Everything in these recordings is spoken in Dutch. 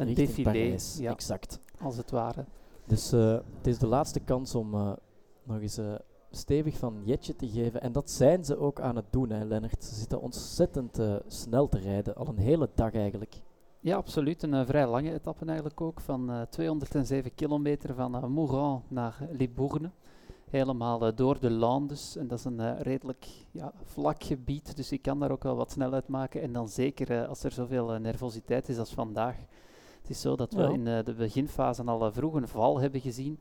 Een richting défilé, Parijs. ja. Exact. als het ware. Dus eh, het is de laatste kans om eh, nog eens eh, stevig van Jetje te geven. En dat zijn ze ook aan het doen, hè, Lennart. Ze zitten ontzettend eh, snel te rijden, al een hele dag eigenlijk. Ja, absoluut. Een vrij lange etappe eigenlijk ook. Van eh, 207 kilometer van uh, Mourant naar Libourne. Helemaal door de Landes. En dat is een redelijk ja, vlak gebied. Dus je kan daar ook wel wat snelheid maken. En dan zeker als er zoveel nervositeit is als vandaag. Het is zo dat we Ja. in eh, de beginfase al eh, vroeg een val hebben gezien.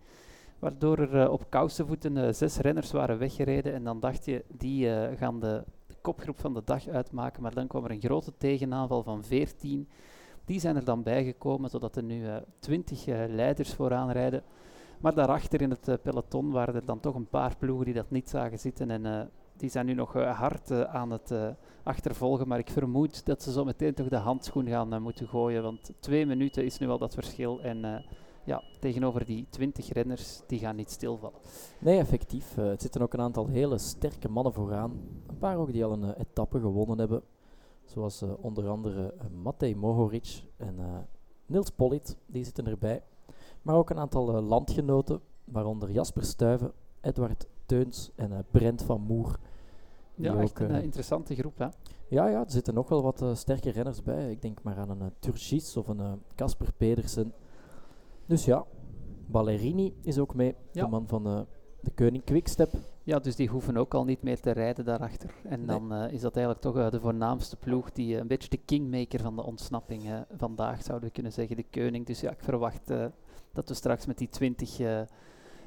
Waardoor er eh, op kousenvoeten eh, zes renners waren weggereden. En dan dacht je, die gaan de, de kopgroep van de dag uitmaken. Maar dan kwam er een grote tegenaanval van 14. Die zijn er dan bijgekomen, zodat er nu 20 eh, leiders vooraan rijden. Maar daarachter in het peloton waren er dan toch een paar ploegen die dat niet zagen zitten. En die zijn nu nog eh, hard eh, aan het eh, achtervolgen. Maar ik vermoed dat ze zo meteen toch de handschoen gaan moeten gooien. Want twee minuten is nu al dat verschil. En ja, tegenover die 20 renners, die gaan niet stilvallen. Nee, effectief. het zitten ook een aantal hele sterke mannen vooraan. Een paar ook die al een etappe gewonnen hebben. Zoals onder andere Matej Mohoric en Niels Pollitt, die zitten erbij. Maar ook een aantal landgenoten, waaronder Jasper Stuyven, Edward Teuns en Brent van Moer. Ja, echt ook, een eh, eh, interessante groep. Hè? Ja, ja, er zitten nog wel wat eh, sterke renners bij. Ik denk maar aan een uh, Turgis of een Casper Pedersen. Dus ja, Ballerini is ook mee, Ja. de man van de Koning Quickstep. Ja, dus die hoeven ook al niet meer te rijden daarachter. En dan is dat eigenlijk toch de voornaamste ploeg, die een beetje de kingmaker van de ontsnapping vandaag zouden we kunnen zeggen, de koning. Dus ja, ik verwacht dat we straks met die twintig eh,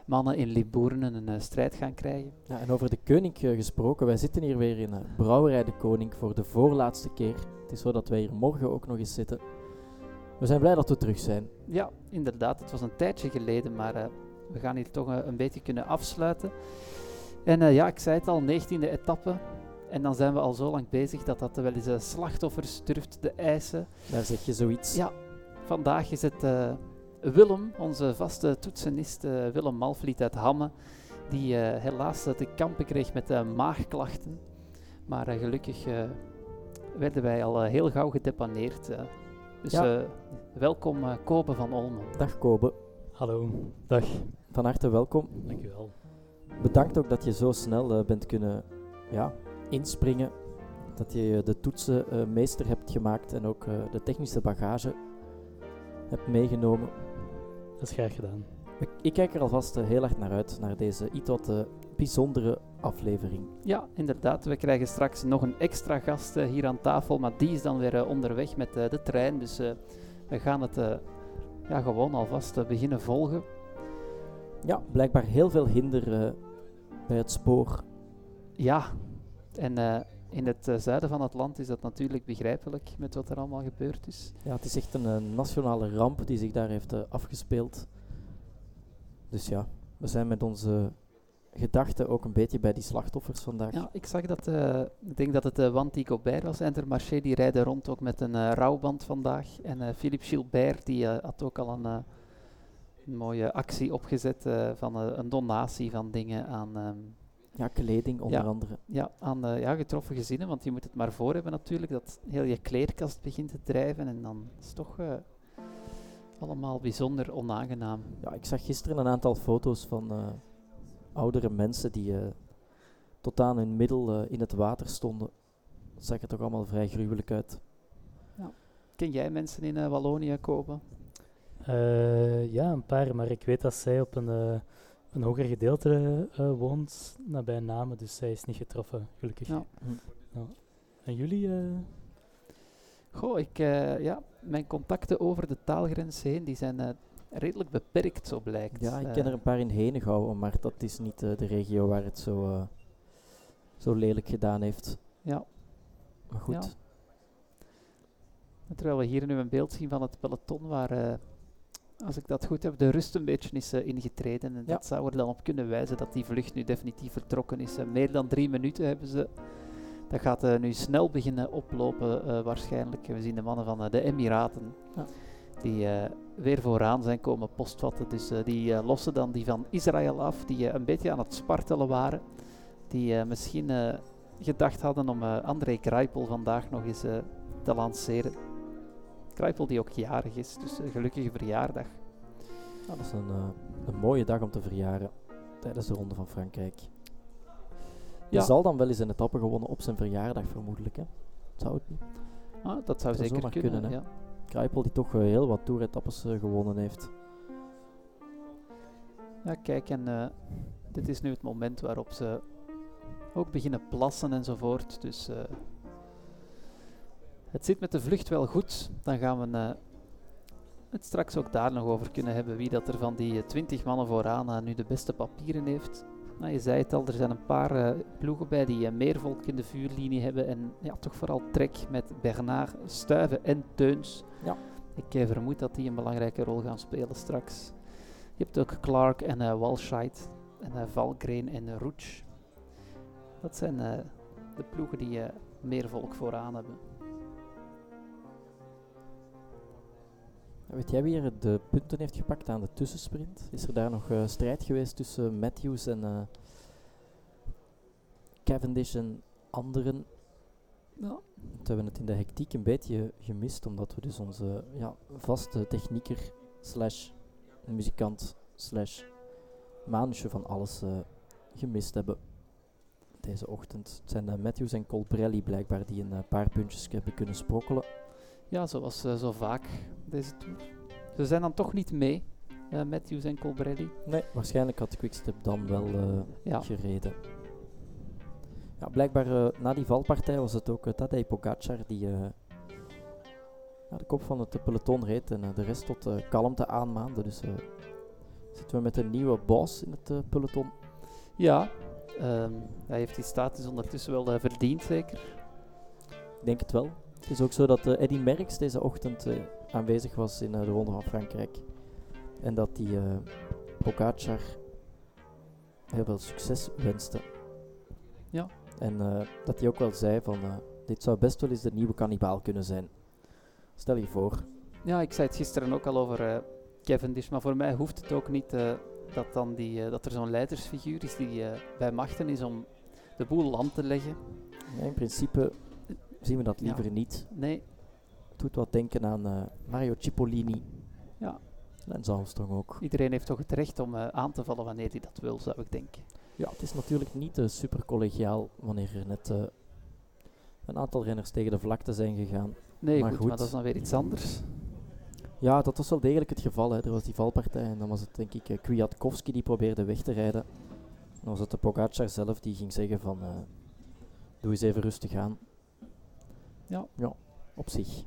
mannen in Libourne een eh, strijd gaan krijgen. Ja, en over de Koning eh, gesproken, wij zitten hier weer in eh, Brouwerij de Koning voor de voorlaatste keer. Het is zo dat wij hier morgen ook nog eens zitten. We zijn blij dat we terug zijn. Ja, inderdaad, het was een tijdje geleden, maar we gaan hier toch een beetje kunnen afsluiten. En ja, ik zei het al, 19e etappe. En dan zijn we al zo lang bezig dat dat wel eens slachtoffers durft te eisen. Daar zeg je zoiets. Ja, vandaag is het Willem, onze vaste toetsenist eh, Willem Malvliet uit Hamme, die eh, helaas te kampen kreeg met eh, maagklachten. Maar gelukkig eh, werden wij al heel gauw gedepaneerd. dus Ja. eh, welkom eh Kobe van Olmen. Dag Kobe, Hallo, dag. van harte welkom. Dankjewel. Bedankt ook dat je zo snel bent kunnen ja, inspringen. Dat je de toetsen eh, meester hebt gemaakt en ook eh, de technische bagage hebt meegenomen. Dat is graag gedaan. Ik, ik kijk er alvast eh, heel erg naar uit, naar deze iets wat eh, bijzondere aflevering. Ja, inderdaad. We krijgen straks nog een extra gast eh, hier aan tafel, maar die is dan weer onderweg met eh, de trein. Dus eh, we gaan het eh, ja, gewoon alvast beginnen volgen. Ja, blijkbaar heel veel hinder eh, bij het spoor. Ja, en eh, in het eh, zuiden van het land is dat natuurlijk begrijpelijk met wat er allemaal gebeurd is. Ja, het is echt een nationale ramp die zich daar heeft eh, afgespeeld. Dus ja, we zijn met onze gedachten ook een beetje bij die slachtoffers vandaag. Ja, ik zag dat, eh, ik denk dat het uh, Wanty Gobert was, Intermarché, die rijden rond ook met een rouwband vandaag. En Philippe Gilbert, die had ook al een, mooie actie opgezet van een donatie van dingen aan... ehm, Ja, kleding onder Ja. andere. Ja, aan eh, ja, getroffen gezinnen, want je moet het maar voor hebben natuurlijk, dat heel je kleerkast begint te drijven en dan is het toch eh, allemaal bijzonder onaangenaam. Ja, ik zag gisteren een aantal foto's van eh, oudere mensen die eh, tot aan hun middel in het water stonden. Dat zag er toch allemaal vrij gruwelijk uit. Ken jij mensen in eh, Wallonië kopen? Eh, ja, een paar, maar ik weet dat zij op een, eh, een hoger gedeelte eh, woont, nabij Namen, dus zij is niet getroffen, gelukkig. Ja. En jullie? eh, Goh, ik, eh, ja, mijn contacten over de taalgrens heen, die zijn eh, redelijk beperkt, zo blijkt. Ja, ik ken er een paar in Henegouwen, maar dat is niet eh, de regio waar het zo, eh, zo lelijk gedaan heeft. Ja, Maar goed, Ja. terwijl we hier nu een beeld zien van het peloton waar, eh, als ik dat goed heb, de rust een beetje is eh, ingetreden. En Ja. dat zou er dan op kunnen wijzen dat die vlucht nu definitief vertrokken is. Eh, meer dan drie minuten hebben ze. Dat gaat eh, nu snel beginnen oplopen waarschijnlijk. We zien de mannen van de Emiraten. Ja. Die weer vooraan zijn komen postvatten. Dus die lossen dan die van Israël af, die een beetje aan het spartelen waren. Die misschien gedacht hadden om André Greipel vandaag nog eens te lanceren. Kruipel die ook jarig is, dus een gelukkige verjaardag. Ja, dat is een, eh, een mooie dag om te verjaren tijdens de Ronde van Frankrijk. Ja. Hij zal dan wel eens een etappe gewonnen op zijn verjaardag, vermoedelijk. Hè? Zou het niet? Ah, dat zou zeker kunnen, kunnen, hè. ja. Kruipel die toch eh, heel wat toeretappes eh, gewonnen heeft. Ja, kijk, en dit is nu het moment waarop ze ook beginnen plassen enzovoort. Dus het zit met de vlucht wel goed. Dan gaan we eh, het straks ook daar nog over kunnen hebben wie dat er van die twintig mannen vooraan eh, nu de beste papieren heeft. Nou, je zei het al, er zijn een paar eh, ploegen bij die eh, meer volk in de vuurlinie hebben. En ja, toch vooral trek met Bernard, Stuiven en Teuns. Ja. Ik eh, vermoed dat die een belangrijke rol gaan spelen straks. Je hebt ook Clark en eh Walscheid en eh, Valgren en uh, Roach. Dat zijn eh, de ploegen die eh, meer volk vooraan hebben. Weet jij wie er de punten heeft gepakt aan de tussensprint? Is er daar nog eh, strijd geweest tussen Matthews en eh, Cavendish en anderen? Ja. We hebben het in de hectiek een beetje gemist, omdat we dus onze ja, vaste technieker slash muzikant slash manusje van alles eh, gemist hebben deze ochtend. Het zijn Matthews en Colbrelli blijkbaar die een paar puntjes hebben kunnen sprokkelen. Ja, zoals eh, zo vaak deze tour. Ze zijn dan toch niet mee, eh, Matthews en Colbrelli. Nee, waarschijnlijk had Quickstep dan wel eh, Ja, gereden. Ja, blijkbaar na die valpartij was het ook uh, Tadej Pogacar die eh, naar de kop van het peloton reed en de rest tot kalmte aanmaande. Dus zitten we met een nieuwe boss in het peloton. ja ehm, hij heeft die status ondertussen wel verdiend, zeker. Ik denk het wel. Het is ook zo dat eh, Eddy Merckx deze ochtend eh, aanwezig was in eh, de Ronde van Frankrijk. En dat die eh Pogacar heel veel succes wenste. Ja. En dat hij ook wel zei van, dit zou best wel eens de nieuwe kannibaal kunnen zijn. Stel je voor. Ja, ik zei het gisteren ook al over Cavendish, maar voor mij hoeft het ook niet dat, dan die, dat er zo'n leidersfiguur is die bij machten is om de boel land te leggen. Ja, in principe zien we dat Ja. liever niet. Nee, Het doet wat denken aan eh, Mario Cipollini. Ja. En Armstrong ook. iedereen heeft toch het recht om eh, aan te vallen wanneer hij dat wil, zou ik denken. Ja, het is natuurlijk niet eh, super collegiaal wanneer er net een aantal renners tegen de vlakte zijn gegaan. Nee, Maar goed, goed. maar dat is dan weer iets anders. Ja, dat was wel degelijk het geval. Hè. Er was die valpartij en dan was het denk ik Kwiatkowski die probeerde weg te rijden. Dan was het de Pogacar zelf die ging zeggen van doe eens even rustig aan. Ja. Ja, op zich.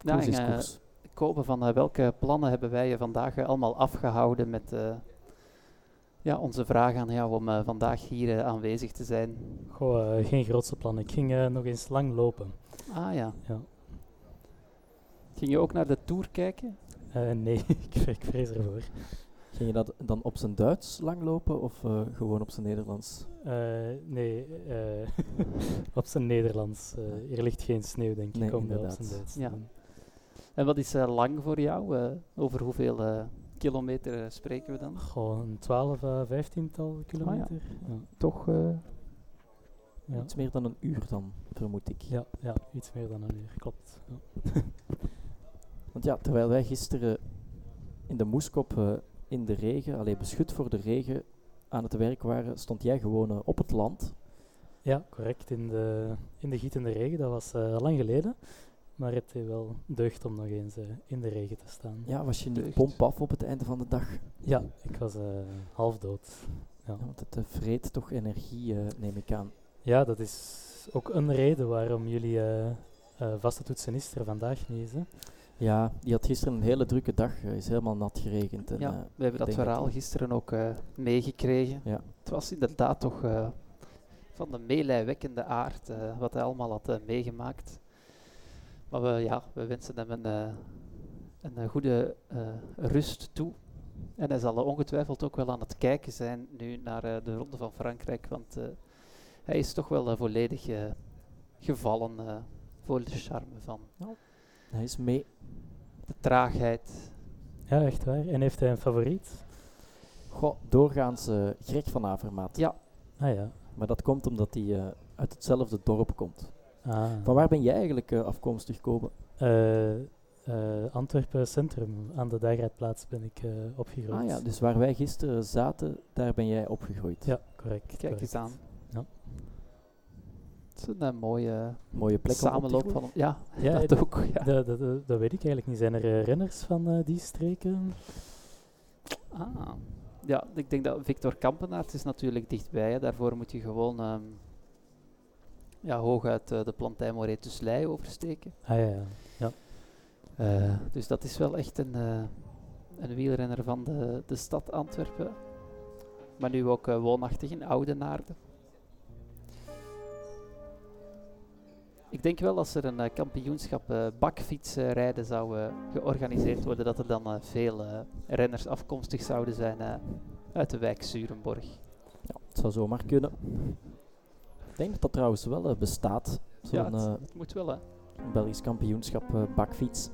Ja, Koers en, is eh, koers. Kopen van eh, welke plannen hebben wij eh, vandaag eh, allemaal afgehouden met eh, ja, onze vraag aan jou om eh, vandaag hier aanwezig te zijn. Goh, geen grootste plan. Ik ging nog eens lang lopen. Ah ja. Ja. Ging je ook naar de Tour kijken? Eh, nee, ik, ik vrees ervoor. Ging je dat dan op zijn Duits langlopen of eh, gewoon op zijn Nederlands? Eh, nee, eh, op zijn Nederlands. Eh, hier ligt geen sneeuw, denk ik, Nee, om op zijn Duits te Ja. doen. En wat is eh, lang voor jou? Eh, over hoeveel eh, kilometer spreken we dan? Gewoon een 12 à 15 tal kilometer. ja. Toch? eh, Ja. Iets meer dan een uur dan, vermoed ik. Ja, ja, iets meer dan een uur, klopt. Ja. Want ja, terwijl wij gisteren in de moeskop eh, in de regen, alleen beschut voor de regen, aan het werk waren, stond jij gewoon eh, op het land. Ja, correct. In de, in de gietende regen, dat was eh, lang geleden. Maar het heeft wel deugd om nog eens eh, in de regen te staan. Ja, was je niet pomp af op het einde van de dag? Ja, ik was eh, half dood. Ja. Ja, want het vreet toch energie, neem ik aan. ja, dat is ook een reden waarom jullie eh, eh, vaste toetsenist er vandaag niet is. Hè? Ja, die had gisteren een hele drukke dag. eh, is helemaal nat geregend. En, ja, eh, we hebben dat verhaal gisteren ook eh, meegekregen. ja. Het was inderdaad toch van de meelijwekkende aard wat hij allemaal had meegemaakt. Maar we, ja, we wensen hem een, een goede rust toe. En hij zal ongetwijfeld ook wel aan het kijken zijn nu naar de Ronde van Frankrijk. Want hij is toch wel volledig gevallen voor de charme van Hij is mee. de traagheid. Ja, echt waar. En heeft hij een favoriet? Goh, doorgaans eh Greg van Avermaat. Ja. Ah ja. Maar dat komt omdat hij eh, uit hetzelfde dorp komt. Ah. Van waar ben jij eigenlijk eh, afkomstig, Kobe? Eh, eh, Antwerpen Centrum, aan de Dagrijdplaats ben ik eh, opgegroeid. Ah ja, dus waar wij gisteren zaten, daar ben jij opgegroeid. Ja, correct. Kijk correct. eens aan. Ja. Het is een mooie Mooie plek samenloop van... Ja, Ja, dat ook. Ja. dat, dat, weet ik eigenlijk niet. Zijn er eh, renners van eh, die streken? Ah. Ja, ik denk dat Victor Kampenaert is natuurlijk dichtbij. Hè. Daarvoor moet je gewoon ehm, ja, hooguit eh, de Plantijn Moret Tuslei oversteken. Ah ja, ja. Eh, dus dat is wel echt een, eh, een wielrenner van de, de stad Antwerpen. Maar nu ook woonachtig in Oudenaarde. Ik denk wel als er een eh, kampioenschap eh bakfietsrijden zou eh, georganiseerd worden, dat er dan veel renners afkomstig zouden zijn uit de wijk Zurenborg. Ja, het zou zomaar kunnen. Ik denk dat dat trouwens wel bestaat. Zo'n ja, het, het moet wel hè. Belgisch kampioenschap bakfiets.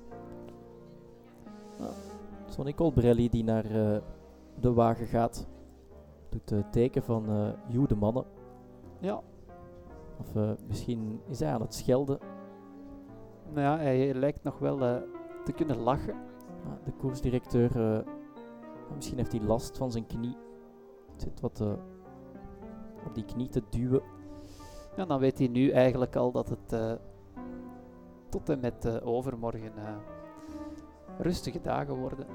Ja, Zo'n Nicole Brelli die naar de wagen gaat. Doet het teken van Joe de mannen. Ja, Of eh, misschien is hij aan het schelden. nou ja, hij lijkt nog wel eh, te kunnen lachen. De koersdirecteur, eh, misschien heeft hij last van zijn knie. Het zit wat op die knie te duwen. Ja, dan weet hij nu eigenlijk al dat het tot en met overmorgen rustige dagen worden.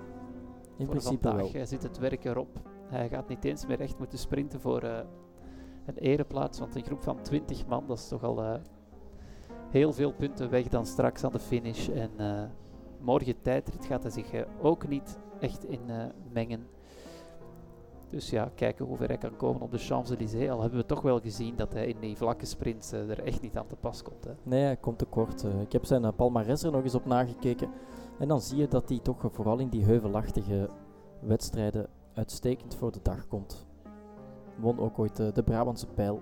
In voor principe vandaag wel. eh, zit het werk erop. Hij gaat niet eens meer echt moeten sprinten voor een ereplaats, want een groep van 20 man, dat is toch al eh, heel veel punten weg dan straks aan de finish. En eh, morgen tijdrit gaat hij zich eh, ook niet echt in mengen. Dus ja, kijken hoe ver hij kan komen op de Champs-Élysées. Al hebben we toch wel gezien dat hij in die vlakke sprints er echt niet aan te pas komt. Hè. Nee, hij komt tekort. Ik heb zijn palmarès er nog eens op nagekeken. En dan zie je dat hij toch vooral in die heuvelachtige wedstrijden uitstekend voor de dag komt. Won ook ooit eh, de Brabantse pijl.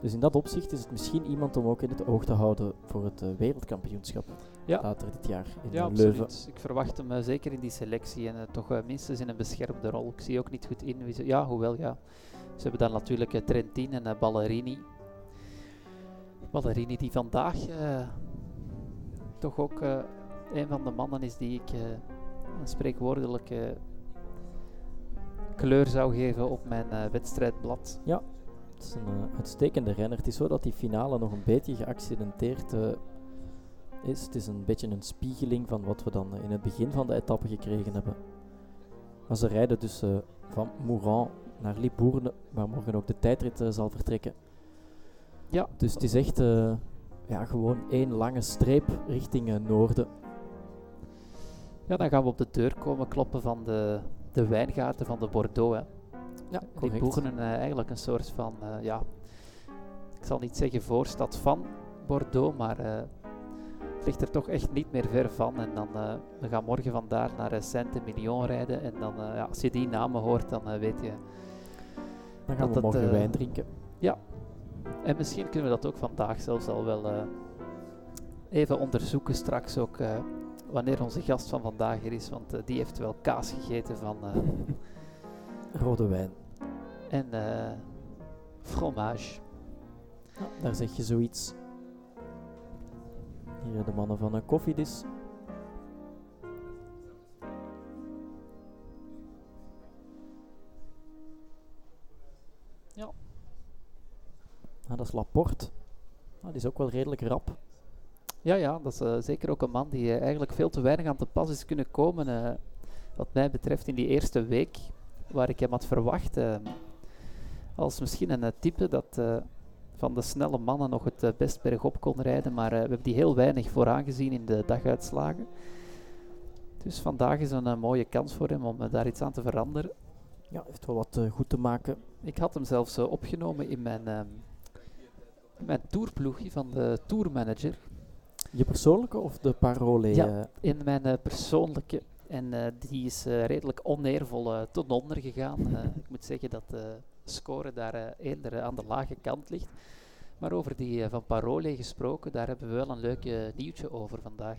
Dus in dat opzicht is het misschien iemand om ook in het oog te houden voor het eh, wereldkampioenschap Ja. later dit jaar in Ja, eh, Leuven. absoluut. Ik verwacht hem zeker in die selectie en toch eh, minstens in een beschermde rol. Ik zie ook niet goed in wie ze... Ja, hoewel, ja. Ze hebben dan natuurlijk uh, Trentin en uh, Ballerini. Ballerini die vandaag uh, toch ook uh, een van de mannen is die ik uh, een spreekwoordelijke kleur zou geven op mijn uh, wedstrijdblad. Ja, het is een uh, uitstekende renner. Het is zo dat die finale nog een beetje geaccidenteerd uh, is. Het is een beetje een spiegeling van wat we dan in het begin van de etappe gekregen hebben. Maar ze rijden dus van Mourant naar Libourne, waar morgen ook de tijdrit zal vertrekken. Ja. Dus het is echt ja, gewoon één lange streep richting noorden. Ja, dan gaan we op de deur komen kloppen van de, de wijngaarden van de Bordeaux. Hè. Ja, Die boegen uh, eigenlijk een soort van, uh, ja, ik zal niet zeggen voorstad van Bordeaux, maar uh, het ligt er toch echt niet meer ver van. En dan we gaan morgen vandaar naar Saint-Emilion rijden. En dan, ja, als je die namen hoort, dan weet je. Dan gaan we dat, morgen wijn drinken. Ja, en misschien kunnen we dat ook vandaag zelfs al wel even onderzoeken straks ook wanneer onze gast van vandaag er is, want uh, die heeft wel kaas gegeten van uh, rode wijn en uh, fromage. Ja, daar zeg je zoiets. Hier de mannen van een koffiedis. Ja. Ah, dat is Laporte. Ah, die is ook wel redelijk rap. Ja, ja, dat is uh, zeker ook een man die uh, eigenlijk veel te weinig aan te pas is kunnen komen. Uh, wat mij betreft in die eerste week, waar ik hem had verwacht. als misschien een type dat van de snelle mannen nog het best bergop kon rijden. Maar we hebben die heel weinig vooraan gezien in de daguitslagen. Dus vandaag is een mooie kans voor hem om daar iets aan te veranderen. Ja, heeft wel wat goed te maken. Ik had hem zelfs opgenomen in mijn, mijn tourploegje van de tourmanager. Je persoonlijke of de parole? Ja, in mijn uh, persoonlijke. En uh, die is redelijk oneervol ten onder gegaan. ik moet zeggen dat de score daar eerder aan de lage kant ligt. Maar over die van Parole gesproken, daar hebben we wel een leuk nieuwtje over vandaag.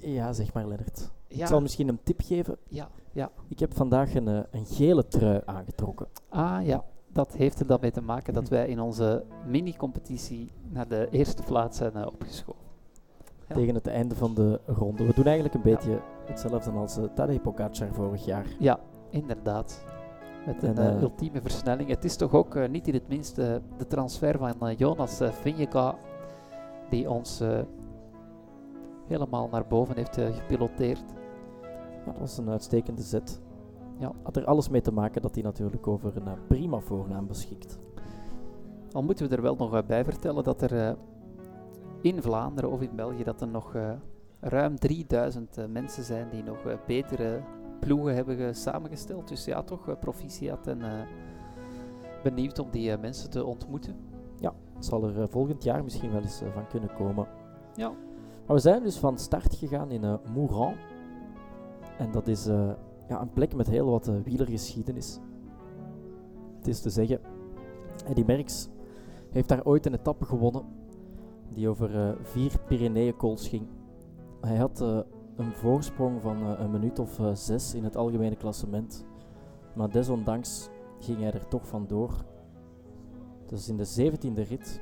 Ja, zeg maar Lennart. Ja. Ik zal misschien een tip geven. Ja, ja. Ik heb vandaag een, een gele trui aangetrokken. Ah ja, dat heeft er dan mee te maken dat wij in onze mini-competitie naar de eerste plaats zijn uh, opgeschoven. Ja. tegen het einde van de ronde. We doen eigenlijk een beetje hetzelfde als uh, Tadej Pogacar vorig jaar. Ja, inderdaad. Met een En, eh, ultieme versnelling. Het is toch ook niet in het minst de transfer van Jonas Vingegaard die ons helemaal naar boven heeft gepiloteerd. Dat was een uitstekende zet. Ja. Had er alles mee te maken dat hij natuurlijk over een eh, prima voornaam beschikt. Al moeten we er wel nog bij vertellen dat er eh, in Vlaanderen of in België dat er nog eh, ruim 3000 eh, mensen zijn die nog betere ploegen hebben ge- samengesteld. Dus ja, toch proficiat en benieuwd om die mensen te ontmoeten. Het zal er volgend jaar misschien wel eens van kunnen komen. Ja. Maar we zijn dus van start gegaan in Mouran. En dat is ja, een plek met heel wat eh, wielergeschiedenis. Het is te zeggen, Eddy Merckx heeft daar ooit een etappe gewonnen die over eh, vier Pyreneeënkools ging. Hij had eh, een voorsprong van een minuut of zes in het algemene klassement. Maar desondanks ging hij er toch vandoor. Is in de 17e rit.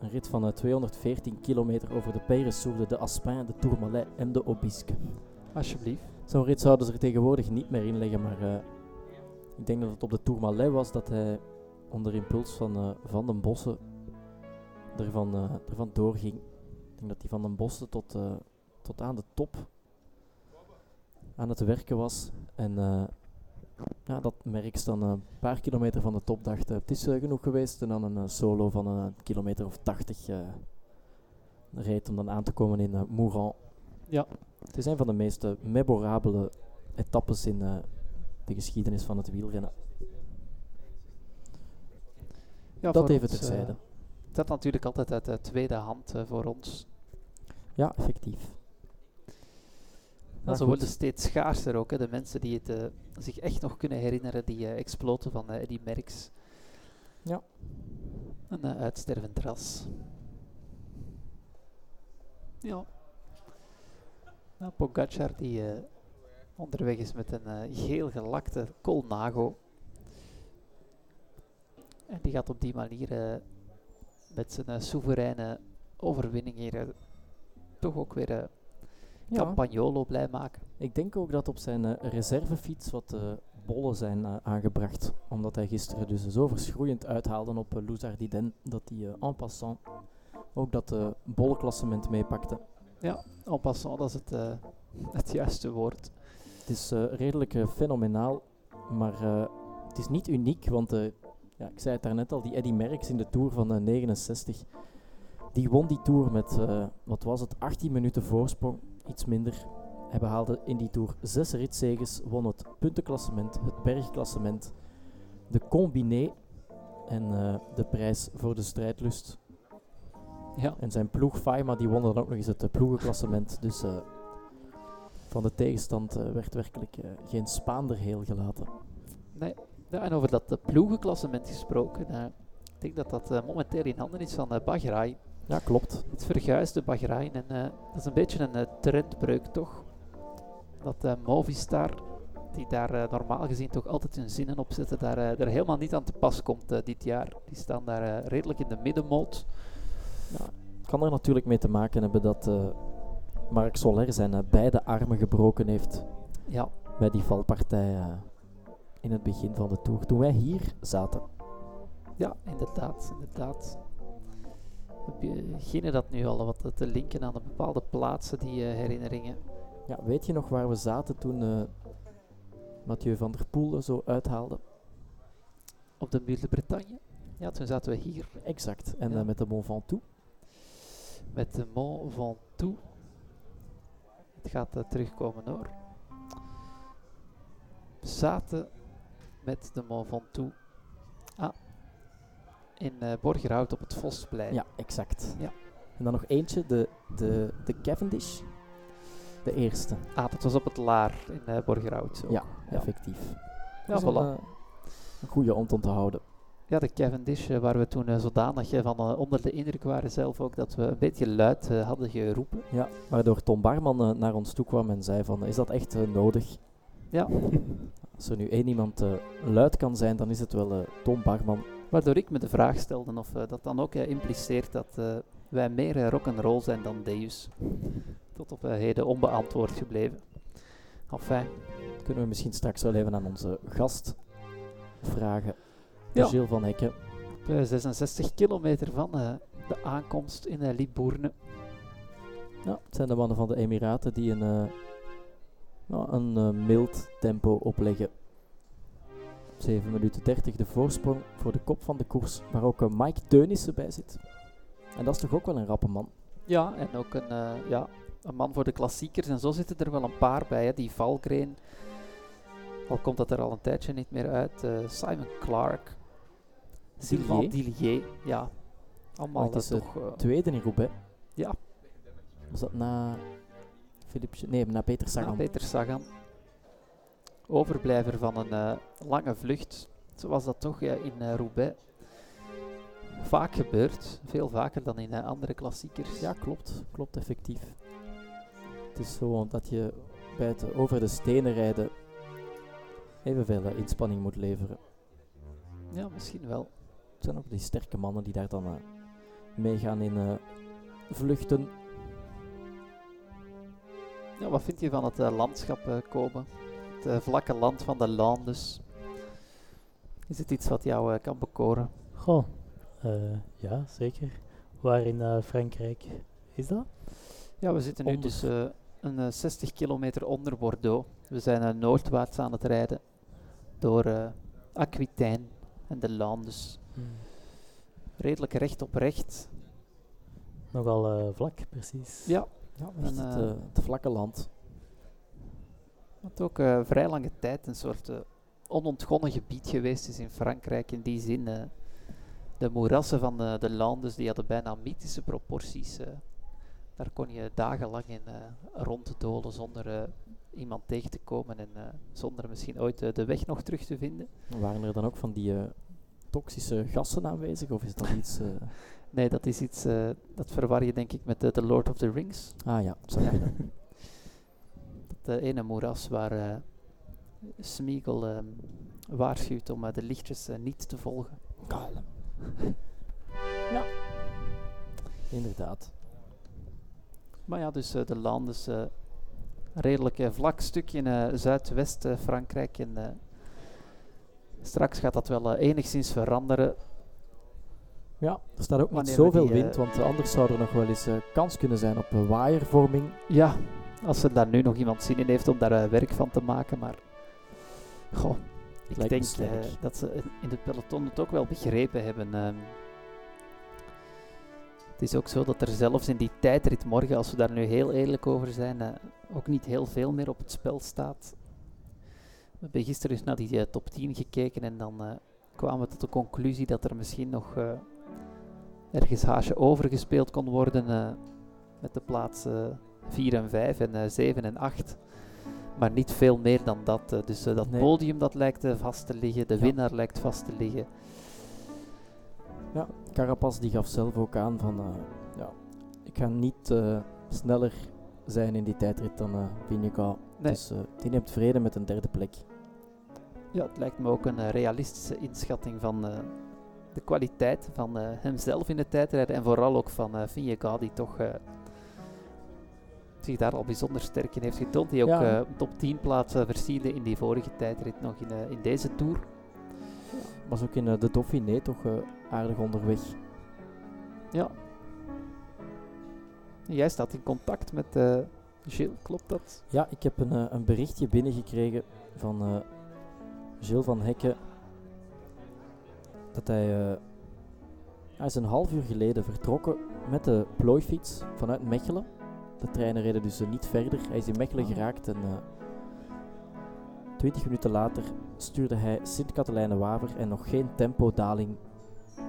Een rit van eh, 214 kilometer over de Peyresourde, de Aspin, de Tourmalet en de Obisque. Alsjeblieft. Zo'n rit zouden ze er tegenwoordig niet meer in leggen, maar eh, ik denk dat het op de Tourmalet was dat hij onder impuls van eh, Van den Bossen ervan, eh ervan doorging. Ik denk dat hij Van den Bossen tot, tot aan de top aan het werken was. En ja, dat merk dan een paar kilometer van de top dacht, het is genoeg geweest. En dan een solo van een kilometer of 80 eh reed om dan aan te komen in Mouran. Ja. Het is een van de meest eh, memorabele etappes in eh, de geschiedenis van het wielrennen. Ja, dat even ons, eh, terzijde. dat natuurlijk altijd uit de tweede hand eh, voor ons. Ja, effectief. Maar ze worden steeds schaarser ook, hè, de mensen die het eh, zich echt nog kunnen herinneren, die eh, exploten van eh Eddy Merckx. Ja. Een eh, uitstervend ras. Ja. Nou, Pogacar die eh, onderweg is met een eh, geel gelakte Colnago. En die gaat op die manier eh, met zijn soevereine overwinning hier toch ook weer Ja, Campagnolo blij maken. ik denk ook dat op zijn reservefiets wat bollen zijn aangebracht. Omdat hij gisteren dus zo verschroeiend uithaalde op uh, Louzardiden dat hij en passant ook dat bollenklassement meepakte. En passant, dat is het, eh, het juiste woord. Het is eh, redelijk eh, fenomenaal, maar het is niet uniek, want ja, ik zei het daarnet al, die Eddy Merckx in de Tour van eh, 69, die won die Tour met, wat was het, 18 minuten voorsprong, iets minder. Hij behaalde in die Tour zes ritzeges, won het puntenklassement, het bergklassement, de combiné en de prijs voor de strijdlust. Ja, En zijn ploeg Faima die won dan ook nog eens het eh, ploegenklassement. Dus eh, van de tegenstand eh, werd werkelijk geen Spaander heel gelaten. nee. Ja, en over dat ploegenklassement gesproken. ik denk dat dat momenteel in handen is van uh, Bahrein. Ja, klopt. Het verguisde Bahrein. En dat is een beetje een trendbreuk, toch? Dat Movistar, die daar normaal gezien toch altijd hun zinnen op zetten, daar, daar helemaal niet aan te pas komt dit jaar. Die staan daar redelijk in de middenmoot. Ja, het kan er natuurlijk mee te maken hebben dat eh, Marc Soler zijn eh, beide armen gebroken heeft Ja, bij die valpartij eh, in het begin van de Tour. Toen wij hier zaten. ja inderdaad, inderdaad. We beginnen dat nu al wat te linken aan de bepaalde plaatsen, die herinneringen. Ja, weet je nog waar we zaten toen Mathieu van der Poel er zo uithaalde? Op de Muur de Bretagne. Ja, toen zaten we hier Exact. En Ja. met de Mont Ventoux. Met de Mont Ventoux. Het gaat eh, terugkomen hoor. Zaten met de Mont Ventoux ah, in eh Borgerhout op het Vosplein. Ja, exact. Ja. En dan nog eentje, de, de, de Cavendish. De eerste. Ah, dat was op het Laar in eh Borgerhout. ook. Ja, effectief. ja, Dat is voilà. een, een goede om te onthouden. Ja, de Cavendish, eh, waar we toen eh, zodanig eh, van onder de indruk waren zelf ook, dat we een beetje luid hadden geroepen. Ja, waardoor Tom Barman naar ons toe kwam en zei van, is dat echt nodig? Ja, Als er nu één iemand luid kan zijn, dan is het wel Tom Barman. waardoor ik me de vraag stelde of dat dan ook impliceert dat wij meer uh, rock'n'roll zijn dan Deus. Tot op heden onbeantwoord gebleven. Enfin. Kunnen we misschien straks wel even aan onze gast vragen. Ja. Gilles van Hekken. Op 66 kilometer van de aankomst in Libourne. Ja, het zijn de mannen van de Emiraten die een, nou, een mild tempo opleggen. 7 minuten 30 de voorsprong voor de kop van de koers, waar ook Mike Teunissen bij zit. En dat is toch ook wel een rappe man? Ja, en ook een, uh, ja, een man voor de klassiekers. En zo zitten er wel een paar bij. Hè. Die Valkrein, al komt dat er al een tijdje niet meer uit. Uh, Simon Clark, Sylvain Dillier. Ja, allemaal dat is toch... Uh, tweede in Roubaix. Ja. Was dat na... Philippe, nee, na Peter Sagan. Na Peter Sagan. Overblijver van een lange vlucht. Zoals dat toch ja, in Roubaix vaak gebeurt. Veel vaker dan in andere klassiekers. Ja, klopt. Klopt effectief. Het is zo dat je bij het over de stenen rijden evenveel inspanning moet leveren. Ja, misschien wel. Het zijn ook die sterke mannen die daar dan uh, meegaan in vluchten. Ja, wat vind je van het landschap, Kobe? Het vlakke land van de Landes. Is het iets wat jou kan bekoren? Goh, uh, ja, zeker. Waar in uh, Frankrijk is dat? Ja, we zitten nu dus uh, een 60 kilometer onder Bordeaux. We zijn noordwaarts aan het rijden door Aquitaine en de Landes. Redelijk recht op recht. Nogal vlak, precies. Ja. ja en, het, het, vlakke land. Wat ook vrij lange tijd een soort onontgonnen gebied geweest is in Frankrijk. In die zin de moerassen van de, de Landes die hadden bijna mythische proporties. Uh. Daar kon je dagenlang in uh, ronddolen zonder uh, iemand tegen te komen en zonder misschien ooit de weg nog terug te vinden. Waren er dan ook van die toxische gassen aanwezig of is dat iets... nee, dat is iets, dat verwar je denk ik met de Lord of the Rings. Ah ja, sorry. dat ene moeras waar Smeagol um, waarschuwt om de lichtjes niet te volgen. Kalm. ja. Inderdaad. Maar ja, dus uh, de land is uh, redelijk uh, vlak stukje in Zuidwest-Frankrijk. en straks gaat dat wel enigszins veranderen. Ja, er staat ook niet zoveel wind, want anders zou er nog wel eens kans kunnen zijn op waaiervorming. Ja, als er daar nu nog iemand zin in heeft om daar werk van te maken, maar... Goh, ik denk uh, dat ze in het peloton het ook wel begrepen hebben. Um, het is ook zo dat er zelfs in die tijdrit morgen, als we daar nu heel eerlijk over zijn, uh, ook niet heel veel meer op het spel staat. We hebben gisteren eens naar die uh, top 10 gekeken en dan kwamen we tot de conclusie dat er misschien nog ergens haasje overgespeeld kon worden met de plaatsen 4 en 5 en 7 en 8 maar niet veel meer dan dat. Uh, dus uh, dat nee. podium dat lijkt uh, vast te liggen, de ja. winnaar lijkt vast te liggen. Ja, Carapaz die gaf zelf ook aan van, ja, ik ga niet sneller zijn in die tijdrit dan uh, Vingegaard. Nee. Dus die neemt vrede met een derde plek. Ja, het lijkt me ook een realistische inschatting van de kwaliteit van hemzelf in de tijdrijden en vooral ook van uh, Vingegaard die toch zich daar al bijzonder sterk in heeft getoond. Die ook ja. uh, top 10 plaatsen versierde in die vorige tijdrit nog in, uh, in deze Tour. Was ook in uh, de Dauphiné toch aardig onderweg. Ja. jij staat in contact met Gilles, klopt dat? Ja, ik heb een, een berichtje binnengekregen van Gilles van Hekken. Dat hij, hij is een half uur geleden vertrokken met de plooifiets vanuit Mechelen de treinen reden dus niet verder. Hij is in Mechelen geraakt en uh, eh, 20 minuten later stuurde hij Sint-Katelijne-Waver en nog geen tempodaling.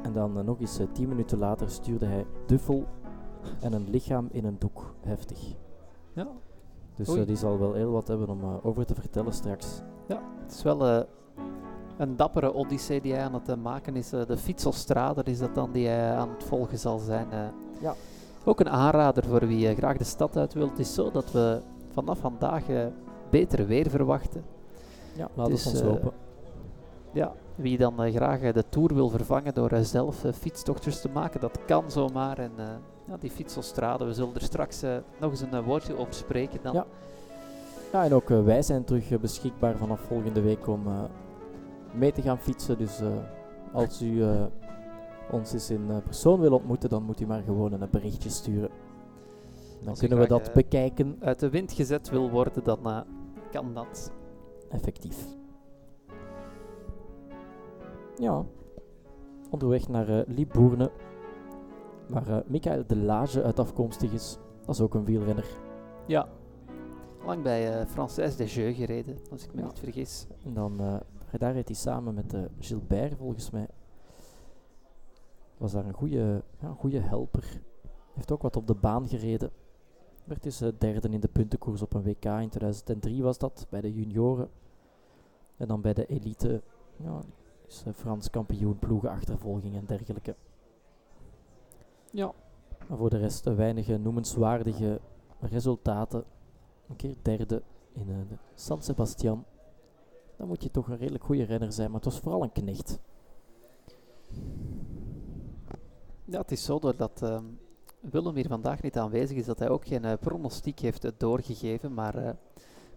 En dan uh, nog eens uh, eh, 10 minuten later stuurde hij Duffel en een lichaam in een doek. Heftig. Ja. Dus die zal wel heel wat hebben om over te vertellen straks. Ja, het is wel een dappere odyssee die hij aan het maken is. de fietselstrader is dat dan die hij aan het volgen zal zijn. ja. Ook een aanrader voor wie uh, graag de stad uit wil. Het is zo dat we vanaf vandaag uh, beter weer verwachten. Ja, laten dus, we ons hopen. Ja, wie dan graag de Tour wil vervangen door zelf fietstochtjes te maken, dat kan zomaar. En ja, die fietsostrade. We zullen er straks eh, nog eens een eh, woordje over spreken dan. Ja. Ja, en ook eh, wij zijn terug eh, beschikbaar vanaf volgende week om eh, mee te gaan fietsen. Dus eh, als u eh, ons eens in eh, persoon wil ontmoeten, dan moet u maar gewoon een berichtje sturen. Dan Als kunnen we dat bekijken, Uit de wind gezet wil worden, dan kan dat. effectief. Ja, onderweg naar Libourne, waar Michael de Lage uit afkomstig is. Dat is ook een wielrenner. Ja. Lang bij eh Frances Desjeux gereden, als ik me Ja. niet vergis. En dan, daar reed hij samen met eh, Gilbert, volgens mij. Was daar een goede ja, een goeie helper. Heeft ook wat op de baan gereden. Werd dus eh, derde in de puntenkoers op een WK in 2003 was dat, bij de junioren. En dan bij de elite, ja, is eh, Frans kampioen, ploegenachtervolging en dergelijke. Ja. Maar voor de rest weinig noemenswaardige resultaten. Een keer derde in de San Sebastian. Dan moet je toch een redelijk goede renner zijn, maar het was vooral een knecht. Ja, het is zo doordat ehm, Willem hier vandaag niet aanwezig is, dat hij ook geen eh, pronostiek heeft eh, doorgegeven. Maar eh,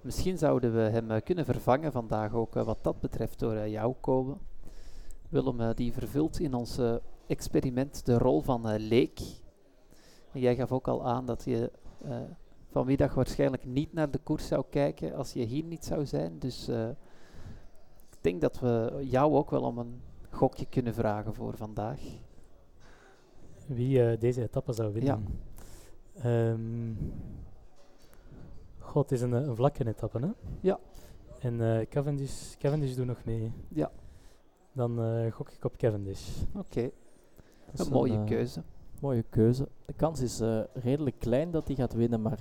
misschien zouden we hem kunnen vervangen vandaag ook wat dat betreft door jou komen. Willem die vervult in ons experiment de rol van leek. En jij gaf ook al aan dat je vanmiddag waarschijnlijk niet naar de koers zou kijken als je hier niet zou zijn. Dus denk dat we jou ook wel om een gokje kunnen vragen voor vandaag. Wie eh, deze etappe zou winnen? Ehm, God, het is een, eh, een vlakke etappe, hè? Ja. En eh, Cavendish, Cavendish doet nog mee. Ja. Dan gok ik op Cavendish. Oké, een mooie eh, keuze. Mooie keuze. De kans is redelijk klein dat hij gaat winnen, maar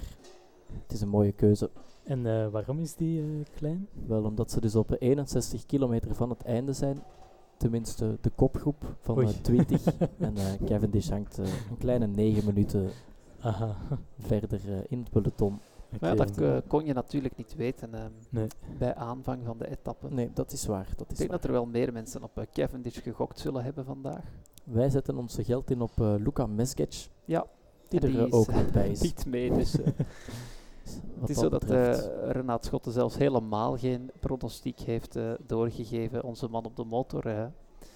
het is een mooie keuze. En eh, waarom is die eh, klein? Wel omdat ze dus op eh, 61 kilometer van het einde zijn. Tenminste, de kopgroep van Oei. eh, 20. en eh, Cavendish hangt eh, een kleine 9 minuten Aha. verder eh, in het peloton. Maar ja, dat kon je natuurlijk niet weten ehm, Nee. bij aanvang van de etappe. Nee, dat is waar. Dat Ik is denk waar. dat er wel meer mensen op Cavendish gegokt zullen hebben vandaag. Wij zetten onze geld in op Luka Mesgec, Ja, die er is, ook niet bij is. niet mee. Dus, het is zo dat eh Renaat Schotten zelfs helemaal geen pronostiek heeft eh, doorgegeven. Onze man op de motor.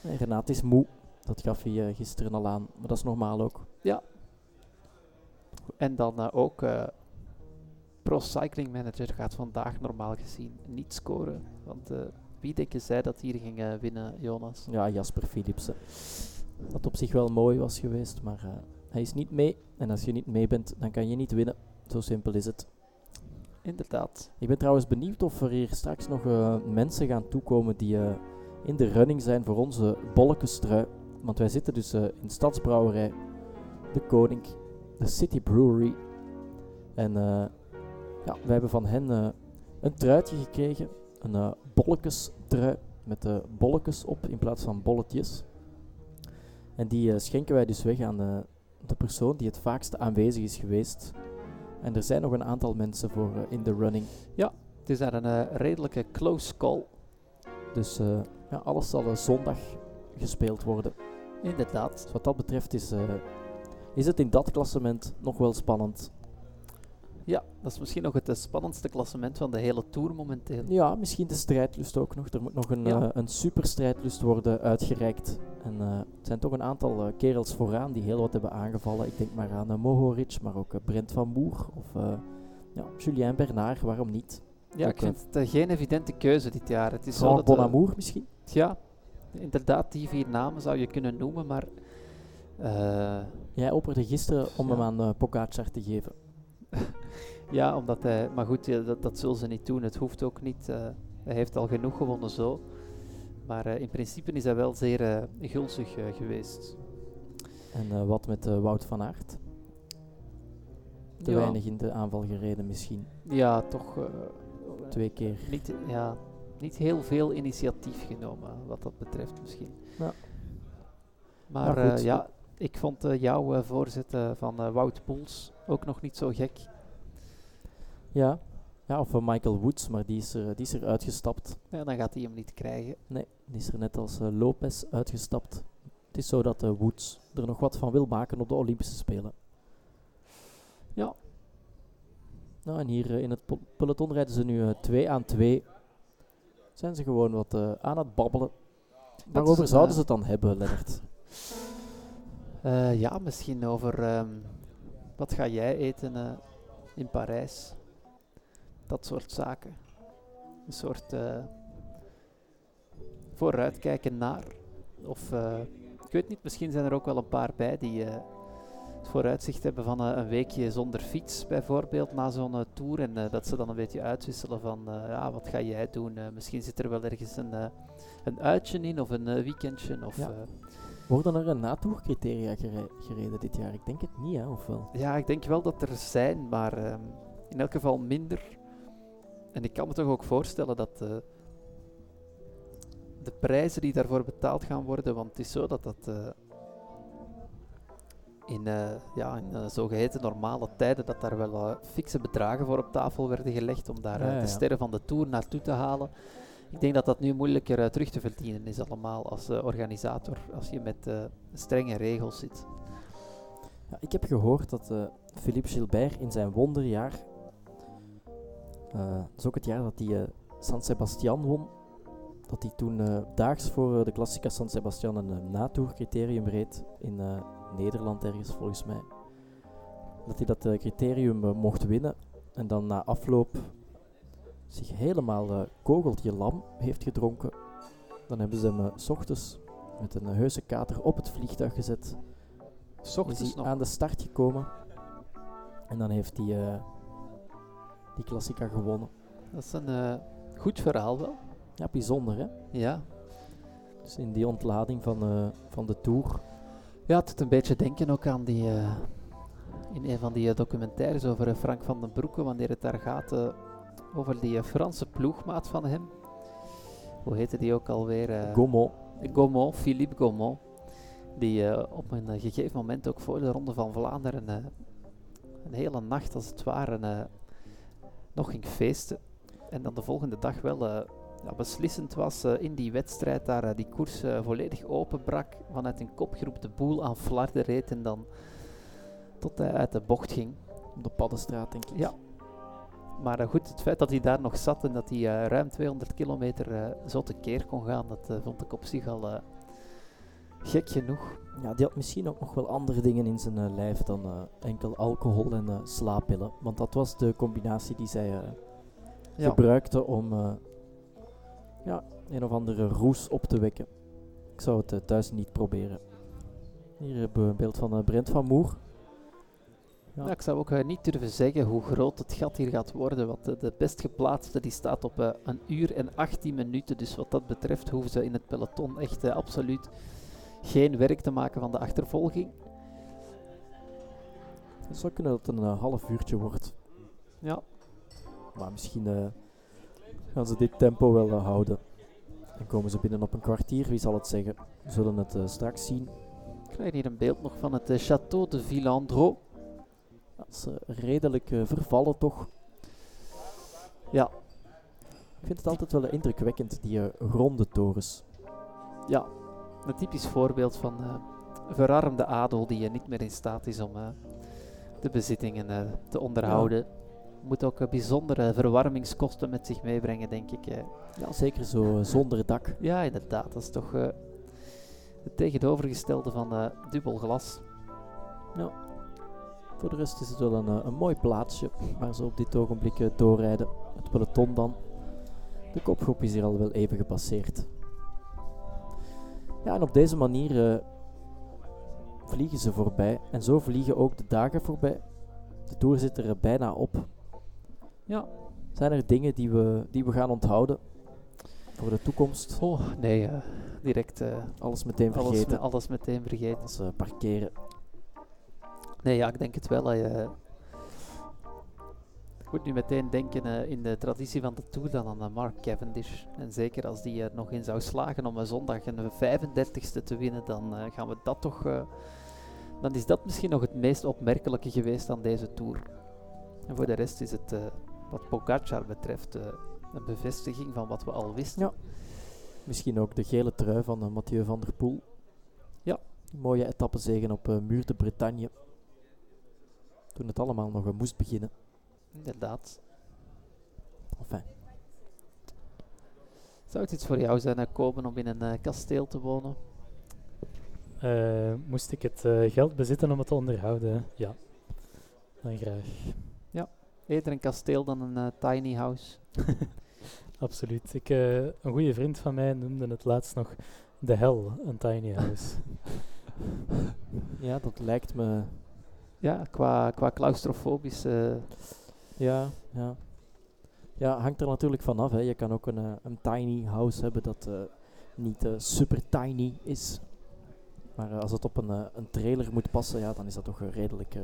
Nee, Renaat is moe. Dat gaf hij eh, gisteren al aan, maar dat is normaal ook. En dan ook Pro Cycling Manager gaat vandaag normaal gezien niet scoren. Want wie denken zij dat hier ging winnen, Jonas? Ja, Jasper Philipsen. Wat op zich wel mooi was geweest, maar hij is niet mee. En als je niet mee bent, dan kan je niet winnen. Zo simpel is het. Inderdaad. Ik ben trouwens benieuwd of er hier straks nog eh, mensen gaan toekomen die eh, in de running zijn voor onze bolkenstrui. Want wij zitten dus eh, in Stadsbrouwerij, De Koning, de City Brewery. En ja, wij hebben van hen een truitje gekregen. Een uh, bollekestrui met de bolletjes op in plaats van bolletjes. En die schenken wij dus weg aan de persoon die het vaakst aanwezig is geweest. En er zijn nog een aantal mensen voor eh, in de running. Het is daar een eh, redelijke close call. Dus eh, ja, alles zal zondag gespeeld worden. Inderdaad. Dus wat dat betreft is, is het in dat klassement nog wel spannend. Ja, dat is misschien nog het eh, spannendste klassement van de hele Tour momenteel. Ja, misschien de strijdlust ook nog. Er moet nog een, Ja. eh, een super strijdlust worden uitgereikt. En eh, het zijn toch een aantal kerels vooraan die heel wat hebben aangevallen. Ik denk maar aan uh, Mohoric, maar ook Brent van Moer of ja, Julien Bernard, waarom niet? Ja, Ook, ik vind het geen evidente keuze dit jaar. Het is zo dat, Bonamour misschien? Ja, inderdaad, die vier namen zou je kunnen noemen, maar... Jij opperde gisteren om Ja. hem aan uh, Pogacar te geven. Ja, omdat hij... Maar goed, dat, dat zullen ze niet doen. Het hoeft ook niet. eh, hij heeft al genoeg gewonnen zo. Maar eh, in principe is hij wel zeer eh, gulzig geweest. En wat met Wout van Aert? Te Ja. weinig in de aanval gereden misschien. Ja, toch... Twee keer. niet, ja, niet heel veel initiatief genomen, wat dat betreft misschien. Ja. Maar Maar eh, goed, ja, ik vond jouw voorzet eh, van Wout Poels ook nog niet zo gek. Ja. ja, of eh, Michael Woods, maar die is, er, die is er uitgestapt. Ja, dan gaat hij hem niet krijgen. Nee, die is er net als eh, Lopez uitgestapt. Het is zo dat eh, Woods er nog wat van wil maken op de Olympische Spelen. Ja. Nou, en hier eh, in het pel- peloton rijden ze nu 2 aan 2. Zijn ze gewoon wat eh, aan het babbelen. Waarover zouden eh, ze het dan hebben, Lennart? Eh, ja, misschien over ehm, wat ga jij eten eh, in Parijs? Dat soort zaken. Een soort eh, vooruitkijken naar. Of eh, ik weet niet, misschien zijn er ook wel een paar bij die eh, het vooruitzicht hebben van een weekje zonder fiets bijvoorbeeld na zo'n tour. En dat ze dan een beetje uitwisselen van ja, wat ga jij doen? Misschien zit er wel ergens een, een uitje in of een weekendje. Of, Ja. Worden er een natourcriteria gere- gereden dit jaar? Ik denk het niet, hè? Of wel? Ja, ik denk wel dat er zijn, maar ehm, in elk geval minder. En ik kan me toch ook voorstellen dat eh, de prijzen die daarvoor betaald gaan worden, want het is zo dat dat eh, in, eh, ja, in eh, zogeheten normale tijden, dat daar wel fikse bedragen voor op tafel werden gelegd om daar Ja, ja, de sterren van de Tour naartoe te halen. Ik denk dat dat nu moeilijker terug te verdienen is allemaal als organisator, als je met strenge regels zit. Ja, ik heb gehoord dat Philippe Gilbert in zijn wonderjaar, eh, dat is ook het jaar dat hij eh, San Sebastian won, dat hij toen eh, daags voor de Classica San Sebastian een uh, natour-criterium reed in Nederland ergens volgens mij. Dat hij dat criterium mocht winnen en dan na afloop zich helemaal kogeltje lam heeft gedronken. Dan hebben ze hem s ochtends met een heuse kater op het vliegtuig gezet S is ochtends hij nog. aan de start gekomen. En dan heeft hij die Klassica gewonnen. Dat is een eh, goed verhaal wel. Ja, bijzonder hè. Ja. Dus in die ontlading van, eh, van de Tour. Ja, het doet een beetje denken ook aan die, eh, in een van die documentaires over Frank van den Broeke, wanneer het daar gaat over die Franse ploegmaat van hem. Hoe heette die ook alweer? Gaumont. Gaumont, Philippe Gaumont. Die op een gegeven moment ook voor de Ronde van Vlaanderen een hele nacht als het ware nog ging feesten. En dan de volgende dag wel eh, ja, beslissend was eh, in die wedstrijd daar eh, die koers volledig openbrak. Vanuit een kopgroep de boel aan flarden reed en dan tot hij uit de bocht ging. Op de Paddenstraat denk ik. Ja. Maar goed, het feit dat hij daar nog zat en dat hij ruim 200 kilometer zo tekeer kon gaan, dat vond ik op zich al gek genoeg. Ja, die had misschien ook nog wel andere dingen in zijn eh, lijf dan eh, enkel alcohol en eh, slaappillen. Want dat was de combinatie die zij Ja. gebruikte om ja, een of andere roes op te wekken. Ik zou het thuis niet proberen. Hier hebben we een beeld van Brent van Moer. Ja. Ik zou ook niet durven zeggen hoe groot het gat hier gaat worden, want de best geplaatste die staat op een uur en 18 minuten. Dus wat dat betreft hoeven ze in het peloton echt absoluut geen werk te maken van de achtervolging. Het zou kunnen dat het een eh, half uurtje wordt. Ja, Maar misschien eh, gaan ze dit tempo wel eh, houden. En komen ze binnen op een kwartier, wie zal het zeggen? We zullen het straks zien. ik krijg hier een beeld nog van het Château de Villandreau. Dat is redelijk vervallen toch. Ja. Ik vind het altijd wel indrukwekkend, die ronde torens. Ja, een typisch voorbeeld van eh, verarmde adel die eh, niet meer in staat is om eh, de bezittingen eh, te onderhouden. Moet ook bijzondere verwarmingskosten met zich meebrengen, denk ik. Ja, zeker zo zonder dak. Ja, inderdaad. Dat is toch het tegenovergestelde van dubbel glas. Voor de rest is het wel een, een mooi plaatsje waar ze op dit ogenblik doorrijden. Het peloton dan. De kopgroep is hier al wel even gepasseerd. Ja, en op deze manier eh, vliegen ze voorbij. En zo vliegen ook de dagen voorbij. De tour zit er eh, bijna op. Ja. Zijn er dingen die we, die we gaan onthouden voor de toekomst? Oh, nee, eh, direct Alles meteen alles, vergeten. me- alles meteen vergeten. We parkeren. Nee, ja, ik denk het wel. ik moet nu meteen denken eh, in de traditie van de Tour dan aan Mark Cavendish. En zeker als die er nog in zou slagen om een zondag een 35ste te winnen, dan eh, gaan we dat toch... eh, dan is dat misschien nog het meest opmerkelijke geweest aan deze Tour. En voor de rest is het, eh, wat Pogacar betreft, eh, een bevestiging van wat we al wisten. Ja. Misschien ook de gele trui van Mathieu van der Poel. Ja. Mooie etappezegen op eh Muur de Bretagne. Toen het allemaal nog moest beginnen. Inderdaad. Enfin, Zou het iets voor jou zijn, Koben, om in een eh, kasteel te wonen? Eh, moest ik het eh, geld bezitten om het te onderhouden? Ja, dan graag. Eerder een kasteel dan een tiny house. Absoluut. Ik, eh, een goede vriend van mij noemde het laatst nog de hel, een tiny house. ja, dat lijkt me... Ja, qua, qua claustrofobisch. Ja, ja. Ja, hangt er natuurlijk vanaf. Hè. Je kan ook een, eh, een tiny house hebben dat eh, niet eh, super tiny is. Maar als het op een, een trailer moet passen, ja, dan is dat toch redelijk...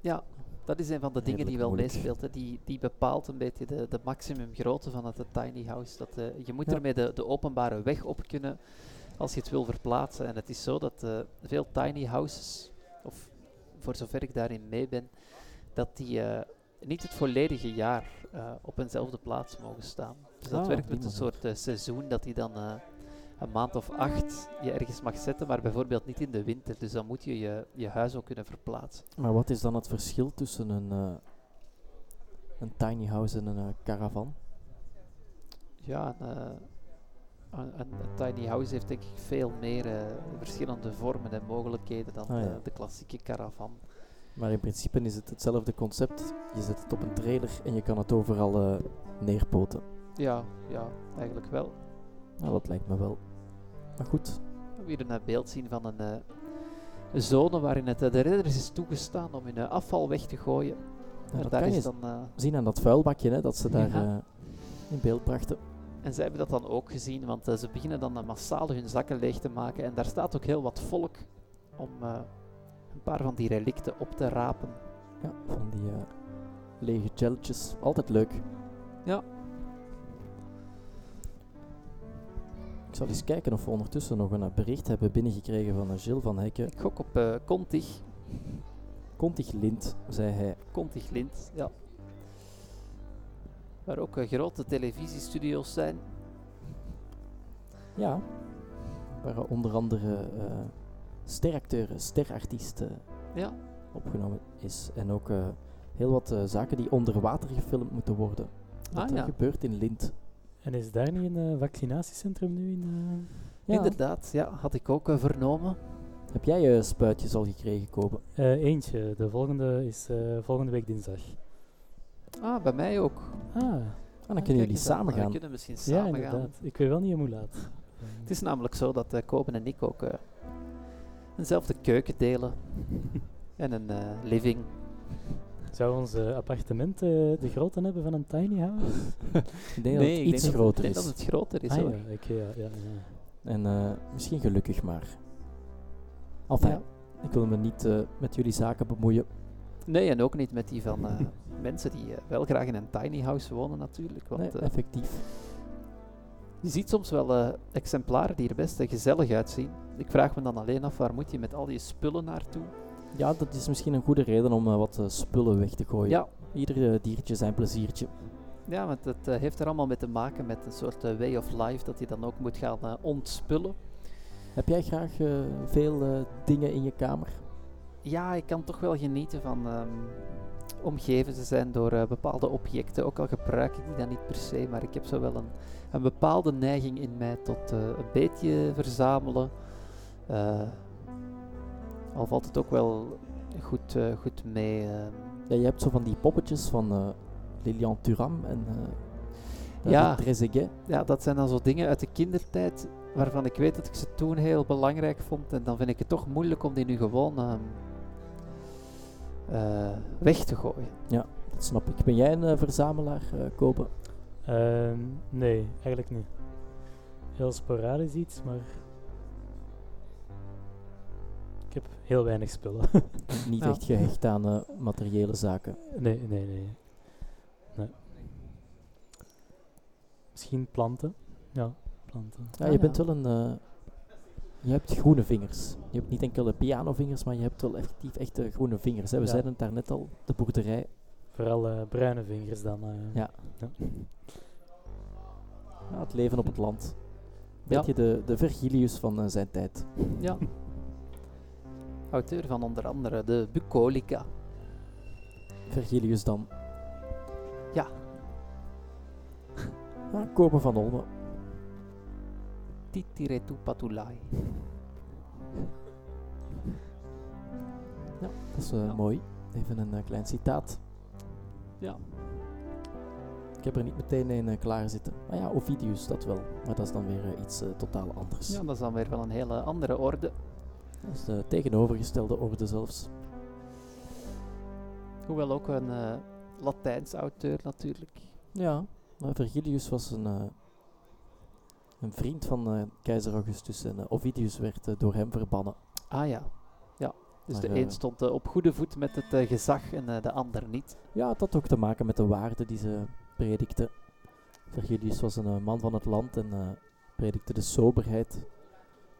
ja, dat is een van de dingen die wel moeilijk. meespeelt. hè. Die, die bepaalt een beetje de, de maximumgrootte van het tiny house. Dat, je moet Ja. ermee de, de openbare weg op kunnen als je het wil verplaatsen. En het is zo dat veel tiny houses, of voor zover ik daarin mee ben, dat die niet het volledige jaar eh, op eenzelfde plaats mogen staan. Dus dat Ah, werkt met een soort eh, seizoen dat die dan eh, een maand of acht je ergens mag zetten, maar bijvoorbeeld niet in de winter. Dus dan moet je je, je huis ook kunnen verplaatsen. Maar wat is dan het verschil tussen een, een tiny house en een caravan? Ja, een, een, tiny house heeft denk ik veel meer verschillende vormen en mogelijkheden dan Ah, ja. de klassieke caravan. Maar in principe is het hetzelfde concept. Je zet het op een trailer en je kan het overal eh, neerpoten. Ja, ja, eigenlijk wel. Nou, dat lijkt me wel. Maar goed, We hebben hier een beeld zien van een, eh, zone waarin het eh, de redders is toegestaan om hun afval weg te gooien. Dat daar kan is je dan, zien aan dat vuilbakje hè, dat ze daar Ja. in beeld brachten. en zij hebben dat dan ook gezien, want ze beginnen dan eh, massaal hun zakken leeg te maken. En daar staat ook heel wat volk om een paar van die relicten op te rapen. Ja, van die eh, lege gelletjes. Altijd leuk. Ja. Ik zal eens kijken of we ondertussen nog een eh, bericht hebben binnengekregen van uh, Gilles van Hekken. Ik gok op eh Contig. Kontig lint, zei hij. Contig Lint, ja. Waar ook eh, grote televisiestudio's zijn. Ja, waar eh, onder andere eh steracteur, sterartiest eh, Ja, opgenomen is. En ook eh, heel wat eh, zaken die onder water gefilmd moeten worden. Dat Ah, ja. gebeurt in Lint. En is daar niet een eh, vaccinatiecentrum nu in? eh? Ja. inderdaad. Ja, had ik ook vernomen. Heb jij je spuitjes al gekregen, Kobe? Eh, eentje. De volgende is eh, volgende week dinsdag. Ah, bij mij ook. Ah, Ah, dan Ah, kunnen jullie aan. samen We gaan. kunnen misschien ja, samen gaan. inderdaad. Ik weet wel niet hoe laat. Het is namelijk zo dat eh Koben en ik ook eh, eenzelfde keuken delen. en een eh, living. Zou ons eh, appartement eh, de grootte hebben van een tiny house? Ik denk dat het iets groter ik denk is. dat het groter is ah, hoor. ja, ik, ja, ja, ja. En eh, misschien gelukkig maar. Enfin, Ja. ik wil me niet eh, met jullie zaken bemoeien. Nee, en ook niet met die van eh, mensen die wel graag in een tiny house wonen natuurlijk. Want Nee, effectief. Je ziet soms wel eh, exemplaren die er best eh, gezellig uitzien. Ik vraag me dan alleen af, waar moet je met al die spullen naartoe? Ja, dat is misschien een goede reden om eh, wat spullen weg te gooien. Ja, Ieder diertje zijn pleziertje. ja want het heeft er allemaal mee te maken met een soort way of life dat je dan ook moet gaan ontspullen. Heb jij graag veel dingen in je kamer? Ja, ik kan toch wel genieten van ehm, omgeven te zijn door bepaalde objecten. Ook al gebruik ik die dan niet per se, maar ik heb zo wel een, een bepaalde neiging in mij tot eh, een beetje verzamelen. Eh, al valt het ook wel goed, eh, goed mee. Ja, je hebt zo van die poppetjes van Lilian Thuram en Ja. Trezeguet. ja, dat zijn dan zo dingen uit de kindertijd waarvan ik weet dat ik ze toen heel belangrijk vond. En dan vind ik het toch moeilijk om die nu gewoon ehm, eh, weg te gooien. Dat snap ik. Ben jij een verzamelaar, eh Ehm, nee, eigenlijk niet. Heel sporadisch iets, maar ik heb heel weinig spullen. Niet Ja. echt gehecht aan eh, materiële zaken. nee, nee, nee, nee. Misschien planten. Ja, planten. Ja, Ah, je bent ja. wel een... eh, je hebt groene vingers. Je hebt niet enkele pianovingers, maar je hebt wel effectief echte groene vingers. Hè. We Ja. zeiden het daar net al, de boerderij. Vooral eh, bruine vingers dan. eh. Ja. ja. Ja, het leven op het land. Ja. Beetje de, de Virgilius van eh, zijn tijd. Ja. Auteur van onder andere de Bucolica. Vergilius dan. Ja. Ja, Kopen van Olme. Titiretu patulai. Ja, dat is eh, mooi. Even een eh, klein citaat. Ja. Ik heb er niet meteen een eh, klaar zitten. Maar ja, Ovidius, dat wel. Maar dat is dan weer eh, iets eh, totaal anders. ja, dat is dan weer wel een hele andere orde. Dat is de tegenovergestelde orde zelfs. Hoewel ook een eh, Latijns auteur natuurlijk. Ja, maar Vergilius was een, een vriend van keizer Augustus en Ovidius werd door hem verbannen. Ah ja, ja. Dus Maar, de een stond op goede voet met het gezag en de ander niet. Ja, het had ook te maken met de waarden die ze predikte. Vergilius was een eh, man van het land en eh, predikte de soberheid.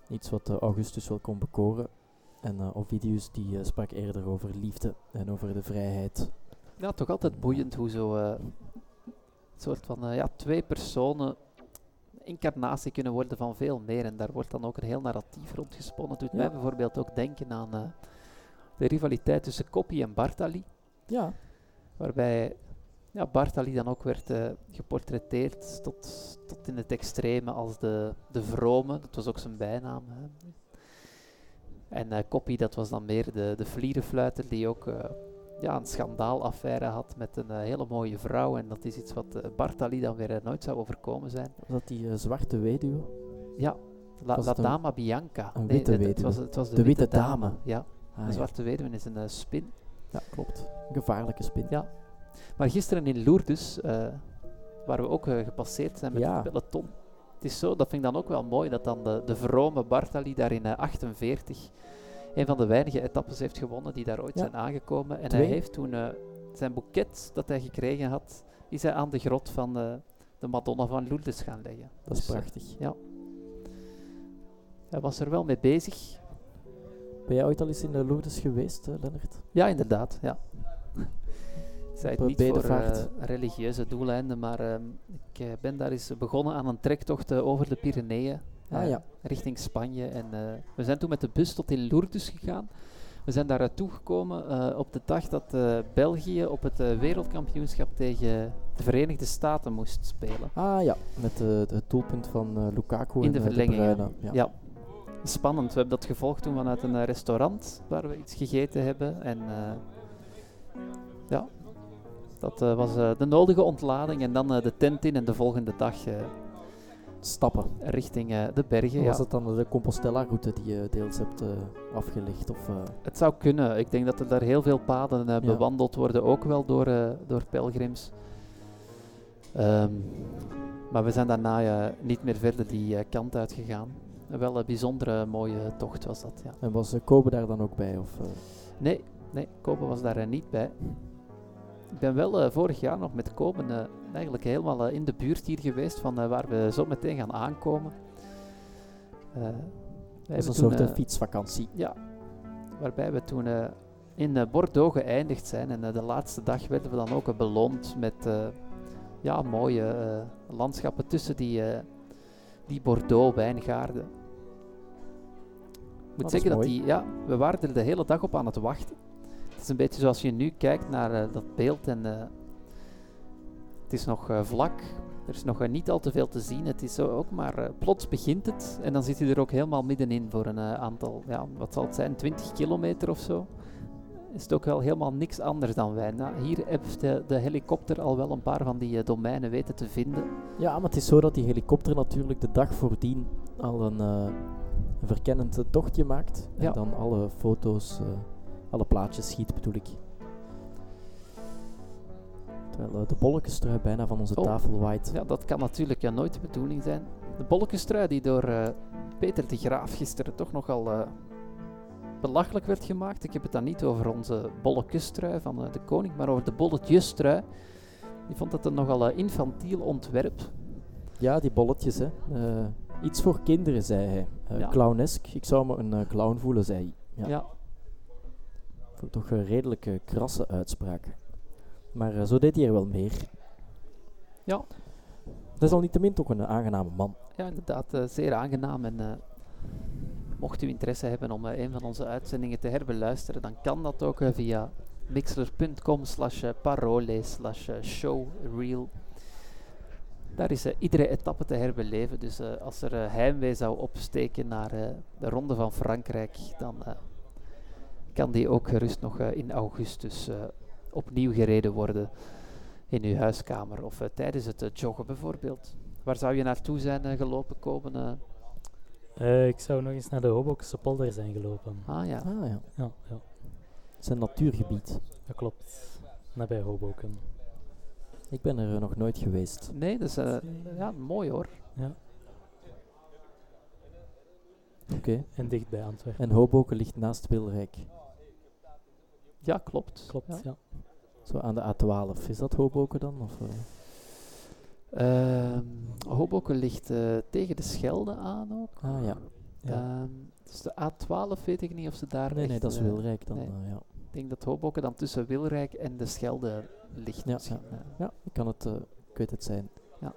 Iets wat eh, Augustus wel kon bekoren. En Ovidius die sprak eerder over liefde en over de vrijheid. Ja, toch altijd boeiend hoe zo soort van ja, twee personen incarnatie kunnen worden van veel meer. En daar wordt dan ook een heel narratief rondgesponnen. Het doet mij bijvoorbeeld ook denken aan de rivaliteit tussen Coppi en Bartali. Ja, Waarbij ja, Bartali dan ook werd eh, geportretteerd tot, tot in het extreme als de, de vrome. Dat was ook zijn bijnaam. Hè. En Coppi, dat was dan meer de, de vlierenfluiter die ook eh, ja, een schandaalaffaire had met een hele mooie vrouw. En dat is iets wat Bartali dan weer nooit zou overkomen zijn. was dat die zwarte weduwe? Ja, La, Dama Bianca. een witte het weduwe? was, het was de, De witte, witte dame. dame. Ja, Ah, de ja. zwarte weduwe is een spin. ja, klopt. Een gevaarlijke spin. Ja. Maar gisteren in Lourdes, eh, waar we ook eh, gepasseerd zijn met Ja. het peloton. Het is zo, dat vind ik dan ook wel mooi, dat dan de, de vrome Bartali daar in eh, 48 een van de weinige etappes heeft gewonnen die daar ooit Ja. zijn aangekomen. En Twee. hij heeft toen eh, zijn boeket dat hij gekregen had, is hij aan de grot van eh, de Madonna van Lourdes gaan leggen. Dat is Dus, eh, prachtig. hij was er wel mee bezig. Ben jij ooit al eens in de Lourdes geweest, eh, Lennart? Ja, inderdaad. Ja. Zei het niet voor eh, religieuze doeleinden, maar ehm, ik eh, ben daar eens begonnen aan een trektocht eh, over de Pyreneeën. Ah ja. Richting Spanje. En we zijn toen met de bus tot in Lourdes gegaan. We zijn daar naartoe gekomen eh, op de dag dat België op het wereldkampioenschap tegen de Verenigde Staten moest spelen. Ah ja, met het doelpunt van Lukaku In de verlenging, ja. Bruyne. Ja. Ja. Spannend. We hebben dat gevolgd toen vanuit een restaurant waar we iets gegeten hebben. En ja, dat eh, was eh, de nodige ontlading. En dan eh, de tent in en de volgende dag Stappen. richting de bergen. Was ja. het dan de Compostela-route die je deels hebt afgelegd? Of, Het zou kunnen. Ik denk dat er daar heel veel paden bewandeld worden, ook wel door, door pelgrims. Ehm, maar we zijn daarna niet meer verder die kant uitgegaan. Wel een bijzondere mooie tocht was dat, ja. en was Kobe daar dan ook bij? Of, Nee, nee, Kopen was daar niet bij. Ik ben wel eh, vorig jaar nog met Kopen eh, eigenlijk helemaal eh, in de buurt hier geweest van waar we zo meteen gaan aankomen. Dat is een soort fietsvakantie. Ja, waarbij we toen in Bordeaux geëindigd zijn. En de laatste dag werden we dan ook beloond met ja, mooie landschappen tussen die, die Bordeaux-wijngaarden. Ik moet dat zeggen dat mooi. die, ja, we waren er de hele dag op aan het wachten. Het is een beetje zoals je nu kijkt naar eh, dat beeld en eh, het is nog eh, vlak. Er is nog niet al te veel te zien. Het is zo ook maar plots begint het en dan zit je er ook helemaal middenin voor een aantal, ja, wat zal het zijn, 20 kilometer of zo. Is het ook wel helemaal niks anders dan wij. Nou, hier heeft de, de helikopter al wel een paar van die domeinen weten te vinden. Ja, maar het is zo dat die helikopter natuurlijk de dag voordien al een, een verkennend tochtje maakt. En Ja. dan alle foto's, alle plaatjes schiet bedoel ik. Terwijl eh, de bolletjestrui bijna van onze Oh. tafel waait. Ja, dat kan natuurlijk ja, nooit de bedoeling zijn. De bolkenstrui die door eh, Peter de Graaf gisteren toch nogal eh belachelijk werd gemaakt. Ik heb het dan niet over onze bolletjestrui van de koning, maar over de bolletjestrui. Die vond dat een nogal infantiel ontwerp. Ja, die bolletjes, hè. Iets voor kinderen, zei hij. Ja. Clownesk. Ik zou me een clown voelen, zei hij. Ja. Ja. Toch een redelijk eh, krasse uitspraak. Maar eh, zo deed hij er wel meer. Ja. Desalniettemin toch een aangename man. Ja, inderdaad, eh, zeer aangenaam. En eh, mocht u interesse hebben om een van onze uitzendingen te herbeluisteren, dan kan dat ook via mixler.com slash parole slash showreel. Daar is iedere etappe te herbeleven. Dus als er heimwee zou opsteken naar de Ronde van Frankrijk, dan kan die ook gerust nog in augustus opnieuw gereden worden in uw huiskamer of tijdens het joggen bijvoorbeeld. Waar zou je naartoe zijn gelopen, komen? ik zou nog eens naar de Hobokse polder zijn gelopen. Ah ja. Ah, ja. ja, ja. Het is een natuurgebied. Dat klopt. Nabij Hoboken. Ik ben er nog nooit geweest. Nee, dat is uh, ja, mooi hoor. Ja. Oké. En dicht bij Antwerpen. En Hoboken ligt naast Wilrijk. Ja, klopt. Klopt, ja. Zo aan de A12. Is dat Hoboken dan? Of, uh? Hoboken ligt uh, tegen de Schelde aan ook. Ah ja. ja. Um, dus de A12 weet ik niet of ze daar. Nee, nee, dat is Wilrijk dan. Nee. ja. Ik denk dat Hoboken dan tussen Wilrijk en de Schelde ligt. Ja, ja. ja ik, kan het, uh, ik weet het zijn. Ja.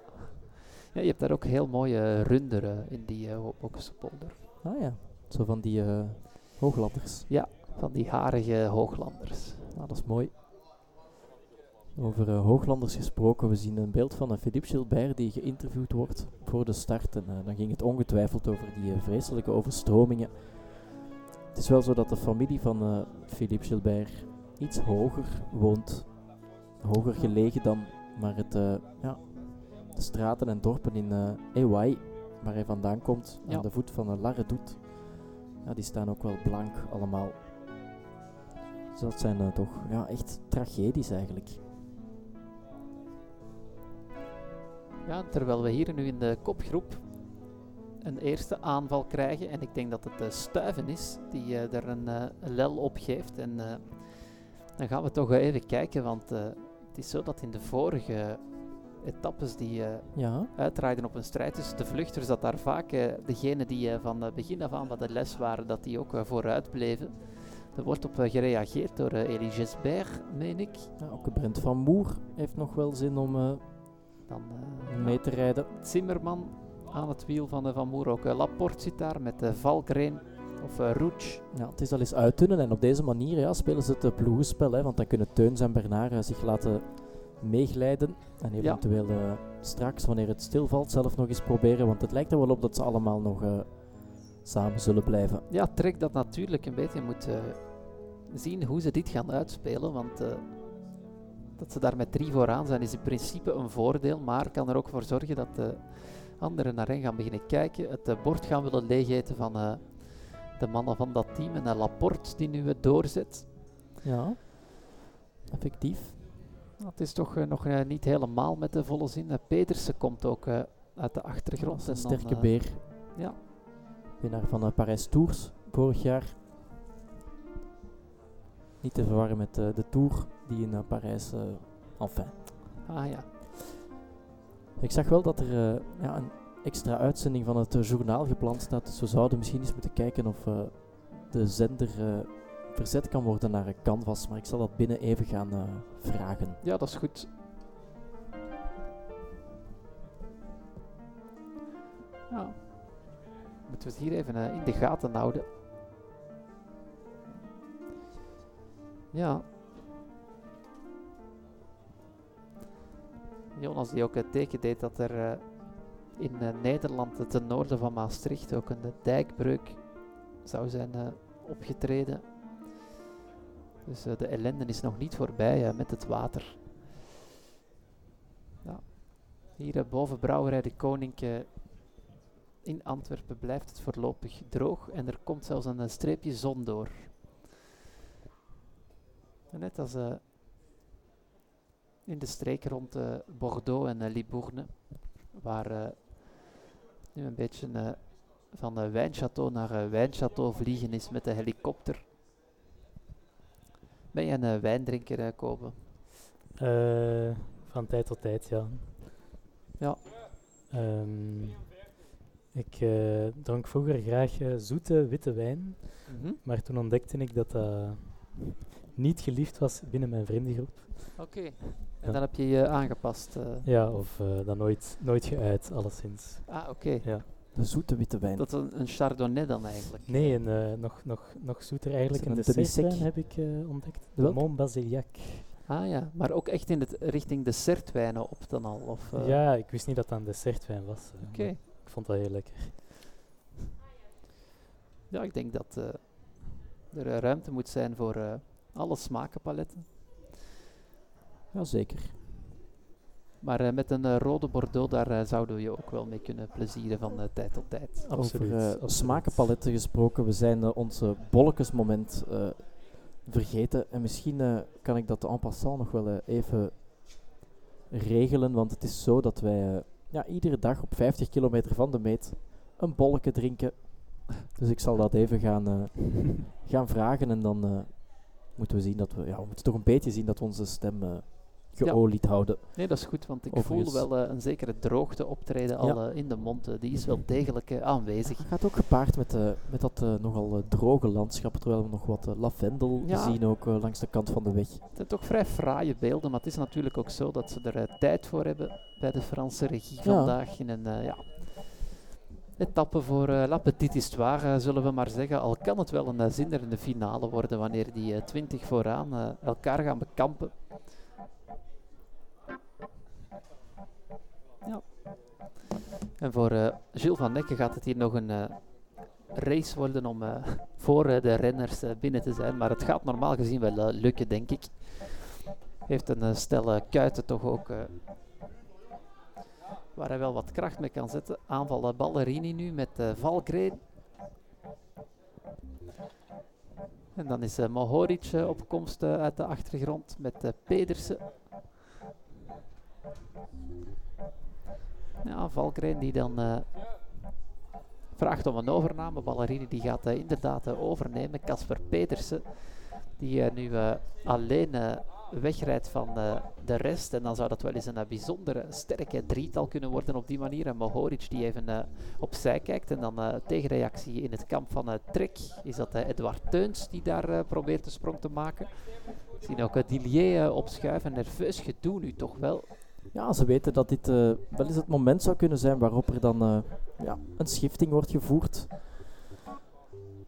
ja, je hebt daar ook heel mooie runderen in die uh, Hobokse polder. Ah ja, zo van die uh, hooglanders. Ja, van die harige hooglanders. Ah, dat is mooi. Over uh, hooglanders gesproken, we zien een beeld van een Philippe Gilbert die geïnterviewd wordt voor de start. En uh, dan ging het ongetwijfeld over die uh, vreselijke overstromingen. Het is wel zo dat de familie van Philippe Gilbert iets hoger woont hoger gelegen dan, maar het, uh, ja, de straten en dorpen in uh, Ewai, waar hij vandaan komt, ja. aan de voet van uh, Larredoet, ja, die staan ook wel blank allemaal. Dus dat zijn uh, toch ja, echt tragedies eigenlijk. Ja, terwijl we hier nu in de kopgroep een eerste aanval krijgen, en ik denk dat het Stuiven is die er een lel op geeft. En dan gaan we toch even kijken, want het is zo dat in de vorige etappes die uh, ja. uitdraaiden op een strijd tussen de vluchters, dat daar vaak uh, degenen die uh, van begin af aan bij de les waren, dat die ook vooruit bleven. Er wordt op gereageerd door Elie Gesbert, meen ik. Ja, ook Brent van Moer heeft nog wel zin om Dan, mee te rijden. Zimmerman aan het wiel van Van Moer. Ook Laporte zit daar met Valkrein of uh. Ja, het is al eens uitdunnen en op deze manier ja, spelen ze het uh, ploegenspel. Hè, want dan kunnen Teuns en Bernard uh, zich laten meeglijden. En eventueel ja. straks, wanneer het stilvalt, zelf nog eens proberen. Want het lijkt er wel op dat ze allemaal nog samen zullen blijven. Ja, trek dat natuurlijk een beetje. Je moet zien hoe ze dit gaan uitspelen. Want dat ze daar met drie vooraan zijn is in principe een voordeel. Maar kan er ook voor zorgen dat de anderen naar hen gaan beginnen kijken. Het bord gaan willen leegeten van de mannen van dat team. En Laporte die nu het doorzet. Ja, effectief. Het is toch nog niet helemaal met de volle zin. Pedersen komt ook uit de achtergrond. Een sterke beer. Ja. Winnaar van Parijs Tours vorig jaar. Niet te verwarren met de Tour die in Parijs, enfin. Ah ja. Ik zag wel dat er ja, een extra uitzending van het uh, journaal gepland staat. Dus we zouden misschien eens moeten kijken of uh, de zender uh, verzet kan worden naar een canvas. Maar ik zal dat binnen even gaan vragen. Ja, dat is goed. Ja. Moeten we het hier even in de gaten houden. Ja. Jonas die ook het teken deed dat er in uh, Nederland, ten noorden van Maastricht, ook een dijkbreuk zou zijn opgetreden. Dus de ellende is nog niet voorbij met het water. Ja. Hier boven Brouwerij de Koninkje in Antwerpen blijft het voorlopig droog en er komt zelfs een streepje zon door. Net als in de streek rond Bordeaux en Libourne, waar nu een beetje van wijnchateau naar wijnchateau vliegen is met de helikopter. Ben je een wijndrinker, kopen? van tijd tot tijd, ja. Ja. Um, ik dronk vroeger graag zoete witte wijn, mm -hmm. maar toen ontdekte ik dat dat niet geliefd was binnen mijn vriendengroep. Oké. Okay. En dan heb je je aangepast? Ja, of dan nooit, nooit geuit, alleszins. Ah, oké. Okay. Ja. De zoete witte wijn. Dat is een, een chardonnay dan eigenlijk. Nee, een, eh, nog, nog, nog zoeter eigenlijk een een dessertwijn heb ik eh, ontdekt. Welk? Mont Basiliac. Ah ja, maar ook echt in het richting dessertwijnen op dan al. Of, eh, Ja, ik wist niet dat dat een dessertwijn was. eh, Oké. Vond dat heel lekker. Ja, ik denk dat eh, er ruimte moet zijn voor eh, alle smakenpaletten. Jazeker. Maar eh, met een rode Bordeaux, daar eh, zouden we je ook wel mee kunnen plezieren van eh, tijd tot tijd. Absoluut. Over eh, smakenpaletten gesproken, we zijn onze bolletjesmoment eh, vergeten. En misschien eh, kan ik dat en passant nog wel even regelen, want het is zo dat wij eh, ja, iedere dag op 50 kilometer van de meet een bolletje drinken. Dus ik zal dat even gaan, eh, gaan vragen en dan eh, moeten we zien dat we, ja, we moeten toch een beetje zien dat we onze stem geolied houden. Nee, dat is goed, want ik Overigens. voel wel eh, een zekere droogte optreden al Ja. eh, in de mond. eh, die is wel degelijk aanwezig. Het gaat ook gepaard met, met dat nogal droge landschap, terwijl we nog wat lavendel Ja. zien ook langs de kant van de weg. Het zijn toch vrij fraaie beelden, maar het is natuurlijk ook zo dat ze er tijd voor hebben bij de Franse regie Ja. vandaag. In een ja, etappe voor eh, La Petite Histoire, zullen we maar zeggen. Al kan het wel een uh, zinderende finale worden wanneer die eh, twintig vooraan elkaar gaan bekampen. En voor eh, Gilles van Nekke gaat het hier nog een eh, race worden om eh, voor de renners binnen te zijn. Maar het gaat normaal gezien wel lukken, denk ik. Heeft een stel eh, kuiten toch ook. waar hij wel wat kracht mee kan zetten. Aanval Ballerini nu met Valkrein. En dan is Mohoric op komst uit de achtergrond met Pedersen. Ja, Valkrein die dan eh, vraagt om een overname. Ballerini die gaat eh, inderdaad eh, overnemen. Casper Pedersen die nu alleen wegrijdt van de rest. En dan zou dat wel eens een bijzondere sterke drietal kunnen worden op die manier. En Mohoric die even opzij kijkt. En dan tegenreactie in het kamp van Trek is dat Edouard Teuns die daar probeert de sprong te maken. We zien ook Dillier opschuiven. Nerveus gedoe nu toch wel. Ja, ze weten dat dit eh, wel eens het moment zou kunnen zijn waarop er dan eh, ja, een schifting wordt gevoerd.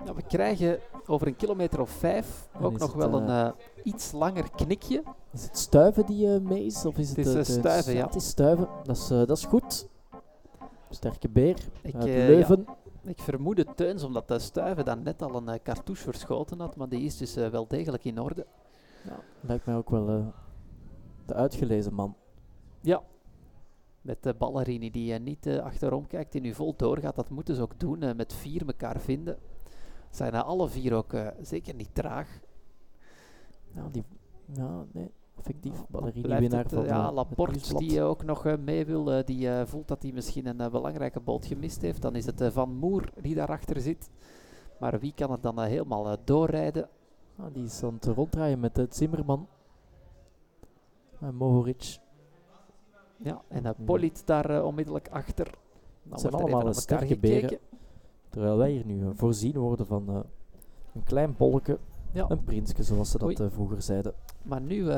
Ja, we krijgen over een kilometer of vijf En ook nog het, wel een eh, eh, iets langer knikje. Is het stuiven die mee is? Of is het, Het is, stuiven, ja. Het is stuiven, dat is, dat is goed. Sterke beer Ik, Leuven. Ik vermoedde Teuns, omdat de Stuiven dan net al een eh, cartouche verschoten had, maar die is dus wel degelijk in orde. Ja, lijkt mij ook wel de uitgelezen man. Ja. Met de Ballerini die eh, niet eh, achterom kijkt, die nu vol doorgaat. Dat moeten ze ook doen, eh, met vier elkaar vinden. Zijn alle vier ook zeker niet traag. Ja, die, ja nee, effectief. Ballerini Blijft winnaar het, eh, van ja, Laporte die ook nog mee wil, die voelt dat hij misschien een belangrijke boot gemist heeft. Dan is het Van Moer die daarachter zit. Maar wie kan het dan helemaal doorrijden? Ah, die is aan het ronddraaien met Zimmerman. En Mohoric. Ja, en uh. Polit daar eh, onmiddellijk achter. Dan zijn allemaal sterke beren. Terwijl wij hier nu eh, voorzien worden van eh, een klein bolletje. Ja. Een prinsje, zoals ze dat vroeger zeiden. Maar nu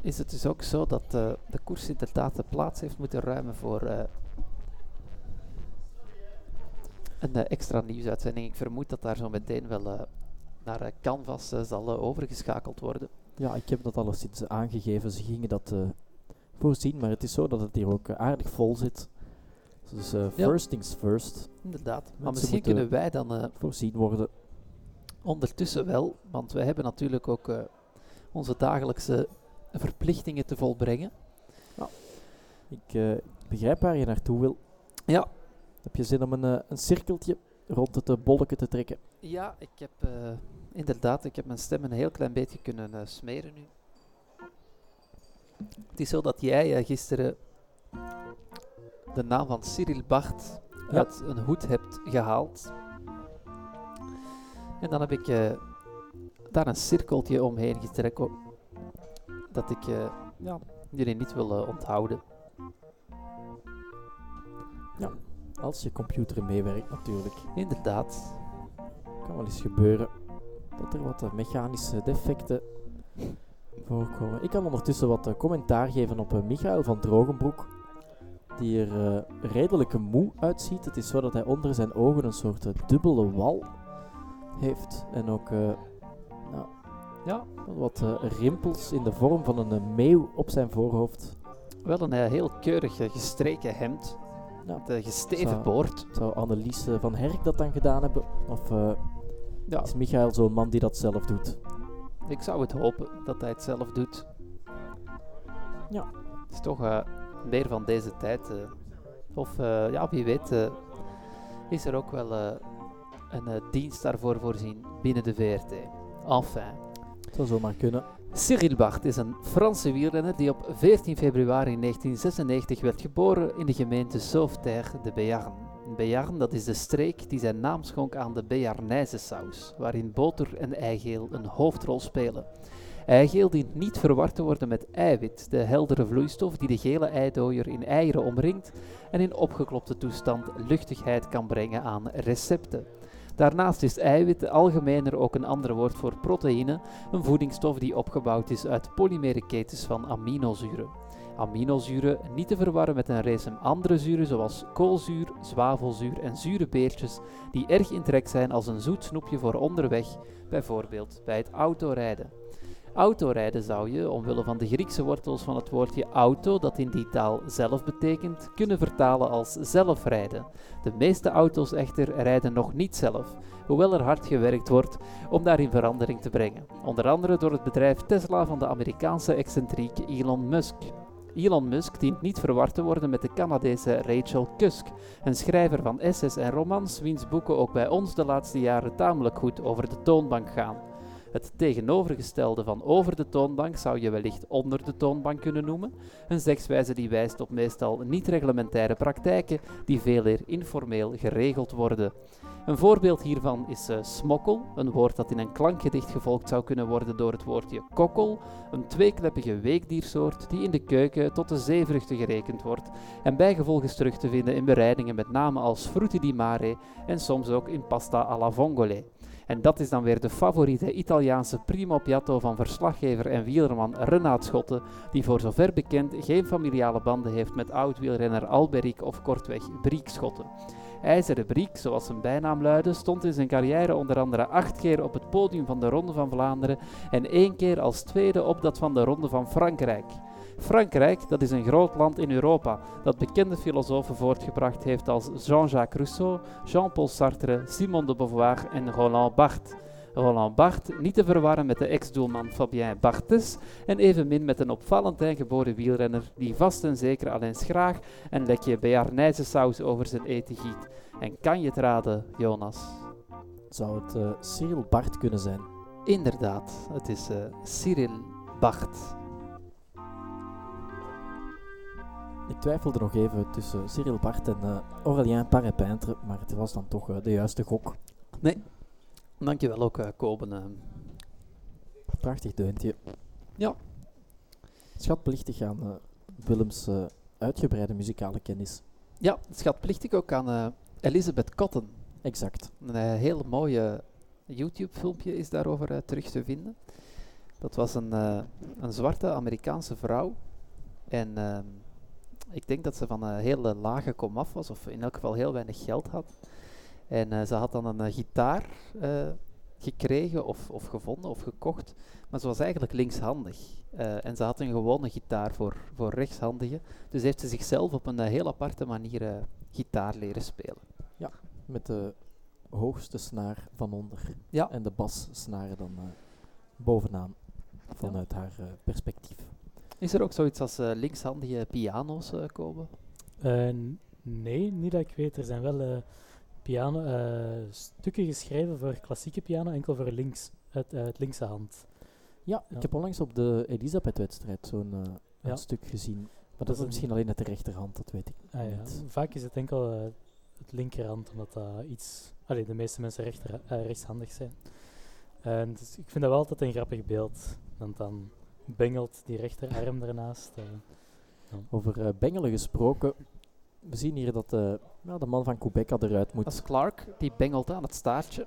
is het dus ook zo dat de koers inderdaad de plaats heeft moeten ruimen voor een extra nieuwsuitzending. Ik vermoed dat daar zo meteen wel naar Canvas zal overgeschakeld worden. Ja, ik heb dat alleszins aangegeven. Ze gingen dat voorzien, maar het is zo dat het hier ook eh, aardig vol zit. Dus eh, Ja. first things first. Inderdaad. Maar misschien kunnen wij dan eh, Voorzien worden. ondertussen wel, want wij hebben natuurlijk ook onze dagelijkse verplichtingen te volbrengen. Ik eh, begrijp waar je naartoe wil. Ja. Heb je zin om een, een cirkeltje rond het bolletje te trekken? Ja, ik heb inderdaad, ik heb mijn stem een heel klein beetje kunnen smeren nu. Het is zo dat jij eh, gisteren de naam van Cyril Bart Ja. uit een hoed hebt gehaald. En dan heb ik eh, daar een cirkeltje omheen getrokken dat ik eh, ja, jullie niet wil onthouden. Als je computer meewerkt natuurlijk. Inderdaad. kan wel eens gebeuren dat er wat mechanische defecten voorkomen. Ik kan ondertussen wat eh, commentaar geven op eh, Michael van Drogenbroek. die er eh, redelijk moe uitziet. Het is zo dat hij onder zijn ogen een soort dubbele wal heeft. En ook nou, ja, wat rimpels in de vorm van een meeuw op zijn voorhoofd. Wel een heel keurig gestreken hemd. Ja. Een gesteven boord. Zou Annelies van Herk dat dan gedaan hebben? Of Ja, is Michael zo'n man die dat zelf doet? Ik zou het hopen dat hij het zelf doet. Ja. Het is toch eh, meer van deze tijd. eh. of eh, ja, wie weet is er ook wel een dienst daarvoor voorzien binnen de VRT. Enfin. Het zou zomaar kunnen. Cyril Bart is een Franse wielrenner die op 14 februari 1996 werd geboren in de gemeente Sauveterre de Béarn. Béarn, dat is de streek die zijn naam schonk aan de Béarnaise saus, waarin boter en eigeel een hoofdrol spelen. Eigeel dient niet verward te worden met eiwit, de heldere vloeistof die de gele eidooier in eieren omringt en in opgeklopte toestand luchtigheid kan brengen aan recepten. Daarnaast is eiwit algemener ook een ander woord voor proteïne, een voedingsstof die opgebouwd is uit polymere ketens van aminozuren. Aminozuren niet te verwarren met een race andere zuren zoals koolzuur, zwavelzuur en zure beertjes, die erg in trek zijn als een zoet snoepje voor onderweg, bijvoorbeeld bij het autorijden. Autorijden zou je, omwille van de Griekse wortels van het woordje auto, dat in die taal zelf betekent, kunnen vertalen als zelfrijden. De meeste auto's echter rijden nog niet zelf, hoewel er hard gewerkt wordt om daarin verandering te brengen. Onder andere door het bedrijf Tesla van de Amerikaanse excentriek Elon Musk. Elon Musk dient niet verward te worden met de Canadese Rachel Cusk, een schrijver van essays en romans, wiens boeken ook bij ons de laatste jaren tamelijk goed over de toonbank gaan. Het tegenovergestelde van over de toonbank zou je wellicht onder de toonbank kunnen noemen, een zegswijze die wijst op meestal niet-reglementaire praktijken die veel eer informeel geregeld worden. Een voorbeeld hiervan is eh, smokkel, een woord dat in een klankgedicht gevolgd zou kunnen worden door het woordje kokkel, een tweekleppige weekdiersoort die in de keuken tot de zeevruchten gerekend wordt en bijgevolg is terug te vinden in bereidingen met name als frutti di mare en soms ook in pasta alla vongole. En dat is dan weer de favoriete Italiaanse primo piatto van verslaggever en wielerman Renaat Schotten, die voor zover bekend geen familiale banden heeft met oud-wielrenner of kortweg Briek Schotten. IJzeren Briek, zoals zijn bijnaam luidde, stond in zijn carrière onder andere acht keer op het podium van de Ronde van Vlaanderen en één keer als tweede op dat van de Ronde van Frankrijk. Frankrijk, dat is een groot land in Europa, dat bekende filosofen voortgebracht heeft als Jean-Jacques Rousseau, Jean-Paul Sartre, Simone de Beauvoir en Roland Barthes. Roland Barthes, niet te verwarren met de ex-doelman Fabien Barthes en evenmin met een op Valentijn geboren wielrenner die vast en zeker al eens graag een lekje Béarnaise saus over zijn eten giet. En kan je het raden, Jonas? Zou het eh, Cyril Bart kunnen zijn? Inderdaad, het is eh, Cyril Barthes. Ik twijfelde nog even tussen Cyril Bart en eh Aurélien Parepintre, maar het was dan toch de juiste gok. Dankjewel ook, Koben. eh. Prachtig deuntje. Ja. Schatplichtig aan eh, Willems uitgebreide muzikale kennis. Ja, schatplichtig ook aan Elisabeth Cotton. Exact. Een heel mooie YouTube-filmpje is daarover terug te vinden. Dat was een, een zwarte Amerikaanse vrouw. En ehm, ik denk dat ze van een hele lage komaf was, of in elk geval heel weinig geld had. En eh, ze had dan een eh, gitaar eh, gekregen, of, of gevonden, of gekocht. Maar ze was eigenlijk linkshandig. Eh, en ze had een gewone gitaar voor, voor rechtshandigen. Dus heeft ze zichzelf op een heel aparte manier eh, gitaar leren spelen. Met de hoogste snaar van onder. Ja. En de bassnaren dan eh, bovenaan. Vanuit haar eh, perspectief. Is er ook zoiets als eh, linkshandige piano's eh, komen? Nee, niet dat ik weet. Er zijn wel eh, piano, eh, stukken geschreven voor klassieke piano, enkel voor links, uit, uit linkse hand. Ja, Ja. ik heb onlangs op de Elisabeth-wedstrijd zo'n eh, Ja. stuk gezien. Maar dat, is misschien alleen uit de rechterhand, dat weet ik Ah, ja. niet. Vaak is het enkel eh, het linkerhand, omdat dat iets... Allee, de meeste mensen rechter, rechtshandig zijn. En dus ik vind dat wel altijd een grappig beeld. Want dan bengelt die rechterarm ernaast. Over bengelen gesproken. We zien hier dat eh, ja, de man van Quebec eruit moet. Als Clark, die bengelt aan het staartje.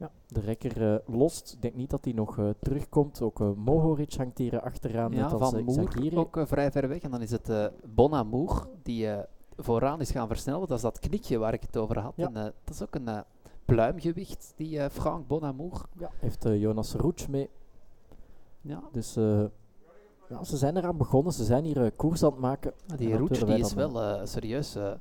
Ja, de rekker eh, lost. Ik denk niet dat hij nog eh, terugkomt. Ook eh, Mohoric hangt hier achteraan. Ja, net als Van Moer ook vrij ver weg. En dan is het eh Bonamour die vooraan is gaan versnellen. Dat is dat knikje waar ik het over had. Ja. En, dat is ook een pluimgewicht, die Frank Bonamour. Ja, heeft Jonas Roets mee. Ja, Dus ja, ze zijn eraan begonnen. Ze zijn hier eh, koers aan het maken. die Roets willen wij die is wel eh, serieus eh,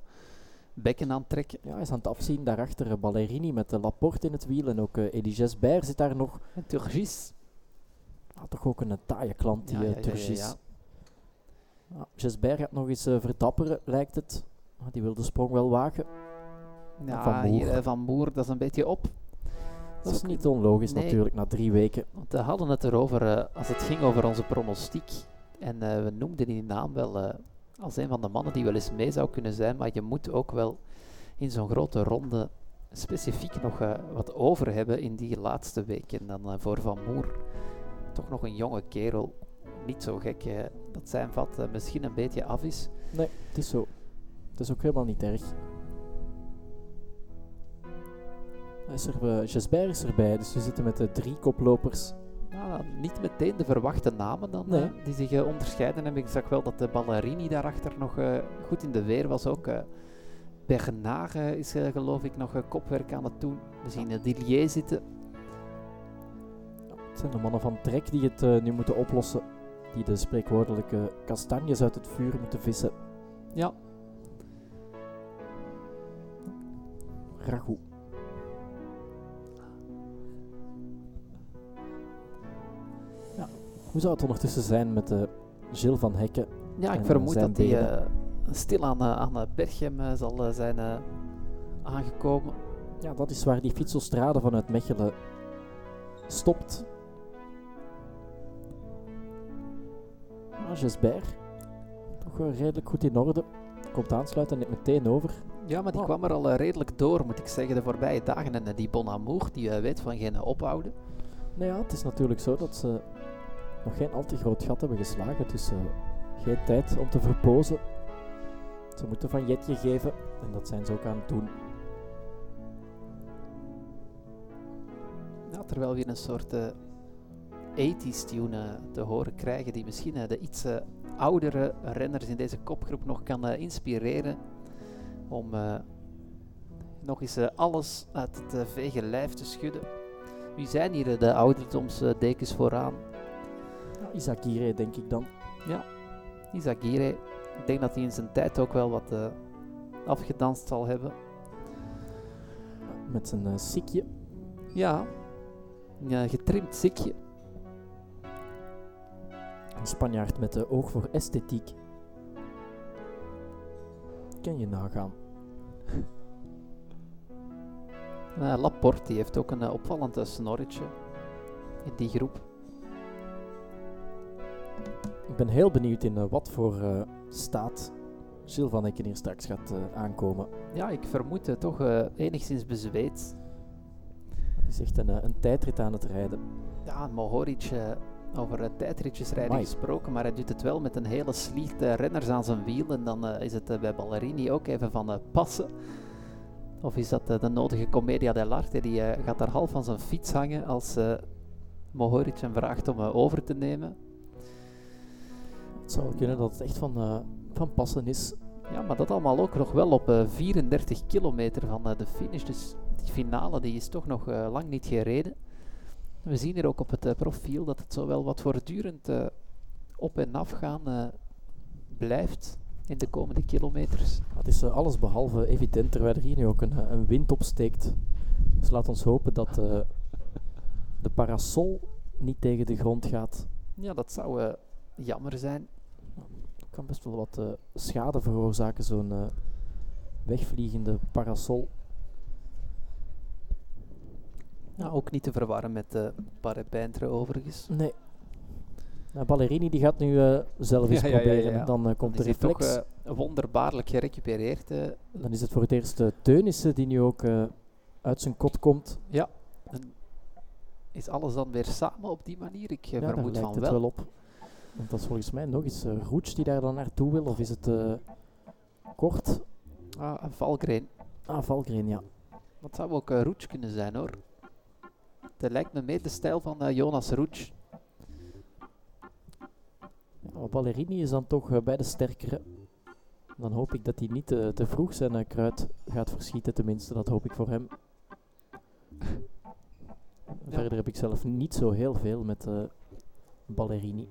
bekken aan het trekken. Ja, hij is aan het afzien. Daarachter Ballerini met de Laporte in het wiel. En ook uh, Elie Gesbert zit daar nog. En Turgis. Ah, toch ook een taaie klant, die Ja, ja, ja, ja, ja, Turgis. ja. Ja, Gesbert gaat nog eens eh, verdapperen, lijkt het. Ah, die wil de sprong wel wagen. Ja, Van hier eh, Van Moer, dat is een beetje op. Dat is niet onlogisch Nee. natuurlijk, na drie weken. Want we hadden het erover eh, als het ging over onze pronostiek. En eh, we noemden die naam wel eh, als een van de mannen die wel eens mee zou kunnen zijn. Maar je moet ook wel in zo'n grote ronde specifiek nog eh, wat over hebben in die laatste week. En dan eh, voor Van Moer, toch nog een jonge kerel. Niet zo gek eh, dat zijn vat eh, misschien een beetje af is. Nee, het is zo. Het is ook helemaal niet erg. Is er, eh, Gesbert is erbij, dus we zitten met de drie koplopers. Nou, niet meteen de verwachte namen dan, Nee. die zich eh, onderscheiden hebben. Ik zag wel dat de Ballerini daarachter nog eh, goed in de weer was ook. Bernard eh, is geloof ik nog kopwerk aan het doen. We zien uh, Dillier zitten. Het zijn de mannen van Trek die het nu moeten oplossen. Die de spreekwoordelijke kastanjes uit het vuur moeten vissen. Ja, Ragout. Hoe zou het ondertussen zijn met de Gilles van Hekken? ja ik vermoed dat hij eh, stil aan, eh, aan eh, Berchem eh, zal eh, zijn eh, aangekomen. Ja, dat is waar die fietsostrade vanuit Mechelen stopt. Ah, Gesbert. Toch wel redelijk goed in orde. Komt aansluiten en net meteen over. Ja, maar die Oh. kwam er al eh, redelijk door, moet ik zeggen, de voorbije dagen. En eh, die Bonamour, die eh, weet van geen eh, ophouden. Nou ja, het is natuurlijk zo dat ze nog geen al te groot gat hebben geslagen. Dus eh, geen tijd om te verpozen. Ze moeten van Jetje geven. En dat zijn ze ook aan het doen. Ja, terwijl we een soort eh 80s tune eh, te horen krijgen, die misschien eh, de iets eh, oudere renners in deze kopgroep nog kan eh, inspireren om eh, nog eens eh, alles uit het eh, vege lijf te schudden. Wie zijn hier eh, de ouderdomsdekens vooraan? Ja, Isaac denk ik dan. Izagirre, ik denk dat hij in zijn tijd ook wel wat eh, afgedanst zal hebben. Met zijn sikje. Ja, een eh, getrimd zikje. Een Spanjaard met de oog voor esthetiek. Kan je nagaan. Laporte die heeft ook een opvallend snorretje in die groep. Ik ben heel benieuwd in eh, wat voor eh, staat Hekken hier straks gaat eh, aankomen. Ja, ik vermoed eh, toch enigszins bezweet. Het is echt een, een tijdrit aan het rijden. Ja, Mohoric, over tijdritjes rijden Amai. gesproken, maar hij doet het wel met een hele sliert eh, renners aan zijn wiel. En dan is het bij Ballerini ook even van passen. Of is dat de nodige commedia dell'arte? Die gaat daar half van zijn fiets hangen als Mohoric hem vraagt om over te nemen. Het zou kunnen dat het echt van, eh, van passen is. Ja, maar dat allemaal ook nog wel op eh, 34 kilometer van eh, de finish. Dus die finale die is toch nog eh, lang niet gereden. We zien hier ook op het eh, profiel dat het zo wel wat voortdurend eh, op en af gaan eh, blijft in de komende kilometers. Het is eh, alles behalve evident terwijl er hier nu ook een, eh, een wind opsteekt. Dus laat ons hopen dat eh, de parasol niet tegen de grond gaat. Ja, dat zou eh, jammer zijn. Kan best wel wat eh, schade veroorzaken, zo'n eh, wegvliegende parasol. Ja, ook niet te verwarren met de Parepintre overigens. Nee. Nou, Ballerini die gaat nu eh, zelf eens Ja, ja, ja, proberen. ja. Dan eh, komt de reflex. toch eh, wonderbaarlijk gerecupereerd. eh. Dan is het voor het eerst Teunissen die nu ook eh, uit zijn kot komt. ja, en is alles dan weer samen op die manier? Ik eh, vermoed van het wel. wel op. Want dat is volgens mij nog eens uh, Roets die daar dan naartoe wil. Of is het eh, kort? Ah, een Valgren. Ah, Valgren, ja. Dat zou ook uh, Roets kunnen zijn hoor. dat lijkt me meer de stijl van Jonas Roets. Ja, Ballerini is dan toch bij de sterkere. Dan hoop ik dat hij niet te vroeg zijn kruid gaat verschieten, tenminste. Dat hoop ik voor hem. Verder heb ik zelf niet zo heel veel met Ballerini.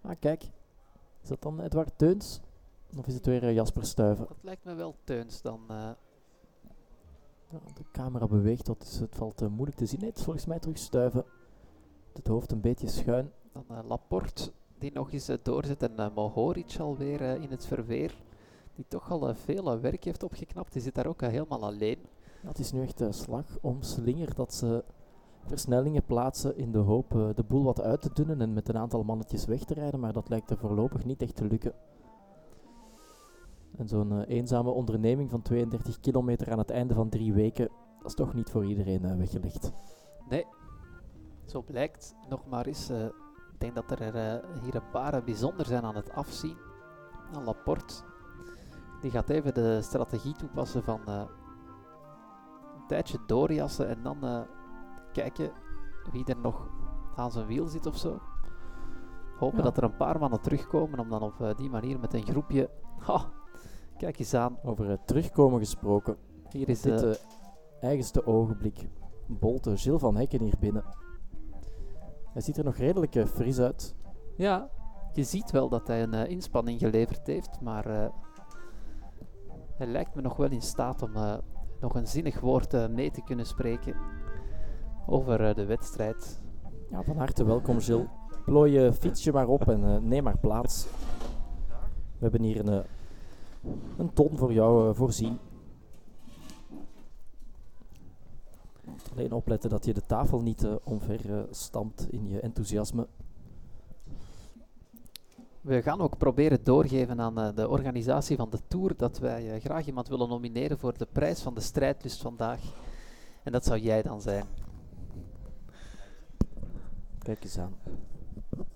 Ah, kijk. Is dat dan Edward Teuns? Of is het weer eh, Jasper Stuyven? Dat lijkt me wel Teuns dan. eh, Ja, de camera beweegt, dat is, het valt eh, moeilijk te zien. Nee, het is volgens mij terug Stuyven. Het hoofd een beetje schuin. dan eh, Laporte, die nog eens doorzet. En uh, Mohoric alweer in het verweer. Die toch al veel werk heeft opgeknapt. Die zit daar ook helemaal alleen. Ja, het is nu echt een slag om slinger dat ze versnellingen plaatsen in de hoop eh, de boel wat uit te dunnen en met een aantal mannetjes weg te rijden, maar dat lijkt er voorlopig niet echt te lukken. En zo'n eh, eenzame onderneming van 32 kilometer aan het einde van drie weken, dat is toch niet voor iedereen eh, weggelegd. Nee, zo blijkt nog maar eens. ik denk dat er hier een paar bijzonder zijn aan het afzien. Nou, Laporte, die gaat even de strategie toepassen van een tijdje doorjassen en dan kijken wie er nog aan zijn wiel zit of zo. Hopen Ja. dat er een paar mannen terugkomen om dan op eh, die manier met een groepje. Ha, kijk eens aan. Over het terugkomen gesproken, Hier is dit de. eh, eigenste ogenblik. Bolte Gilles van Hekken hier binnen. Hij ziet er nog redelijk eh, fris uit. Ja, je ziet wel dat hij een eh, inspanning geleverd heeft, maar eh, hij lijkt me nog wel in staat om eh, nog een zinnig woord eh, mee te kunnen spreken over eh, de wedstrijd. Ja, van harte welkom Gilles. Plooi je fietsje maar op en eh, neem maar plaats. We hebben hier een, eh, een ton voor jou eh, voorzien. Alleen opletten dat je de tafel niet eh, omver eh, stampt in je enthousiasme. We gaan ook proberen doorgeven aan eh, de organisatie van de Tour dat wij eh, graag iemand willen nomineren voor de prijs van de strijdlust vandaag. En dat zou jij dan zijn. Kijk eens aan.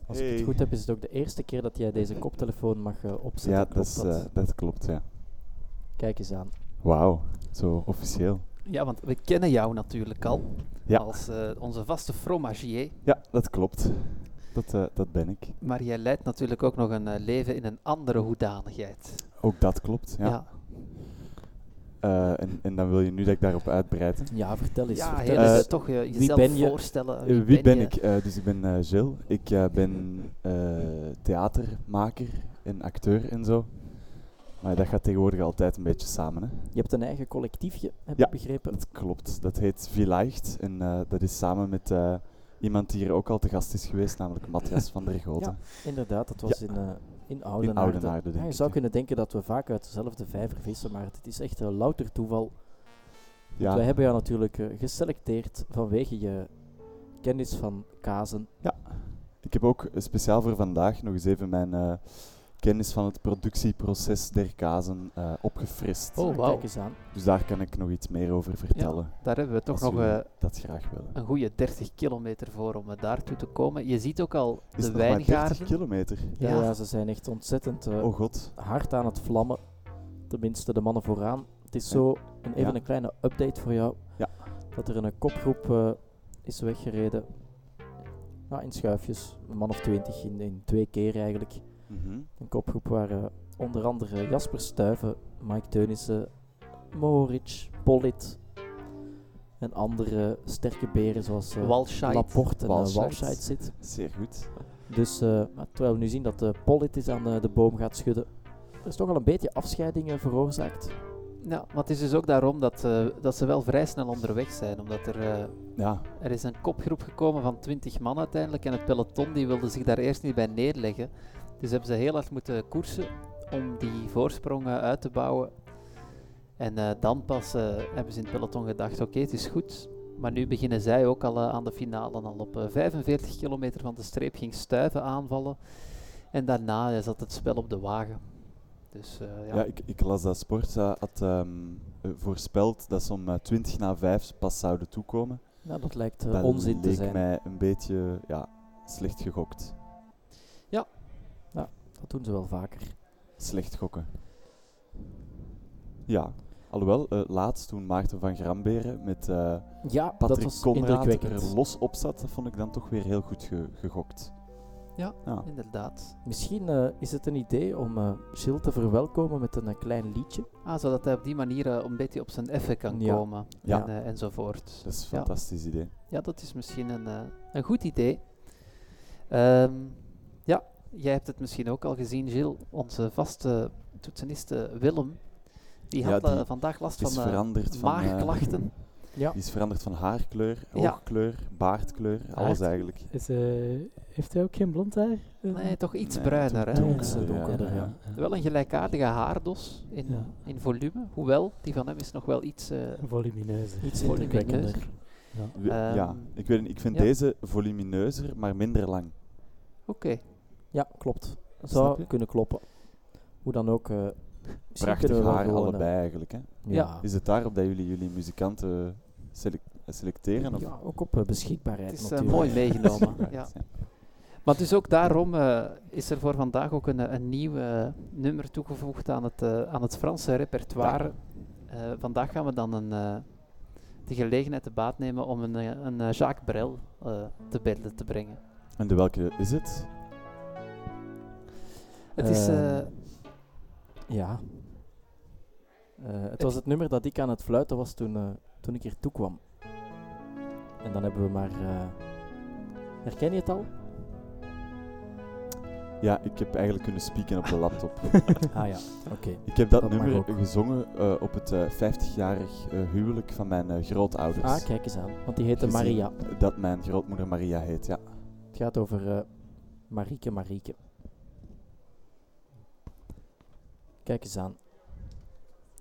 Als ik het goed heb, is het ook de eerste keer dat jij deze koptelefoon mag eh, opzetten. Ja, Klopt dat, is, dat? eh, dat klopt, ja. Kijk eens aan. Wauw, zo officieel. Ja, want we kennen jou natuurlijk al Ja. als eh, onze vaste fromagier. Ja, dat klopt. Dat, eh, dat ben ik. Maar jij leidt natuurlijk ook nog een leven in een andere hoedanigheid. Ook dat klopt, ja. ja. Eh, en, en dan wil je nu dat ik daarop uitbreid. Ja, vertel eens. Ja, vertel heel eens. toch eh, jezelf ben je? voorstellen. Eh, wie, ben, je? ik? Eh, dus ik ben eh Gilles. Ik eh, ben eh, theatermaker en acteur en zo. Maar dat gaat tegenwoordig altijd een beetje samen. Hè? Je hebt een eigen collectiefje, heb Ja. ik begrepen. Dat klopt. Dat heet Vielleicht. En eh, dat is samen met eh, iemand die hier ook al te gast is geweest, namelijk Matthias van der Goten. Inderdaad, dat was Ja. in, eh in Oudenaarde. Denk Ja, je ik, zou ja. kunnen denken dat we vaak uit dezelfde vijver vissen, maar het is echt eh, louter toeval. Ja, Wij hebben jou natuurlijk eh, geselecteerd vanwege je kennis van kazen. Ik heb ook speciaal voor vandaag nog eens even mijn eh, kennis van het productieproces der kazen eh, opgefrist. Oh, Ah, wauw. Kijk eens aan. Dus daar kan ik nog iets meer over vertellen. Daar hebben we toch nog eh, dat graag willen. een goede 30 kilometer voor om eh, daartoe te komen. Je ziet ook al Is de maar 30 wijngaarden. kilometer? Ja, ze zijn echt ontzettend eh, Oh god. hard aan het vlammen. Tenminste, de mannen vooraan. Het is zo, een, even ja. een kleine update voor jou. Ja. Dat er een kopgroep eh, is weggereden. Nou, in schuifjes. Een man of twintig in, in twee keer eigenlijk. Mhm. Een kopgroep waar eh, onder andere Jasper Stuyven, Mike Teunissen, Mohoric, Pollitt en andere sterke beren zoals eh, Walscheid. Laporte en eh, Walscheid. Walscheid zit. Zeer goed. Dus eh, maar terwijl we nu zien dat uh, Pollitt is aan de boom gaat schudden, er is toch al een beetje afscheidingen veroorzaakt. Ja, maar het is dus ook daarom dat, eh, dat ze wel vrij snel onderweg zijn. Omdat er, eh, Ja, er is een kopgroep gekomen van 20 man uiteindelijk. En het peloton die wilde zich daar eerst niet bij neerleggen. Dus hebben ze heel hard moeten koersen om die voorsprong eh, uit te bouwen. En eh, dan pas eh, hebben ze in het peloton gedacht, oké, het is goed. Maar nu beginnen zij ook al eh, aan de finale. Al op eh, 45 kilometer van de streep ging Stuiven aanvallen. En daarna zat het spel op de wagen. Dus eh, ja. ja. ik, ik las dat Sportza had ehm, eh, voorspeld dat ze om eh, 20 na 5 pas zouden toekomen. Nou, dat lijkt dat onzin te leek zijn. mij een beetje ja, slecht gegokt. Dat doen ze wel vaker. Slecht gokken. Ja, alhoewel, eh, laatst toen Maarten van Gramberen met eh, Ja, dat Patrick was Conrad er los op zat, dat vond ik dan toch weer heel goed ge- gegokt. Ja. ja. Inderdaad. Misschien eh, is het een idee om eh Gilles te verwelkomen met een klein liedje. Ah, zodat hij op die manier eh, een beetje op zijn effen kan Ja. komen. Ja. En, enzovoort. Dat is een Ja. fantastisch idee. Ja, dat is misschien een, eh, een goed idee. Ehm, ja, jij hebt het misschien ook al gezien, Gilles. Onze vaste toetseniste Willem. Die had eh, die vandaag last van eh, veranderd van... eh, maagklachten. Ja. die is veranderd van haarkleur, Ja. oogkleur, baardkleur, alles eigenlijk. Is, eh, heeft hij ook geen blond haar? Nee, toch iets Nee, bruiner. Hè? donkerder, donkerder, ja. wel een gelijkaardige haardos in, Ja. in volume. Hoewel, die van hem is nog wel iets... eh, Volumineuze. Iets Volumineuzer. Ja. We- ja, Ehm, ik, weet, niet, ik vind ja. deze volumineuzer, maar minder lang. Oké. Ja, klopt. Zou kunnen kloppen. Hoe dan ook. eh misschien Prachtig haar, gewoon, eh, allebei eigenlijk. Hè. Ja, Is het daarop dat jullie jullie muzikanten selec- selecteren? Of? ja, ook op eh, beschikbaarheid Het is eh, natuurlijk. mooi meegenomen. Ja. Maar dus ook daarom eh, is er voor vandaag ook een, eh, een nieuw eh, nummer toegevoegd aan het, eh, aan het Franse repertoire. Eh, vandaag gaan we dan een, eh, de gelegenheid te baat nemen om een, eh, een eh, Jacques Brel eh, te bedden te brengen. En de welke is het? Het is... eh, Ehm, Ja. Eh, het was het nummer dat ik aan het fluiten was toen, eh, toen ik hier toe kwam. En dan hebben we maar... eh, herken je het al? Ja, ik heb eigenlijk kunnen spieken op de laptop. ah ja, oké. Ik heb dat, nummer ook. gezongen eh, op het eh, 50-jarig eh, huwelijk van mijn eh, grootouders. Ah, kijk eens aan. Want die heette Maria. Dat mijn grootmoeder Maria heet, ja. Het gaat over eh Marieke Marieke. Kijk eens aan.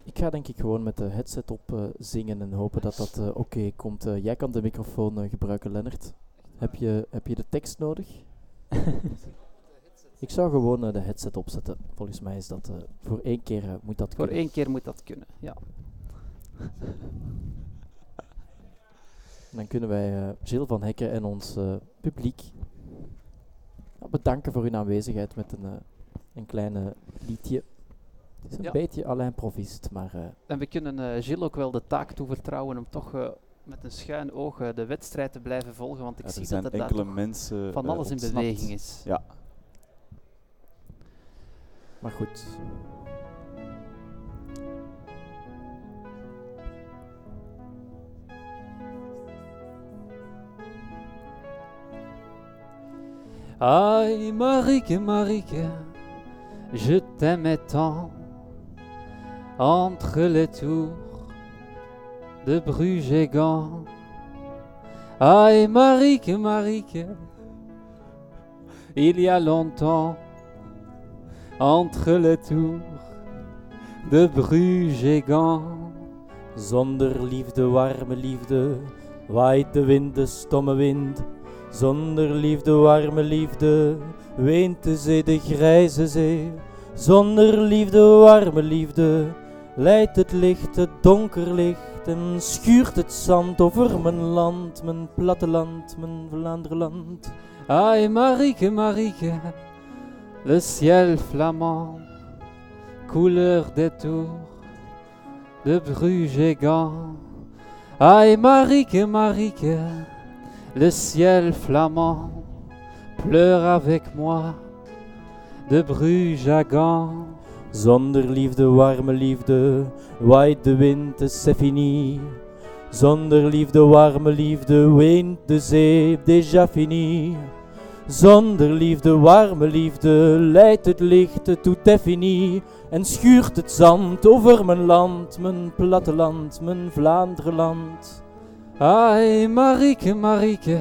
Ik ga denk ik gewoon met de headset op eh, zingen en hopen dat dat eh, oké komt. Eh, jij kan de microfoon gebruiken, Lennart. Heb je, heb je de tekst nodig? ik zou gewoon de headset opzetten. Volgens mij is dat voor één keer moet dat voor kunnen. één keer moet dat kunnen, ja. Dan kunnen wij Gilles van Hekken en ons publiek bedanken voor hun aanwezigheid met een, een klein eh, liedje. Het is een Ja. beetje Alain Provist, maar eh, En we kunnen eh, Gilles ook wel de taak toevertrouwen om toch eh, met een schuin oog eh, de wedstrijd te blijven volgen, want ik Ja, zie dat er enkele mensen van alles in beweging is. Ja, Maar goed. Aïe, Marique, Marique, je t'aimais tant entre les tours de Bruges et Gand. Aïe, Marique, Marique, il y a longtemps entre les tours de Bruges et Gand. Zonder liefde, warme liefde, waait de wind, de stomme wind. Zonder liefde, warme liefde, weent de zee, de grijze zee. Zonder liefde, warme liefde, leidt het licht, het donker licht. En schuurt het zand over mijn land, mijn platteland, mijn Vlaanderenland. Aïe, Marique, Marique, le ciel flamand, couleur des tours de Bruges et Gand. Aïe, Marique, Marique, le ciel flamand, pleure avec moi de Bruges à Gand. Zonder liefde, warme liefde, waait de wind, c'est fini. Zonder liefde, warme liefde, weent de zee, déjà fini. Zonder liefde, warme liefde, leidt het licht, tout fini. En schuurt het zand over mijn land, mijn platteland, mijn Vlaanderenland. Aïe, Marique, Marique,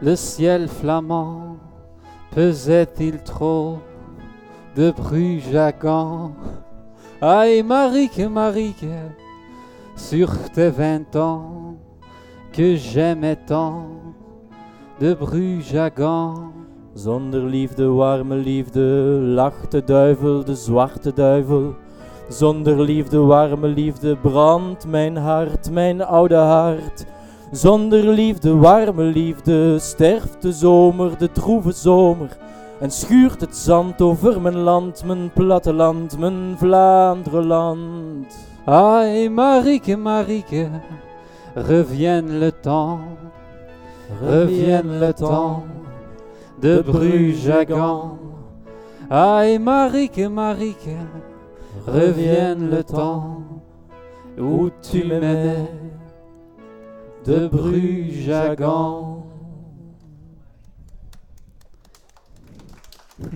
le ciel flamand, pesait-il trop de Bruges Aïe, Marique, Marique, sur tes vingt ans, que j'aimais tant, de Bruges. Zonder liefde, warme liefde, lacht de duivel, de zwarte duivel. Zonder liefde, warme liefde, brandt mijn hart, mijn oude hart. Zonder liefde, warme liefde, sterft de zomer, de droeve zomer. En schuurt het zand over mijn land, mijn platteland, mijn Vlaanderenland. Aïe, Marieke, Marieke, revienne le temps, revienne le temps de Bruges à Gand. Aïe, Marieke, Marieke, le temps où tu m'aimais de Bruges.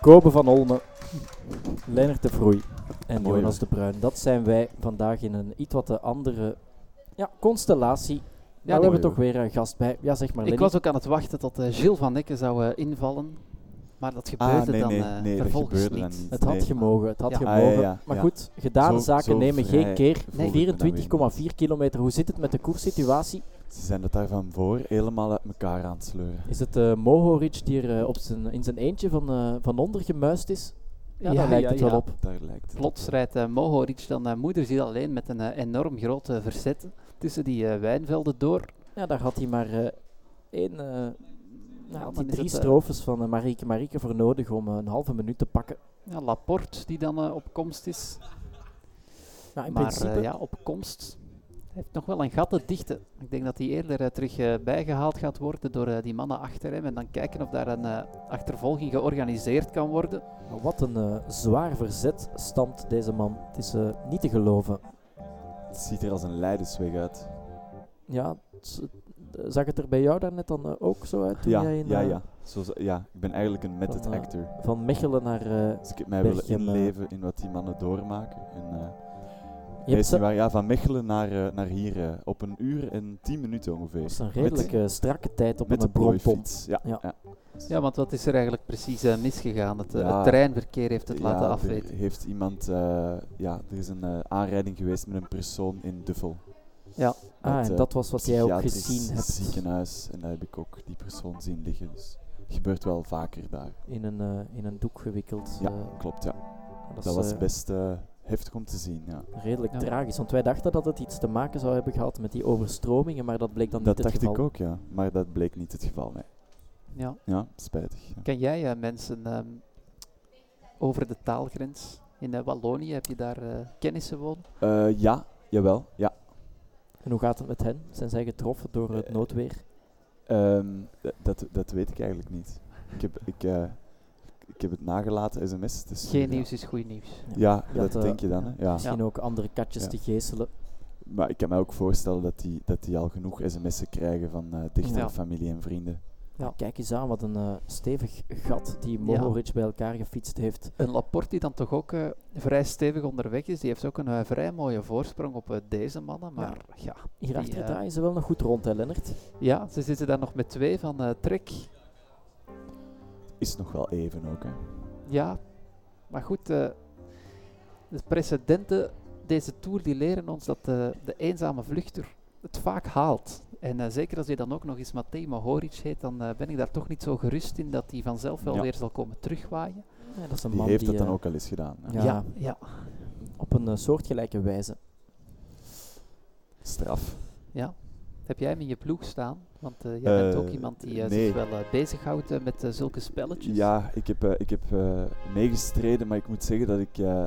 Kobe van Olme, Leonard de Vroei en Mooi, Jonas de Bruin. Dat zijn wij vandaag in een iets wat andere ja, constellatie. Ja, we die- hebben mooi, toch weer een gast bij. Ja, zeg maar. Ik Lenny. was ook aan het wachten tot eh, Gilles van Necken zou eh, invallen. Maar dat gebeurde Ah, nee, dan nee, eh, nee, dat vervolgens gebeurde dan niet. niet. Het had Nee. gemogen, het had Ja. gemogen. Ah, ja, ja, maar ja. goed, gedane Zo- zaken zo nemen geen keer. voelde ik me dan weer 24,4 kilometer. Hoe zit het met de koerssituatie? Ze zijn het daarvan voor helemaal uit elkaar aan het sleuren. Is het eh Mohoric die er eh, op zijn, in zijn eentje van, eh, van onder gemuist is? Ja, daar lijkt het wel op. Daar lijkt het. Plots rijdt uh, Mohoric dan uh, moederziel alleen met een enorm grote verzet tussen die eh, wijnvelden door. Ja, daar had hij maar eh, één, eh, nou, is drie eh, strofes van eh, Marieke Marieke voor nodig om eh, een halve minuut te pakken. Ja, Laporte die dan op komst is. Ja, in maar principe, ja, op komst heeft nog wel een gat te dichten. Ik denk dat hij eerder terug eh, bijgehaald gaat worden door die mannen achter hem. En dan kijken of daar een eh, achtervolging georganiseerd kan worden. maar wat een eh, zwaar verzet stamt deze man. Het is eh, niet te geloven. Het ziet er als een leidersweg uit. Ja, het is- zag het er bij jou daarnet dan eh, ook zo uit? toen Ja, jij in, ja, eh, ja. Zo, ja. Ik ben eigenlijk een method Van, eh, actor. Van Mechelen naar... eh, Dus ik heb mij willen inleven in wat die mannen doormaken. En, eh, je hebt waar. Ja, van Mechelen naar, eh, naar hier op een uur en tien minuten ongeveer. dat is een Met- redelijk eh, strakke tijd op met een plooifiets. Ja, Ja. ja. Ja, want wat is er eigenlijk precies misgegaan? Het, Ja. het treinverkeer heeft het Ja, laten er afweten. heeft iemand, eh, ja, er is een eh, aanrijding geweest met een persoon in Duffel. Ja, Ah, Het, en eh, dat was wat jij ook gezien hebt ziekenhuis. En daar heb ik ook die persoon zien liggen. Dus het gebeurt wel vaker daar. in een, eh, in een doek gewikkeld. Ja, eh, klopt. Ja. dat, Dat was best heftig om te zien. Ja. redelijk Ja. tragisch, want wij dachten dat het iets te maken zou hebben gehad met die overstromingen, maar dat bleek dan Dat niet het dacht geval. ik ook, ja. Maar dat bleek niet het geval. Nee. ja. Ja, spijtig. ja. Ken jij eh, mensen ehm, over de taalgrens? In eh, Wallonië heb je daar eh, kennissen wonen? Eh, ja, jawel. Ja. En hoe gaat het met hen? Zijn zij getroffen door het Eh, noodweer? Ehm, dat, dat weet ik eigenlijk niet. Ik heb, ik, eh, ik heb het nagelaten sms sturen. Geen nieuws is goed nieuws. Ja, dat eh, denk je dan. Hè? Ja. Misschien ook andere katjes Ja. te geeselen. Maar ik kan me ook voorstellen dat die, dat die al genoeg sms'en krijgen van eh dichtere Ja. familie en vrienden. Ja. Kijk eens aan, wat een eh, stevig gat die Mohoric bij elkaar gefietst heeft. Een Laporte die dan toch ook eh, vrij stevig onderweg is, die heeft ook een eh, vrij mooie voorsprong op deze mannen. Maar ja, Hierachter Die, draaien ze wel nog goed rond, hè, Lennart? ja ze zitten daar nog met twee van eh Trek. Is nog wel even ook. Hè. Ja, maar goed, eh, de precedenten deze Tour die leren ons dat eh, de eenzame vluchter het vaak haalt. En eh, zeker als hij dan ook nog eens Matej Mohoric heet, dan eh, ben ik daar toch niet zo gerust in dat hij vanzelf wel Ja. weer zal komen terugwaaien. Ja, dat is een Die man heeft die dat dan eh, ook al eens gedaan. Ja. ja. ja. op een soortgelijke wijze. Straf. Heb jij hem in je ploeg staan? Want eh, jij bent ook iemand die nee. zich wel bezighoudt met zulke spelletjes. Ja, ik heb, eh, ik heb eh, meegestreden, maar ik moet zeggen dat ik... eh,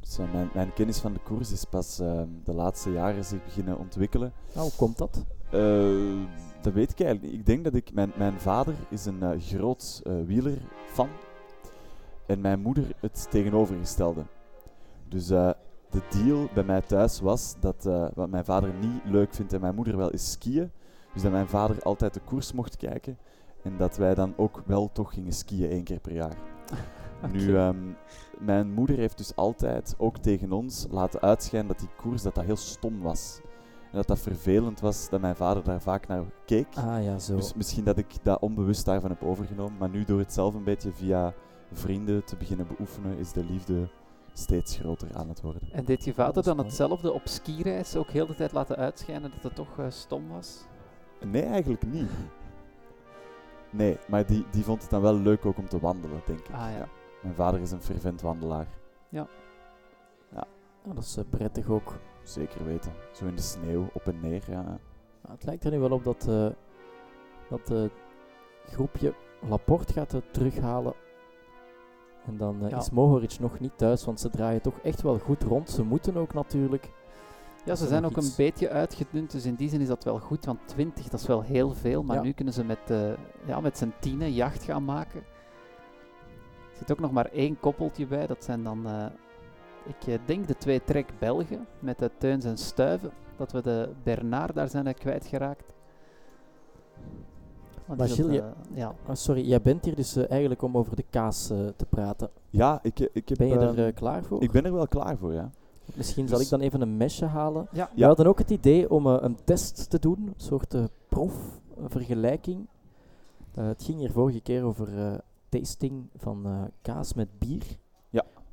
zo mijn, mijn kennis van de koers is pas eh, de laatste jaren zich beginnen ontwikkelen. Nou, hoe komt dat? Eh, dat weet ik eigenlijk niet. Ik denk dat ik... Mijn, mijn vader is een eh, groot eh wielerfan. En mijn moeder het tegenovergestelde. Dus de deal bij mij thuis was dat wat mijn vader niet leuk vindt en mijn moeder wel is skiën. Dus dat mijn vader altijd de koers mocht kijken. En dat wij dan ook wel toch gingen skiën één keer per jaar. Nu, ehm, mijn moeder heeft dus altijd ook tegen ons laten uitschijnen dat die koers dat dat heel stom was. En dat dat vervelend was dat mijn vader daar vaak naar keek. Ah ja, zo. Dus misschien dat ik dat onbewust daarvan heb overgenomen. Maar nu door het zelf een beetje via vrienden te beginnen beoefenen, is de liefde steeds groter aan het worden. En deed je vader dan hetzelfde op skireis ook heel de tijd laten uitschijnen dat het toch eh, stom was? Nee, eigenlijk niet. Nee, maar die, die vond het dan wel leuk ook om te wandelen, denk ik. Ah ja. Mijn vader is een fervent wandelaar. Ah, dat is eh, prettig ook. Zeker weten. Zo in de sneeuw, op en neer. Ja. Nou, het lijkt er nu wel op dat eh, dat eh, groepje Laporte gaat het terughalen En dan eh, Ja. is Mohoric nog niet thuis, want ze draaien toch echt wel goed rond. Ze moeten ook natuurlijk. Ja, ze zijn ook een beetje uitgedund, dus in die zin is dat wel goed, want 20 dat is wel heel veel, maar Ja. nu kunnen ze met, eh ja, met z'n tienen jacht gaan maken. Er zit ook nog maar één koppeltje bij, dat zijn dan, eh, ik eh, denk de twee trek Belgen met de Teuns en Stuiven, dat we de Bernard daar zijn kwijtgeraakt. Want Maar Gilles, eh, ja. Ah, sorry, jij bent hier dus eh, eigenlijk om over de kaas te praten. Ja, ik, ik heb... Ben je er ehm, eh, klaar voor? ik ben er wel klaar voor, ja. Misschien zal Dus- ik dan even een mesje halen. Ja. We hadden ook het idee om een test te doen, een soort eh, proefvergelijking. Eh, het ging hier vorige keer over eh, tasting van eh, kaas met bier.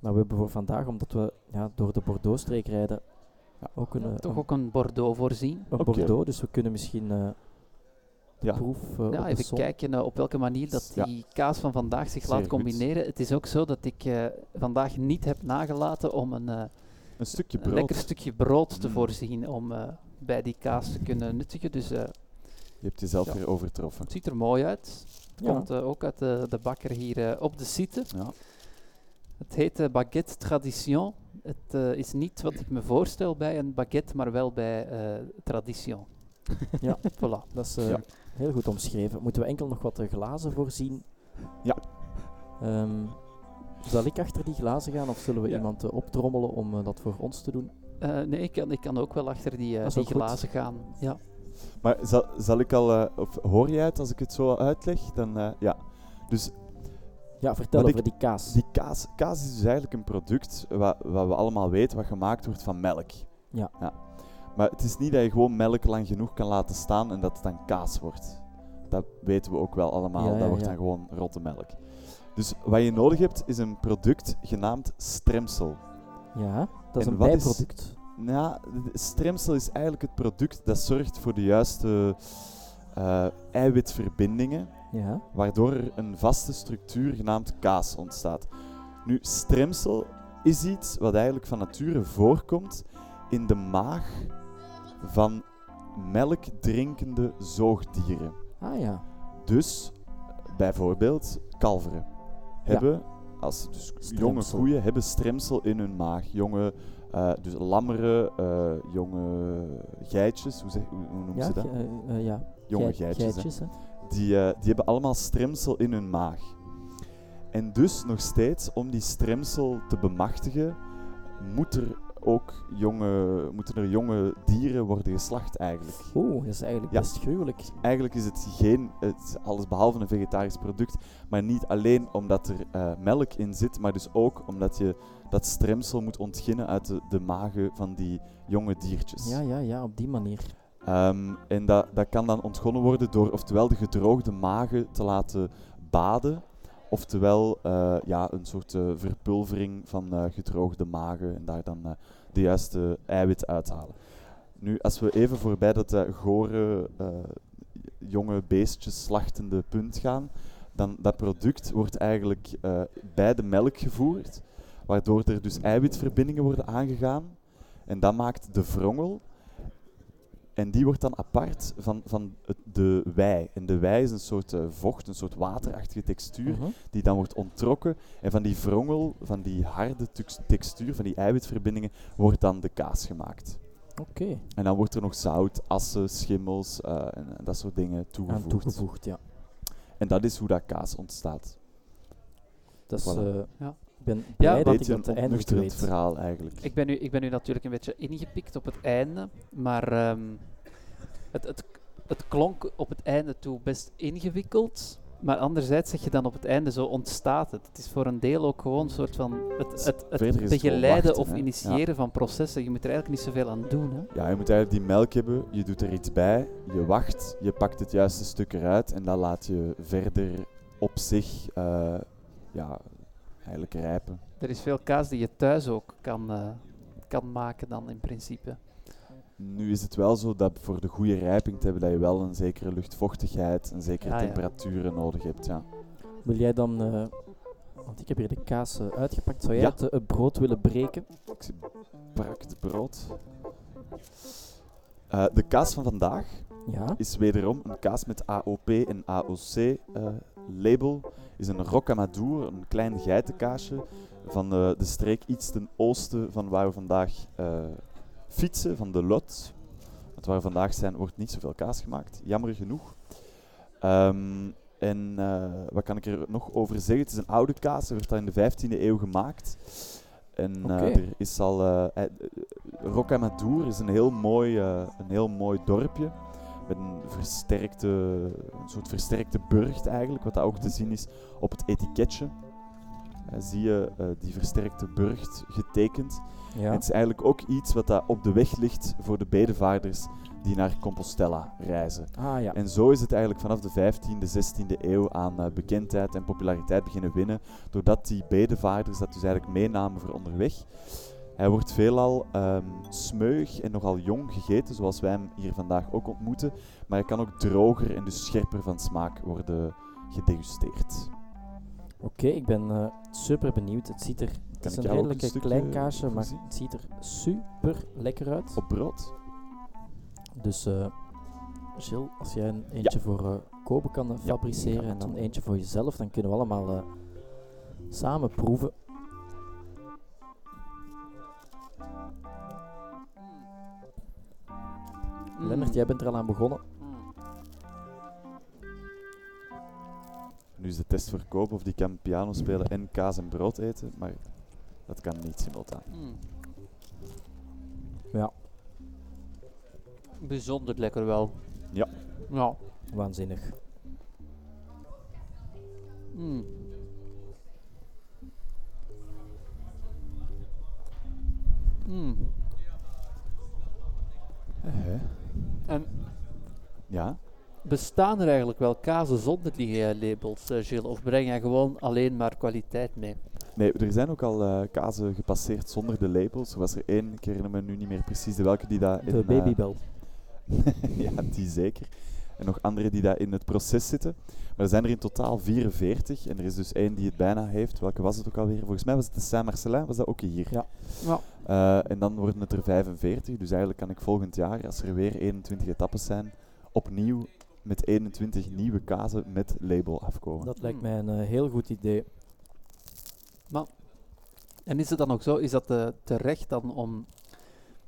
Maar we hebben voor vandaag, omdat we ja, door de Bordeaux-streek rijden, Ja. ook een, eh, toch een, ook een Bordeaux voorzien. een. Bordeaux. Dus we kunnen misschien eh, de Ja. proef eh, op Ja, even kijken op welke manier dat Ja. die kaas van vandaag zich Zeer laat goed. combineren. Het is ook zo dat ik eh, vandaag niet heb nagelaten om een, eh, Een stukje een brood. lekker stukje brood te Mm. voorzien om eh, bij die kaas te kunnen nuttigen. Dus eh, Je hebt jezelf Ja. weer overtroffen. het ziet er mooi uit. Ja. Komt ook uit de, de bakker hier op de site. Ja. Het heet eh, baguette tradition. Het eh, is niet wat ik me voorstel bij een baguette, maar wel bij eh tradition. Ja. voilà. Dat is eh, Ja. heel goed omschreven. Moeten we enkel nog wat glazen voorzien? Ja. Ehm, zal ik achter die glazen gaan of zullen we Ja. iemand optrommelen om dat voor ons te doen? Eh, nee, ik kan, ik kan ook wel achter die, die goed. glazen gaan. Ja. Maar zal, zal ik al... eh, of hoor jij het als ik het zo uitleg? Dan, eh, ja. Dus Ja, vertel over die kaas. die kaas, kaas is dus eigenlijk een product wat, wat we allemaal weten, wat gemaakt wordt van melk. Ja. Maar het is niet dat je gewoon melk lang genoeg kan laten staan en dat het dan kaas wordt. Dat weten we ook wel allemaal. Ja, ja, dat wordt ja. dan gewoon rotte melk. Dus wat je nodig hebt is een product genaamd stremsel. Ja, dat is En een is- bijproduct. Nou, de stremsel is eigenlijk het product dat zorgt voor de juiste eh, eiwitverbindingen, Ja. waardoor er een vaste structuur genaamd kaas ontstaat. Nu, stremsel is iets wat eigenlijk van nature voorkomt in de maag van melkdrinkende zoogdieren. Ah ja. Dus bijvoorbeeld kalveren hebben, als dus jonge koeien hebben stremsel in hun maag. Jonge, eh, dus lammeren, eh, jonge geitjes, hoe, zeg, hoe, hoe noemen Ja, ze dat? ge- eh, ja. Jonge Geit- geitjes. hè. hè. Die, eh, die hebben allemaal stremsel in hun maag. En dus nog steeds, om die stremsel te bemachtigen, moet er ook jonge, moeten er jonge dieren worden geslacht eigenlijk. Oeh, dat is eigenlijk Ja. best gruwelijk. Eigenlijk is het geen, het is alles behalve een vegetarisch product, maar niet alleen omdat er eh, melk in zit, maar dus ook omdat je dat stremsel moet ontginnen uit de, de magen van die jonge diertjes. Ja, ja, ja, op die manier. Ehm, en dat, dat kan dan ontgonnen worden door oftewel de gedroogde magen te laten baden, oftewel eh, ja, een soort eh, verpulvering van eh, gedroogde magen en daar dan de juiste eiwit uithalen. Nu, als we even voorbij dat gore, jonge beestjes slachtende punt gaan, dan dat product wordt eigenlijk bij de melk gevoerd, waardoor er dus eiwitverbindingen worden aangegaan. En dat maakt de wrongel. En die wordt dan apart van, van het, de wei. En de wei is een soort eh, vocht, een soort waterachtige textuur, Mhm. die dan wordt onttrokken. En van die wrongel, van die harde textuur, van die eiwitverbindingen, wordt dan de kaas gemaakt. Oké, En dan wordt er nog zout, assen, schimmels eh, en, en dat soort dingen aan toegevoegd. toegevoegd, ja. En dat is hoe dat kaas ontstaat. Dat is, Voilà. eh, Ja. Ik ben Ja, dat Beetje ik een dat eindelijk ontnuchterend weet. verhaal eigenlijk. Ik ben, nu, ik ben nu natuurlijk een beetje ingepikt op het einde, maar ehm, het, het, het klonk op het einde toe best ingewikkeld. Maar anderzijds zeg je dan op het einde zo ontstaat het. Het is voor een deel ook gewoon een soort van het, het, het het begeleiden wachten, of hè. initiëren van processen. Je moet er eigenlijk niet zoveel aan doen. Hè? Ja, je moet eigenlijk die melk hebben, je doet er iets bij, je wacht, je pakt het juiste stuk eruit en dan laat je verder op zich eh, ja, eigenlijk rijpen. Er is veel kaas die je thuis ook kan, eh, kan maken dan in principe. Nu is het wel zo dat voor de goede rijping te hebben dat je wel een zekere luchtvochtigheid, een zekere Ja, ja. temperaturen nodig hebt. Ja. Wil jij dan, eh, want ik heb hier de kaas eh, uitgepakt, zou jij Ja. het het brood willen breken? Ik zie brakt brood. Eh, de kaas van vandaag Ja. is wederom een kaas met AOP en AOC eh, label is een rocamadour, een klein geitenkaasje van de, de streek iets ten oosten van waar we vandaag eh, fietsen, van de Lot. Want waar we vandaag zijn, wordt niet zoveel kaas gemaakt, jammer genoeg. Ehm, en eh, wat kan ik er nog over zeggen? Het is een oude kaas, er werd al in de 15e eeuw gemaakt. En eh, er is al. eh eh, Rocamadour is een heel mooi, eh, een heel mooi dorpje. Met een versterkte, een soort versterkte burcht eigenlijk, wat dat ook te zien is op het etiketje. Eh, zie je eh, die versterkte burcht getekend. Ja. En het is eigenlijk ook iets wat dat op de weg ligt voor de bedevaarders die naar Compostela reizen. Ah ja. En zo is het eigenlijk vanaf de 15e, 16e eeuw aan eh, bekendheid en populariteit beginnen winnen, doordat die bedevaarders dat dus eigenlijk meenamen voor onderweg. Hij wordt veelal ehm smeug en nogal jong gegeten, zoals wij hem hier vandaag ook ontmoeten, maar hij kan ook droger en dus scherper van smaak worden gedegusteerd. Oké, ik ben eh, super benieuwd. Het ziet er, het is een een redelijke stukje klein kaasje, maar het ziet er super lekker uit. Op brood? Dus eh Gilles, als jij een eentje voor eh Kobe kan Ja, fabriceren en dan doen. eentje voor jezelf, dan kunnen we allemaal samen proeven. Mm. Lennart, jij bent er al aan begonnen. Mm. Nu is de test voor Koop of die kan piano spelen en kaas en brood eten, maar dat kan niet simultaan. Mm. Ja. Bijzonder lekker wel. Ja. Ja. Waanzinnig. Mm. Mm. En Ja, bestaan er eigenlijk wel kazen zonder die labels, eh, Gilles? Of breng je gewoon alleen maar kwaliteit mee? nee, er zijn ook al eh, kazen gepasseerd zonder de labels. Er was er één, ik herinner me nu niet meer precies de welke die daar in... De eh, babybel. ja, die zeker. En nog andere die daar in het proces zitten. Maar er zijn er in totaal 44. En er is dus één die het bijna heeft. Welke was het ook alweer? Volgens mij was het de Saint-Marcelin, was dat ook hier. Ja. Ja. Eh, en dan worden het er 45. Dus eigenlijk kan ik volgend jaar, als er weer 21 etappes zijn, opnieuw met 21 nieuwe kazen met label afkomen. Dat lijkt Hmm. mij een eh, heel goed idee. En is het dan ook zo, is dat eh, terecht dan om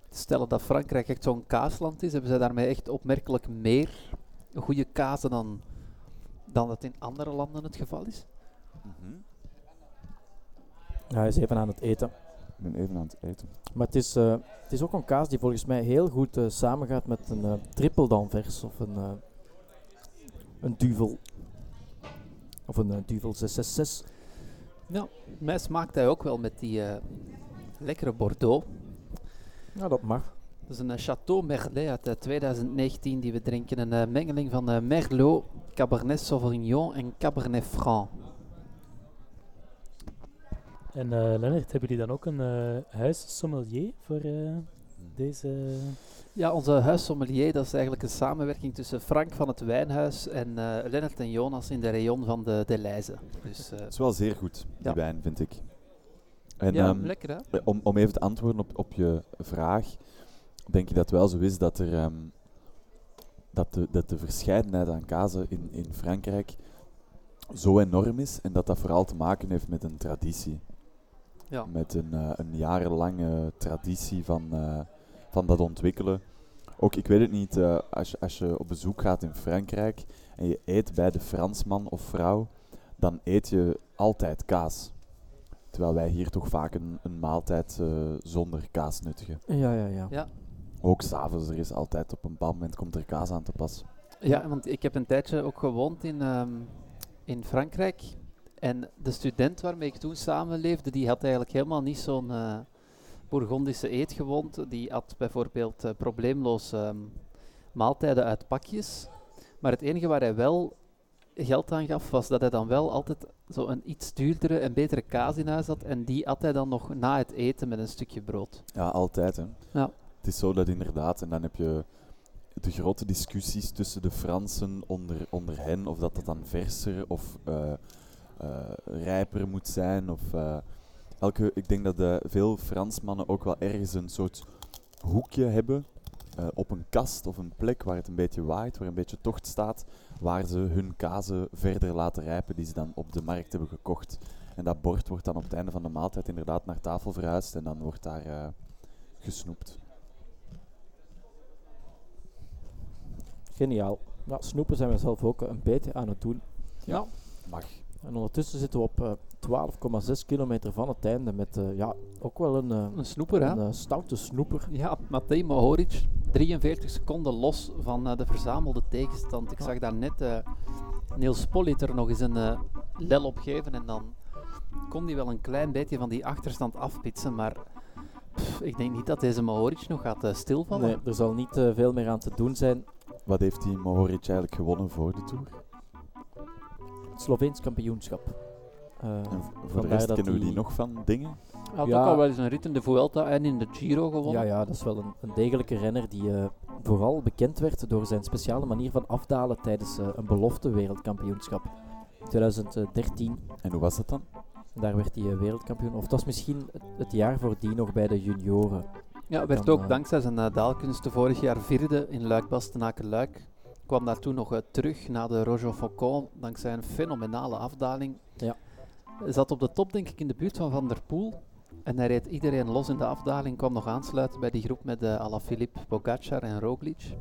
te stellen dat Frankrijk echt zo'n kaasland is? Hebben zij daarmee echt opmerkelijk meer goede kazen dan, dan dat in andere landen het geval is? Ja, hij is even aan het eten. Ik ben even aan het eten. Maar het is, eh, het is ook een kaas die volgens mij heel goed eh, samengaat met een eh triple d'Anvers of een, eh een duvel. Of een duvel 666. Mij smaakt hij ook wel met die eh, lekkere Bordeaux. Nou, dat mag. Dat is een eh, Chateau Merlet uit eh, 2019 die we drinken. Een eh, mengeling van eh, Merlot, Cabernet Sauvignon en Cabernet Franc. En eh Lennart, hebben jullie dan ook een eh huissommelier voor eh, deze... Ja, onze huissommelier, dat is eigenlijk een samenwerking tussen Frank van het Wijnhuis en eh Lennart en Jonas in de rayon van de Deleuze. Dus eh, Het is wel zeer goed, die Ja. wijn, vind ik. En, ja, ehm, lekker hè? Eh, Om, om even te antwoorden op, op je vraag, denk je dat het wel zo is dat, er, ehm, dat, de, dat de verscheidenheid aan kazen in, in Frankrijk zo enorm is en dat dat vooral te maken heeft met een traditie. Ja. Met een, eh, een jarenlange traditie van, eh, van dat ontwikkelen. Ook, ik weet het niet, eh, als, je, als je op bezoek gaat in Frankrijk en je eet bij de Fransman of vrouw, dan eet je altijd kaas. Terwijl wij hier toch vaak een, een maaltijd eh, zonder kaas nuttigen. Ja, ja, ja. Ja. Ook s'avonds, er is altijd op een bepaald moment komt er kaas aan te pas. Ja, want ik heb een tijdje ook gewoond in, ehm, in Frankrijk. En de student waarmee ik toen samenleefde, die had eigenlijk helemaal niet zo'n eh Bourgondische eetgewoonte. Die had bijvoorbeeld eh, probleemloos ehm, maaltijden uit pakjes. Maar het enige waar hij wel geld aan gaf, was dat hij dan wel altijd zo een iets duurdere en betere kaas in huis had. En die had hij dan nog na het eten met een stukje brood. Ja, altijd hè. Ja. Het is zo dat inderdaad, en dan heb je de grote discussies tussen de Fransen onder, onder hen, of dat dat dan verser of eh, eh, rijper moet zijn. Of, eh, elke, ik denk dat de, veel Fransmannen ook wel ergens een soort hoekje hebben op een kast of een plek waar het een beetje waait, waar een beetje tocht staat, waar ze hun kazen verder laten rijpen die ze dan op de markt hebben gekocht. En dat bord wordt dan op het einde van de maaltijd inderdaad naar tafel verhuisd en dan wordt daar gesnoept. Geniaal. Ja, snoepen zijn we zelf ook eh, een beetje aan het doen. Ja. Mag. En ondertussen zitten we op eh 12,6 kilometer van het einde met eh, ja, ook wel een, eh, Een snoeper, hè? een eh, stoute snoeper. Ja, Matej Mohoric, 43 seconden los van eh, de verzamelde tegenstand. Ik Ja. zag daar net eh, Niels Pollitt er nog eens een eh, lel op geven en dan kon hij wel een klein beetje van die achterstand afpitsen, maar pff, ik denk niet dat deze Mohoric nog gaat eh, stilvallen. Nee, er zal niet eh, veel meer aan te doen zijn. Wat heeft die Mohoric eigenlijk gewonnen voor de Tour? Het Sloveens kampioenschap. Eh, En voor de rest kennen we die die- nog van dingen? Hij had Ja. ook al wel eens een rit in de Vuelta en in de Giro gewonnen. Ja, ja, dat is wel een, een degelijke renner die eh, vooral bekend werd door zijn speciale manier van afdalen tijdens eh, een belofte wereldkampioenschap. 2013, En hoe was dat dan? daar werd hij wereldkampioen. Of dat was misschien het, het jaar voordien nog bij de junioren. Ja, werd Dan, ook eh, dankzij zijn uh, daalkunsten vorig jaar vierde in Luik-Bastenaken-Luik. Kwam daar toen nog uh, terug na de Roger Faucon, dankzij een fenomenale afdaling. Ja. Zat op de top denk ik in de buurt van Van der Poel. En hij reed iedereen los in de afdaling, kwam nog aansluiten bij die groep met uh, Alaphilippe, Pogacar en Roglic.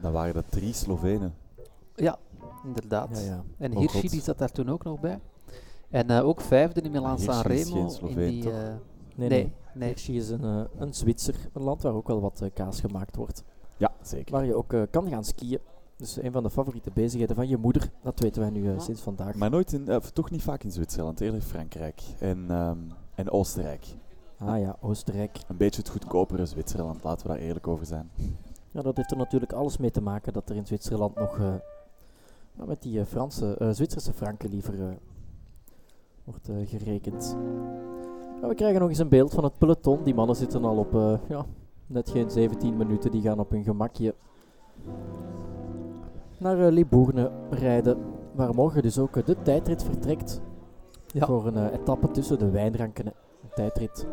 Dan waren dat drie Slovenen. Ja, inderdaad. Ja, ja. En Oh Hirschi die zat daar toen ook nog bij. En uh, ook vijfde in Milan San geen Remo. In die, toch? uh, Nee, nee, nee. Nee. Hirschi is een, eh, een Zwitser, een land waar ook wel wat eh, kaas gemaakt wordt. Ja, zeker. Waar je ook eh, kan gaan skiën. Dus een van de favoriete bezigheden van je moeder, dat weten wij nu sinds vandaag. Maar nooit in, of toch niet vaak in Zwitserland, eerder Frankrijk en, ehm, en Oostenrijk. Ah ja, Oostenrijk. Een beetje het goedkopere Zwitserland, laten we daar eerlijk over zijn. Ja, dat heeft er natuurlijk alles mee te maken dat er in Zwitserland nog eh, ja, met die eh, Franse, eh, Zwitserse franken liever eh, wordt gerekend. We krijgen nog eens een beeld van het peloton. Die mannen zitten al op eh, ja, net geen 17 minuten. Die gaan op hun gemakje naar eh, Libourne rijden. Waar morgen dus ook eh, de tijdrit vertrekt. Ja. Voor een etappe tussen de wijnranken. Een tijdrit.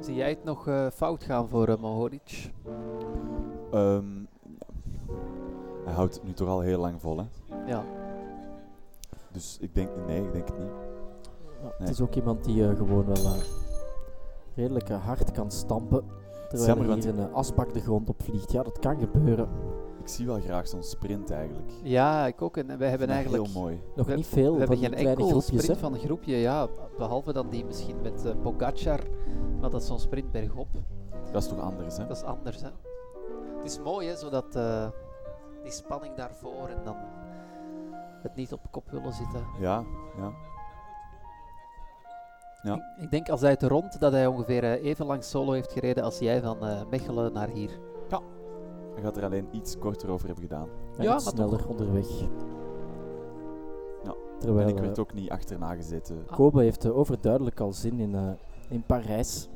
Zie jij het nog uh, fout gaan voor uh, Mohoric? Um, hij houdt het nu toch al heel lang vol, hè? Ja. Dus ik denk, nee, ik denk het niet. Nee. Het is ook iemand die uh, gewoon wel uh, redelijk uh, hard kan stampen. Terwijl jammer, er hier een asbak de grond op vliegt. Ja, dat kan gebeuren. Ik zie wel graag zo'n sprint eigenlijk. Ja, ik ook. En wij hebben eigenlijk heel mooi. Nog we, niet veel we hebben geen enkel groepjes. sprint van een groepje, ja. Behalve dan die misschien met uh, Pogacar. Maar dat is zo'n sprint bergop. Dat is toch anders, hè? Dat is anders, hè. Het is mooi, hè, zodat uh, die spanning daarvoor en dan het niet op kop willen zitten. Ja, ja. Ja. Ik, ik, denk als hij het rond dat hij ongeveer uh, even lang solo heeft gereden als jij van uh, Mechelen naar hier. Ja. Hij gaat er alleen iets korter over hebben gedaan. Ja, Ja, iets maar sneller toch. onderweg. Ja. Terwijl en ik eh, werd ook niet achterna gezeten. Ah. Kobe heeft uh, overduidelijk al zin in, uh, in Parijs.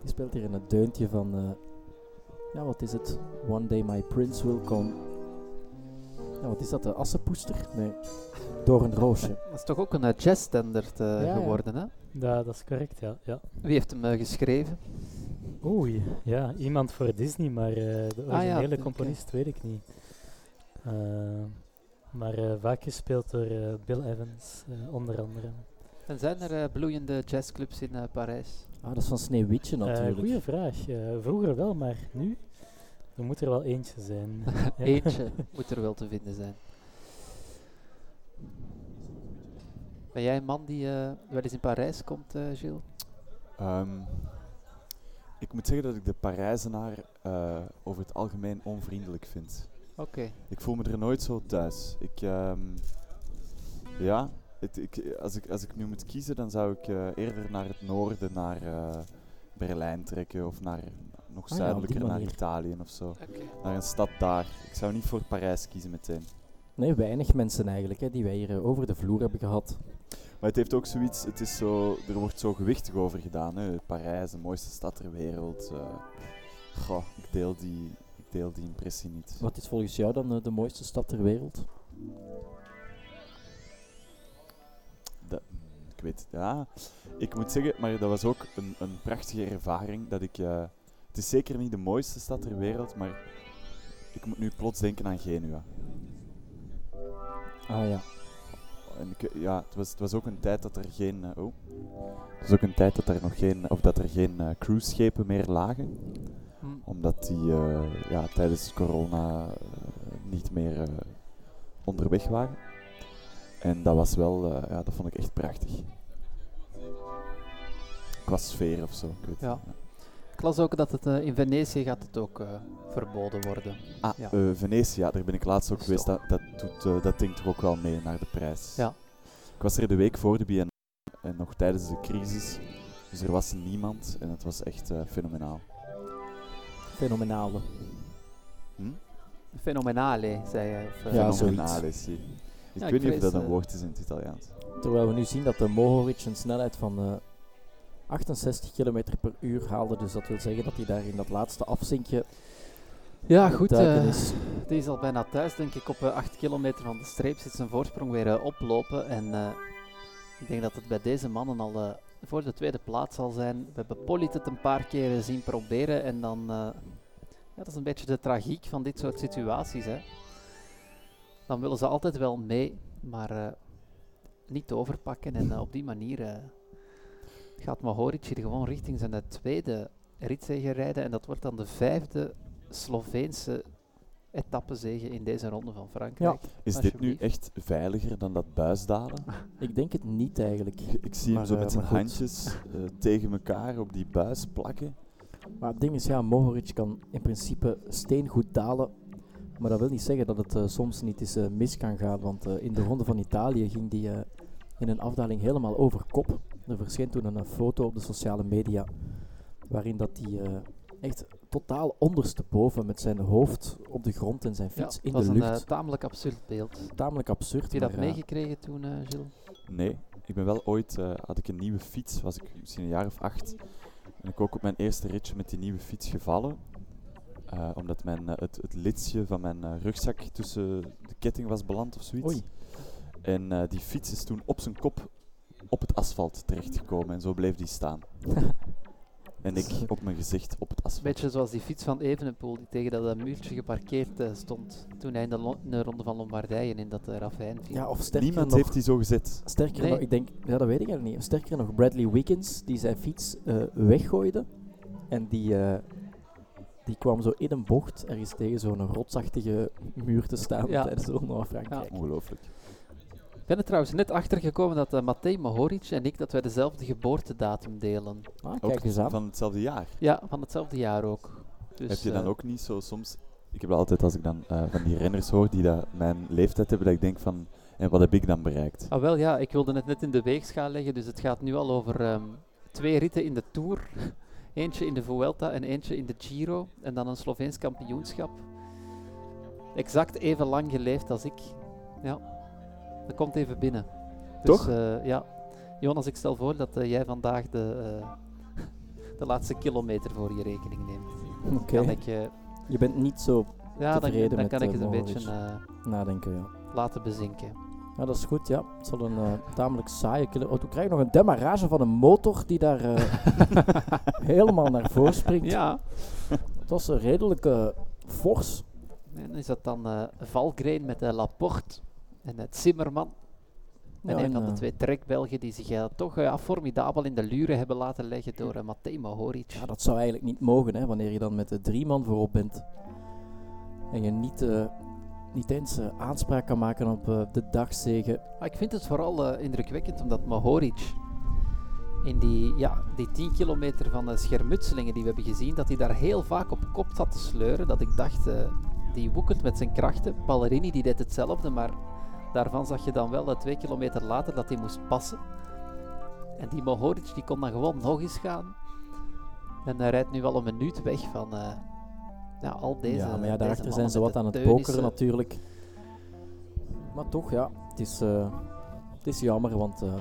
Die speelt hier in het deuntje van, uh, ja wat is het? One day my prince will come. Ja, wat is dat? De assenpoester? Nee, door een roosje. Dat is toch ook een uh, jazzstandard uh, Ja, ja. geworden, hè? Ja, dat is correct, ja. ja. Wie heeft hem uh, geschreven? Oei, ja, iemand voor Disney, maar uh, de Ah, ja, originele componist weet ik niet. Uh, maar uh, vaak gespeeld door uh, Bill Evans, uh, onder andere. En zijn er uh, bloeiende jazzclubs in uh, Parijs? Ah, dat is van Sneeuwwitje Uh, natuurlijk. goeie vraag. Uh, vroeger wel, maar nu? Er moet er wel eentje zijn. Eentje moet er wel te vinden zijn. Ben jij een man die uh, wel eens in Parijs komt, uh, Gilles? Um, ik moet zeggen dat ik de Parijzenaar uh, over het algemeen onvriendelijk vind. Oké. Okay. Ik voel me er nooit zo thuis. Ik, um, ja, het, ik, als, ik, als ik nu moet kiezen, dan zou ik uh, eerder naar het noorden, naar uh, Berlijn trekken of naar nog Ah, zuidelijker ja, naar Italië of zo. Okay. Naar een stad daar. Ik zou niet voor Parijs kiezen meteen. Nee, weinig mensen eigenlijk, hè, die wij hier over de vloer hebben gehad. Maar het heeft ook zoiets, het is zo, er wordt zo gewichtig over gedaan. Hè. Parijs, de mooiste stad ter wereld. Uh, goh, ik deel, die, ik deel die impressie niet. Wat is volgens jou dan uh, de mooiste stad ter wereld? Dat, ik weet ja. Ik moet zeggen, maar dat was ook een, een prachtige ervaring dat ik... Uh, het het is zeker niet de mooiste stad ter wereld, maar ik moet nu plots denken aan Genua. Ah ja. En ik, ja, het was, het was ook een tijd dat er geen. eh, oh. Het was ook een tijd dat er nog geen. Of dat er geen eh, cruiseschepen meer lagen. Hm. Omdat die eh, ja, tijdens corona niet meer onderweg waren. En dat was wel. ja, dat vond ik echt prachtig. Qua sfeer of zo. Ik weet Ja. het niet. Ik las ook dat het eh, in Venetië gaat het ook eh, verboden worden. Ah, Ja. eh, Venetië, ja, daar ben ik laatst ook geweest. Dat, dat, doet, eh, dat denkt toch ook wel mee naar de prijs. Ja. Ik was er de week voor de Biennale en nog tijdens de crisis. Dus er was niemand en het was echt eh, fenomenaal. Fenomenale. Hm? Fenomenale, zei hij. Of, Ja, Fenomenale, zie. Ik Ja, ik weet niet of dat een woord is in het Italiaans. Terwijl we nu zien dat de Mohoric een snelheid van eh, 68 km per uur haalde. Dus dat wil zeggen dat hij daar in dat laatste afzinkje Ja, goed. duiken eh, is. die is al bijna thuis, denk ik. Op 8 kilometer van de streep zit zijn voorsprong weer eh, oplopen. En eh, ik denk dat het bij deze mannen al eh, voor de tweede plaats zal zijn. We hebben Polit het een paar keer zien proberen. En dan, eh, ja, dat is een beetje de tragiek van dit soort situaties. Hè. Dan willen ze altijd wel mee, maar eh, niet overpakken. En eh, op die manier eh, gaat Mohoric hier gewoon richting zijn tweede ritzege rijden. En dat wordt dan de vijfde Sloveense etappezege in deze ronde van Frankrijk. Is dit nu echt veiliger dan dat buisdalen? Ik denk het niet eigenlijk. Ik, zie hem zo eh, met zijn handjes eh, tegen elkaar op die buis plakken. Maar het ding is, ja, Mohoric kan in principe steengoed dalen. Maar dat wil niet zeggen dat het eh, soms niet eens mis kan gaan. Want in de Ronde van Italië ging die in een afdaling helemaal over kop. Er verscheen toen een foto op de sociale media. Waarin dat hij eh, echt totaal ondersteboven met zijn hoofd op de grond en zijn Ja, fiets in was de een lucht. eh, tamelijk absurd beeld. Tamelijk absurd. Heb je dat maar, meegekregen toen, eh Gilles? Nee, ik ben wel ooit, eh, had ik een nieuwe fiets, was ik misschien een jaar of acht. En ik ook op mijn eerste ritje met die nieuwe fiets gevallen. Eh, omdat mijn, het, het lidsje van mijn eh, rugzak tussen de ketting was beland of zoiets. Oei. En eh, die fiets is toen op zijn kop op het asfalt terechtgekomen en zo bleef die staan. en ik op mijn gezicht op het Een asfalt. beetje zoals die fiets van Evenepoel die tegen dat muurtje geparkeerd eh, stond toen hij in de, lo- in de ronde van Lombardije in dat uh, ravijn viel. Ja, of sterker Niemand nog, heeft die zo gezet. Sterker Nee. nog, ik denk, ja, dat weet ik eigenlijk niet. Sterker nog, Bradley Wiggins, die zijn fiets eh, weggooide. En die, eh, die kwam zo in een bocht ergens tegen zo'n rotsachtige muur te staan Ja. tijdens de Ronde van Frankrijk. Ongelooflijk. Ik ben er trouwens net achter gekomen dat uh, Matej Mohoric en ik dat wij dezelfde geboortedatum delen. Ah, Ook kijk eens aan. van hetzelfde jaar. Ja, van hetzelfde jaar ook. Dus, heb je dan eh, ook niet zo soms... Ik heb altijd, als ik dan eh, van die renners hoor die dat mijn leeftijd hebben, dat ik denk van... En wat heb ik dan bereikt? Ah, wel ja, ik wilde het net in de weegschaal leggen, dus het gaat nu al over ehm, twee ritten in de Tour. Eentje in de Vuelta en eentje in de Giro. En dan een Sloveens kampioenschap. Exact even lang geleefd als ik. Ja, dat komt even binnen. Dus, Toch? eh, ja. Jonas, ik stel voor dat eh, jij vandaag de, eh, de laatste kilometer voor je rekening neemt. Oké. Kan ik, eh, Je bent niet zo ja, dan, Tevreden dan met, kan ik het een beetje nadenken, ja. laten bezinken. Ja, dat is goed, ja. Het zal een eh, tamelijk saaie kilo... Oh, toen krijg je nog een demarrage van een motor die daar helemaal naar voren springt. Ja, Het was een redelijk eh, fors. En is dat dan Valgrein met de Laporte en het Zimmerman. En Ja, een van de eh, twee trekbelgen die zich eh, toch eh, ja, formidabel in de luren hebben laten leggen door uh, Matej Mohoric. Ja, dat zou eigenlijk niet mogen, hè, wanneer je dan met de drie man voorop bent. En je niet, niet eens aanspraak kan maken op de dagzegen. Maar ik vind het vooral indrukwekkend omdat Mohoric in die, ja, die 10 kilometer van de schermutselingen die we hebben gezien, dat hij daar heel vaak op kop zat te sleuren. Dat ik dacht, die woekelt met zijn krachten. Ballerini die deed hetzelfde, maar daarvan zag je dan wel uh, twee kilometer later dat hij moest passen. En die Mohoric die kon dan gewoon nog eens gaan. En hij rijdt nu al een minuut weg van uh, ja, al deze ja, maar ja, daarachter zijn ze wat aan het pokeren natuurlijk. Maar toch, ja, het is, eh, het is jammer, want eh,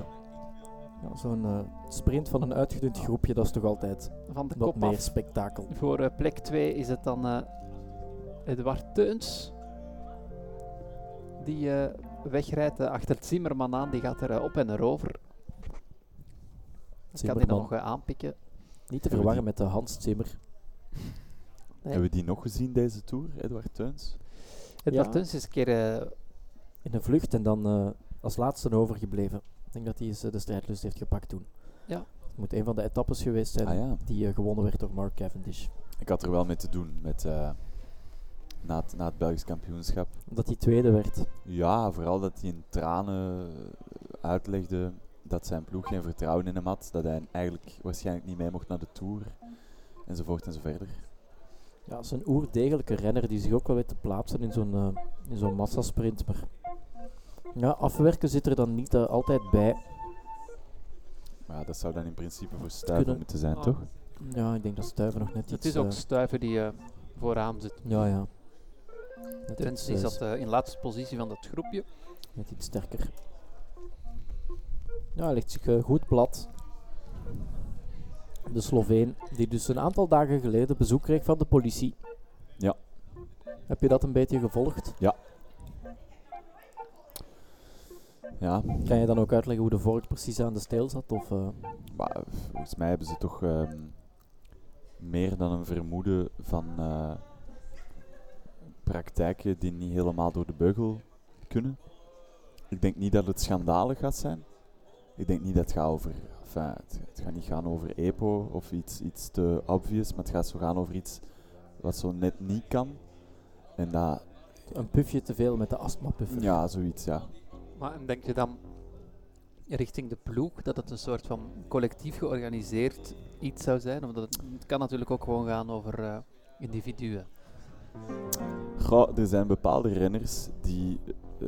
ja, zo'n eh, sprint van een uitgedund groepje, dat is toch altijd Van de wat kop meer af spektakel. Voor uh, plek 2 is het dan uh, Edouard Teuns. Die uh, wegrijdt achter het Zimmerman aan. Die gaat er op en erover. Ik kan die nog aanpikken. Niet te verwarren met de Hans Zimmer. Hebben we die nog gezien deze tour, Edward Teuns? Edward Ja. Teuns is een keer eh, In een vlucht en dan eh, als laatste overgebleven. Ik denk dat hij eens, eh, de strijdlust heeft gepakt toen. Ja. Het moet een van de etappes geweest zijn Ah ja, die eh, gewonnen werd door Mark Cavendish. ik had er wel mee te doen met, eh, na, het, na het Belgisch kampioenschap. Dat hij tweede werd. Ja, vooral dat hij in tranen uitlegde dat zijn ploeg geen vertrouwen in hem had. Dat hij eigenlijk waarschijnlijk niet mee mocht naar de Tour. Enzovoort en zo verder. Ja, het is een oerdegelijke renner die zich ook wel weet te plaatsen in zo'n eh, in zo'n massasprint. Maar ja, afwerken zit er dan niet eh, altijd bij. Maar ja, dat zou dan in principe voor Stuiven Kunnen- moeten zijn, toch? Ja, ik denk dat Stuiven nog net Het iets... is ook eh, Stuiven die eh, vooraan zit. ja, ja. Teuns iets, die eh, zat eh, in laatste positie van dat groepje. Net iets sterker. Ja, hij legt zich eh, goed plat. De Sloveen, die dus een aantal dagen geleden bezoek kreeg van de politie. Ja. Heb je dat een beetje gevolgd? Ja, Kan je dan ook uitleggen hoe de vork precies aan de steel zat? Of, eh, maar volgens mij hebben ze toch ehm, meer dan een vermoeden van eh, praktijken die niet helemaal door de beugel kunnen. Ik denk niet dat het schandalig gaat zijn. Ik denk niet dat het gaat over. Enfin, het, het gaat niet gaan over EPO of iets, iets te obvious, maar het gaat zo gaan over iets wat zo net niet kan. En dat, een pufje te veel met de astmapuffer? ja, zoiets, ja. Maar en denk je dan richting de ploeg dat het een soort van collectief georganiseerd iets zou zijn? Omdat het, het kan natuurlijk ook gewoon gaan over eh, individuen. Goh, er zijn bepaalde renners die eh,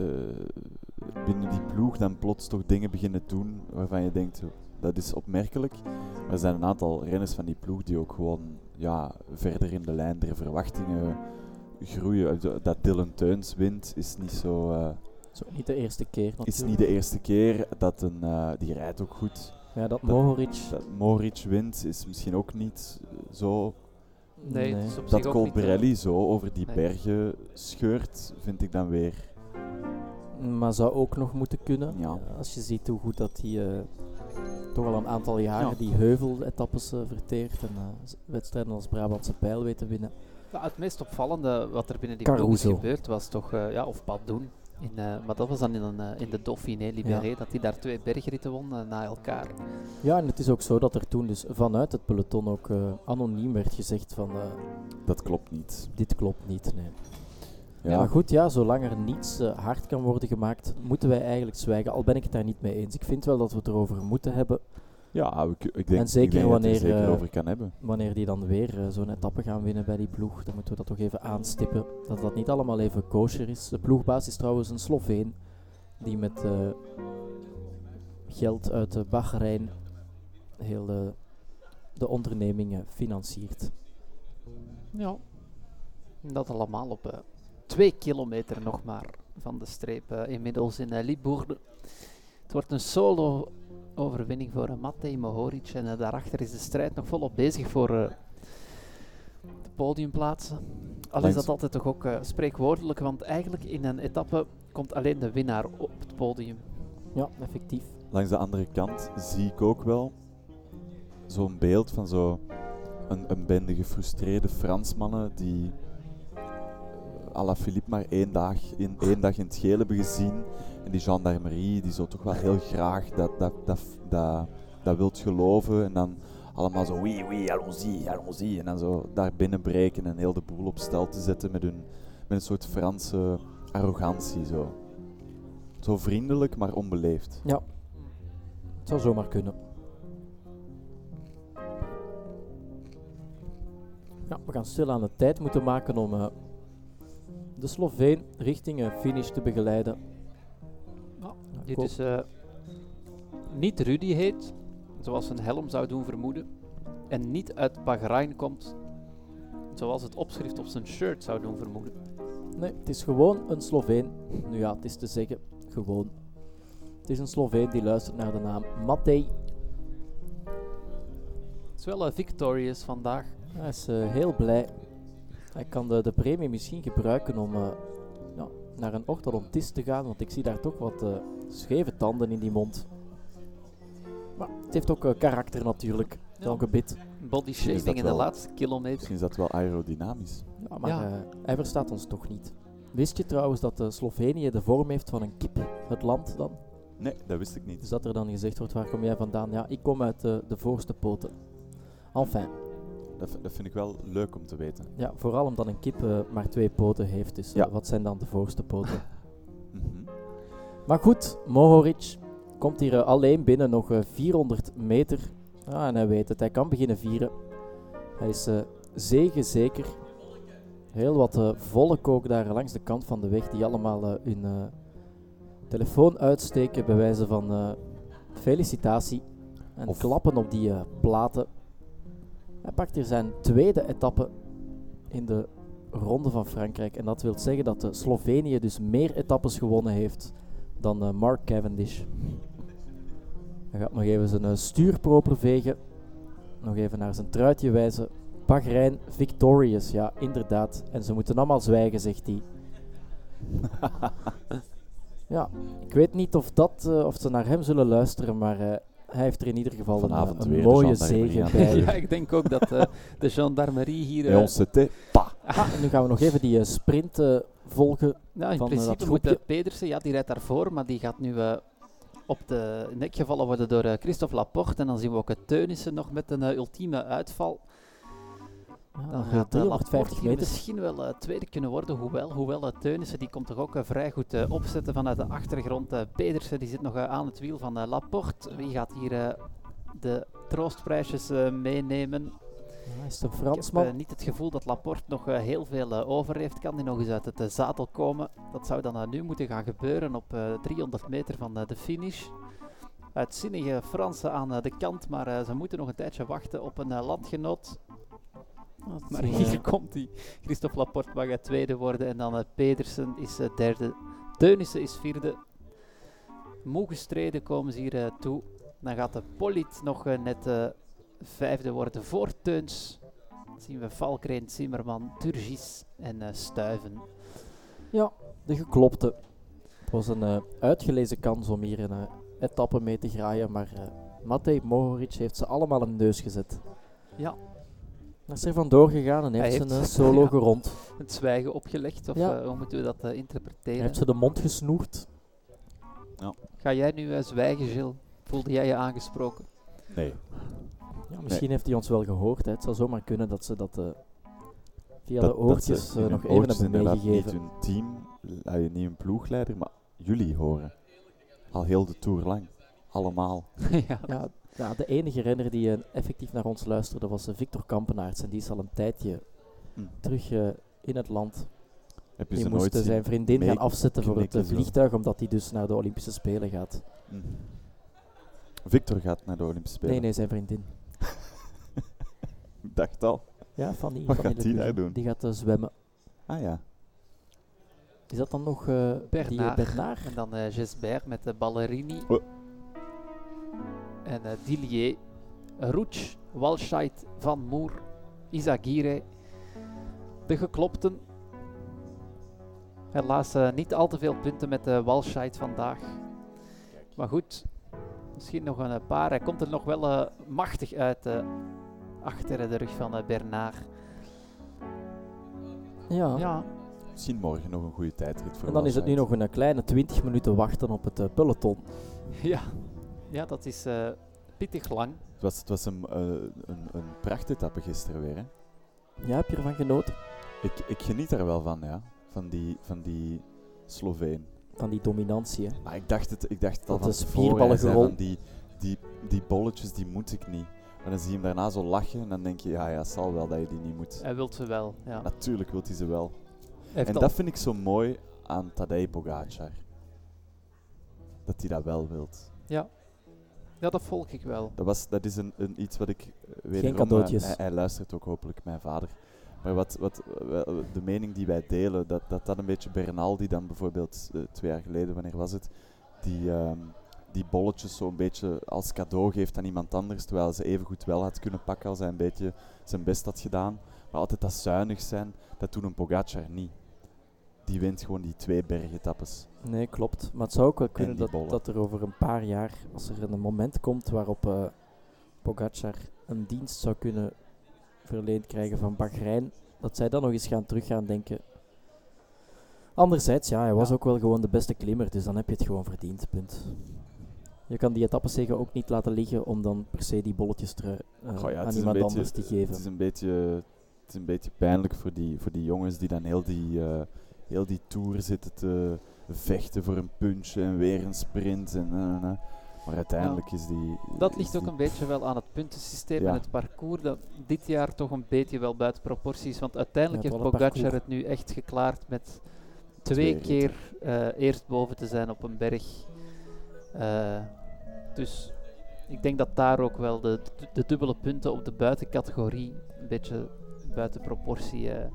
binnen die ploeg dan plots toch dingen beginnen doen waarvan je denkt, "Oh, dat is opmerkelijk. Maar er zijn een aantal renners van die ploeg die ook gewoon ja, verder in de lijn der verwachtingen groeien. Eh, Dat Dylan Teuns wint is niet zo... eh, Zo, niet de eerste keer natuurlijk. is niet de eerste keer dat een... die rijdt ook goed. Ja, dat dat- Mohoric... Dat Mohoric wint is misschien ook niet zo... Nee, het is op Dat zich ook niet, eh, Colbrelli zo over die nee. bergen scheurt, vind ik dan weer... Maar zou ook nog moeten kunnen. Ja. Als je ziet hoe goed dat hij eh, toch al een aantal jaren Ja. die heuveletappes eh, verteert en eh, wedstrijden als Brabantse Pijl weet te winnen. Ja, het meest opvallende wat er binnen die ploeg is gebeurd was toch, eh, ja, of Padoen. In, eh, maar dat was dan in, een, eh, in de Dauphiné Libéré, dat hij daar twee bergritten won eh, na elkaar. Ja, en het is ook zo dat er toen dus vanuit het peloton ook eh, anoniem werd gezegd van eh, Dat klopt niet. dit klopt niet. Nee. Ja, Ja. maar goed, ja, zolang er niets hard kan worden gemaakt, moeten wij eigenlijk zwijgen. Al ben ik het daar niet mee eens. Ik vind wel dat we het erover moeten hebben. Ja ik, ik denk, En zeker ik denk dat wanneer, je er zeker eh, over kan hebben. Wanneer die dan weer eh, zo'n etappe gaan winnen bij die ploeg, dan moeten we dat toch even aanstippen. Dat dat niet allemaal even kosher is. De ploegbaas is trouwens een Sloveen die met eh, geld uit de Bahrein heel de, de ondernemingen financiert. Ja. Dat allemaal op eh, twee kilometer nog maar van de streep inmiddels in uh, Libourde. Het wordt een solo overwinning voor uh, Matej Mohoric en uh, daarachter is de strijd nog volop bezig voor uh, de podiumplaatsen. Al is dat altijd toch ook uh, spreekwoordelijk, want eigenlijk in een etappe komt alleen de winnaar op het podium. Ja, effectief. Langs de andere kant zie ik ook wel zo'n beeld van zo een, een bende gefrustreerde Fransmannen die à la Philippe maar één dag, in, één dag in het geel hebben gezien. En die gendarmerie die zo toch wel heel graag dat, dat, dat, dat, dat wilt geloven. En dan allemaal zo, oui, oui, allons-y, allons-y. En dan zo daar binnenbreken en heel de boel op stel te zetten met, hun, met een soort Franse arrogantie. Zo. zo vriendelijk, maar onbeleefd. Ja, het zou zomaar kunnen. Ja, we gaan stil aan de tijd moeten maken om eh, de Sloveen richting eh, finish te begeleiden. Dit is eh, niet Rudy heet, zoals een helm zou doen vermoeden. En niet uit Bahrein komt, zoals het opschrift op zijn shirt zou doen vermoeden. Nee, het is gewoon een Sloveen. Nu ja, het is te zeggen, gewoon. Het is een Sloveen die luistert naar de naam Matej. Het is wel uh, victorious vandaag. Hij is eh, heel blij. Hij kan de, de premie misschien gebruiken om eh, naar een orthodontist te gaan, want ik zie daar toch wat eh, scheve tanden in die mond. Maar het heeft ook eh, karakter natuurlijk. Elke bit. Body Misschien is shaming dat in de laatste kilometer. Misschien is dat wel aerodynamisch. Ja, maar Ja. eh, hij verstaat ons toch niet. Wist je trouwens dat Slovenië de vorm heeft van een kip? Het land dan? Nee, dat wist ik niet. Dus dat er dan gezegd wordt, waar kom jij vandaan? Ja, ik kom uit de, de voorste poten. Enfin, Dat, dat vind ik wel leuk om te weten. ja, vooral omdat een kip eh, maar twee poten heeft. Dus eh, Ja. wat zijn dan de voorste poten? Mhm. maar goed, Mohoric komt hier eh, alleen binnen nog eh, 400 meter. Ah, en hij weet het, hij kan beginnen vieren. Hij is eh zeker. Heel wat eh volk ook daar langs de kant van de weg, die allemaal hun eh, telefoon uitsteken bij wijze van eh, felicitatie. En Of- klappen op die eh, platen. Hij pakt hier zijn tweede etappe in de Ronde van Frankrijk. En dat wil zeggen dat eh, Slovenië dus meer etappes gewonnen heeft dan eh, Mark Cavendish. Hij gaat nog even zijn eh, stuurproper vegen. Nog even naar zijn truitje wijzen. Bahrein victorious, ja, inderdaad. En ze moeten allemaal zwijgen, zegt hij. ja, ik weet niet of, dat, of ze naar hem zullen luisteren, maar hij heeft er in ieder geval een, Vanavond eh, een de mooie gendarmerie zege aan bij. ja, ik denk ook dat eh, de gendarmerie hier... Eh, on s'était pas. Ah, nu gaan we nog even die sprint eh, volgen. Nou, in van, dat principe moet Pedersen, ja, die rijdt daarvoor, maar die gaat nu eh, op de nek gevallen worden door Christophe Laporte. En dan zien we ook het Teunissen nog met een ultieme uitval. Ja, Dan gaat eh, 350 Laporte hier meter. misschien wel eh, tweede kunnen worden. Hoewel, hoewel uh, Teunissen die komt toch ook vrij goed opzetten vanuit de achtergrond. Pedersen die zit nog aan het wiel van Laporte. Wie gaat hier de troostprijsjes meenemen? Ja, is het een Ik Fransman? heb niet het gevoel dat Laporte nog heel veel over heeft. Kan hij nog eens uit het zadel komen? Dat zou dan nu moeten gaan gebeuren op eh, 300 meter van de finish. Uitzinnige Fransen aan de kant, maar ze moeten nog een tijdje wachten op een landgenoot. Maar is, hier eh, komt hij. Christophe Laporte mag eh, tweede worden en dan eh, Pedersen is eh, derde. Teunissen is vierde. Moe gestreden komen ze hier eh, toe. Dan gaat de Polit nog eh, net eh, vijfde worden voor Teuns. Dan zien we Valkreen, Zimmerman, Turgis en eh, Stuiven. Ja, de geklopte. Het was een eh, uitgelezen kans om hier een eh, etappe mee te graaien, maar eh Matej Mohoric heeft ze allemaal een neus gezet. Ja. Hij is er vandoor gegaan en Hij heeft heeft- zijn eh, solo ja. gerond. Het zwijgen opgelegd, of Ja. eh, hoe moeten we dat eh, Hij interpreteren? heeft ze de mond gesnoerd. Ga jij nu zwijgen, Gilles? Voelde jij je aangesproken? Nee. Ja, misschien heeft hij ons wel gehoord. Hè. Het zou zomaar kunnen dat ze dat eh, via de dat, dat oortjes eh, nog even oortjes hebben inderdaad niet meegegeven. hun team, uh, niet hun ploegleider, maar jullie horen. Al heel de tour lang. Allemaal. ja. Ja, de enige renner die eh, effectief naar ons luisterde was eh, Victor Kampenaerts. En die is al een tijdje Hm. terug eh, in het land. Heb je Die ze moest zijn vriendin gaan afzetten voor het vliegtuig, omdat hij dus naar de Olympische Spelen gaat. Hm. Victor gaat naar de Olympische Spelen. Nee, nee, zijn vriendin. Ik dacht al. Ja, Fanny. Wat Fanny gaat die daar Lebugen. doen? Die gaat zwemmen. Ah ja. Is dat dan nog eh die eh, Bernard. En dan eh Gisbert met de Ballerini. Oh. En eh Dillier. Roets, Walscheid, Van Moer, Isagire. De geklopten. Helaas eh, niet al te veel punten met de Walscheid vandaag. Maar goed, misschien nog een paar. Hij komt er nog wel eh, machtig uit eh, achter de rug van eh, Bernard. Ja. Ja, Misschien morgen nog een goede tijdrit voor En dan is het nu nog een eh, kleine 20 minuten wachten op het eh, peloton. ja. Ja dat is eh, pittig lang. Het was, het was een, eh, een, een prachtetappe gisteren weer. Hè? Ja, heb je ervan genoten? Ik, ik geniet er wel van, ja. Van die, van die Sloveen. Van die dominantie. Hè? Maar ik dacht het, ik dacht het al Dat van is tevoren. Zei van die, die, die bolletjes, die moet ik niet. Maar dan zie je hem daarna zo lachen en dan denk je, ja, ja, zal wel dat je die niet moet. Hij wilt ze wel. Ja. Natuurlijk wil hij ze wel. Hij En al- dat vind ik zo mooi aan Tadej Pogacar. Dat hij dat wel wilt. Ja. Ja, dat volg ik wel. Dat, was, dat is een, een iets wat ik eh, wederom... eh, cadeautjes. hij, hij luistert ook hopelijk, mijn vader. Maar wat, wat, de mening die wij delen, dat dat, dat een beetje Bernal, die dan bijvoorbeeld eh, twee jaar geleden, wanneer was het, die, ehm, die bolletjes zo een beetje als cadeau geeft aan iemand anders, terwijl ze even goed wel had kunnen pakken als hij een beetje zijn best had gedaan. Maar altijd dat zuinig zijn, dat doet een Pogacar niet. Die wint gewoon die twee bergetappes. Nee, klopt. Maar het zou ook wel kunnen dat, bollen. dat er over een paar jaar, als er een moment komt waarop eh Pogacar een dienst zou kunnen verleend krijgen van Bahrein, dat zij dan nog eens gaan terug gaan denken. Anderzijds, ja, hij was Ja. ook wel gewoon de beste klimmer, dus dan heb je het gewoon verdiend, punt. Je kan die etappenzege ook niet laten liggen om dan per se die bolletjes trui, eh, Goh, ja, het aan iemand beetje- anders te Het geven. is een beetje, het is een beetje pijnlijk voor die, voor die jongens die dan heel die, eh, heel die tour zitten te vechten voor een puntje en weer een sprint. En. Maar uiteindelijk is die... Dat is ligt ook een beetje wel aan het puntensysteem Ja. en het parcours, dat dit jaar toch een beetje wel buiten proportie is. Want uiteindelijk Ja, heeft Pogacar het nu echt geklaard met Twee keer eh, eerst boven te zijn op een berg. Eh, dus ik denk dat daar ook wel de, de, de dubbele punten op de buitencategorie een beetje buiten proportie eh,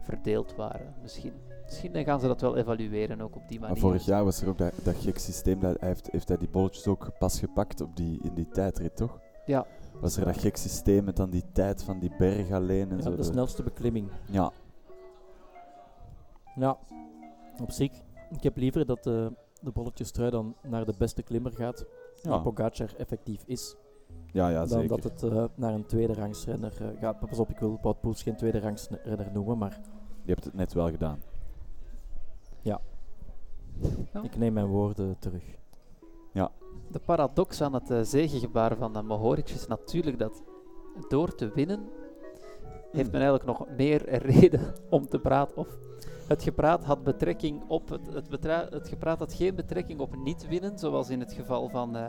verdeeld waren. Misschien, misschien gaan ze dat wel evalueren ook op die Maar manier. vorig jaar was er ook dat, dat gek systeem, dat hij heeft, heeft hij die bolletjes ook pas gepakt op die, in die tijdrit, toch? Ja. Was er dat gek systeem met dan die tijd van die berg alleen en Ja, zo. de de- snelste beklimming. Ja, Ja, op zich. Ik heb liever dat de, de bolletjestrui dan naar de beste klimmer gaat. Ja. Die Pogacar effectief is. ja, ja dan zeker. dat het eh, naar een tweede rangsrenner eh, gaat. Pas op, ik wil Wout Poels geen tweede rangsrenner noemen, maar Je hebt het net wel gedaan. Ja. ik neem mijn woorden terug. De paradox aan het uh, zegengebaar van uh, Mohoric is natuurlijk dat door te winnen heeft men eigenlijk nog meer reden om te praten. Of het gepraat had betrekking op het, het, betra- het gepraat had geen betrekking op niet winnen, zoals in het geval van uh,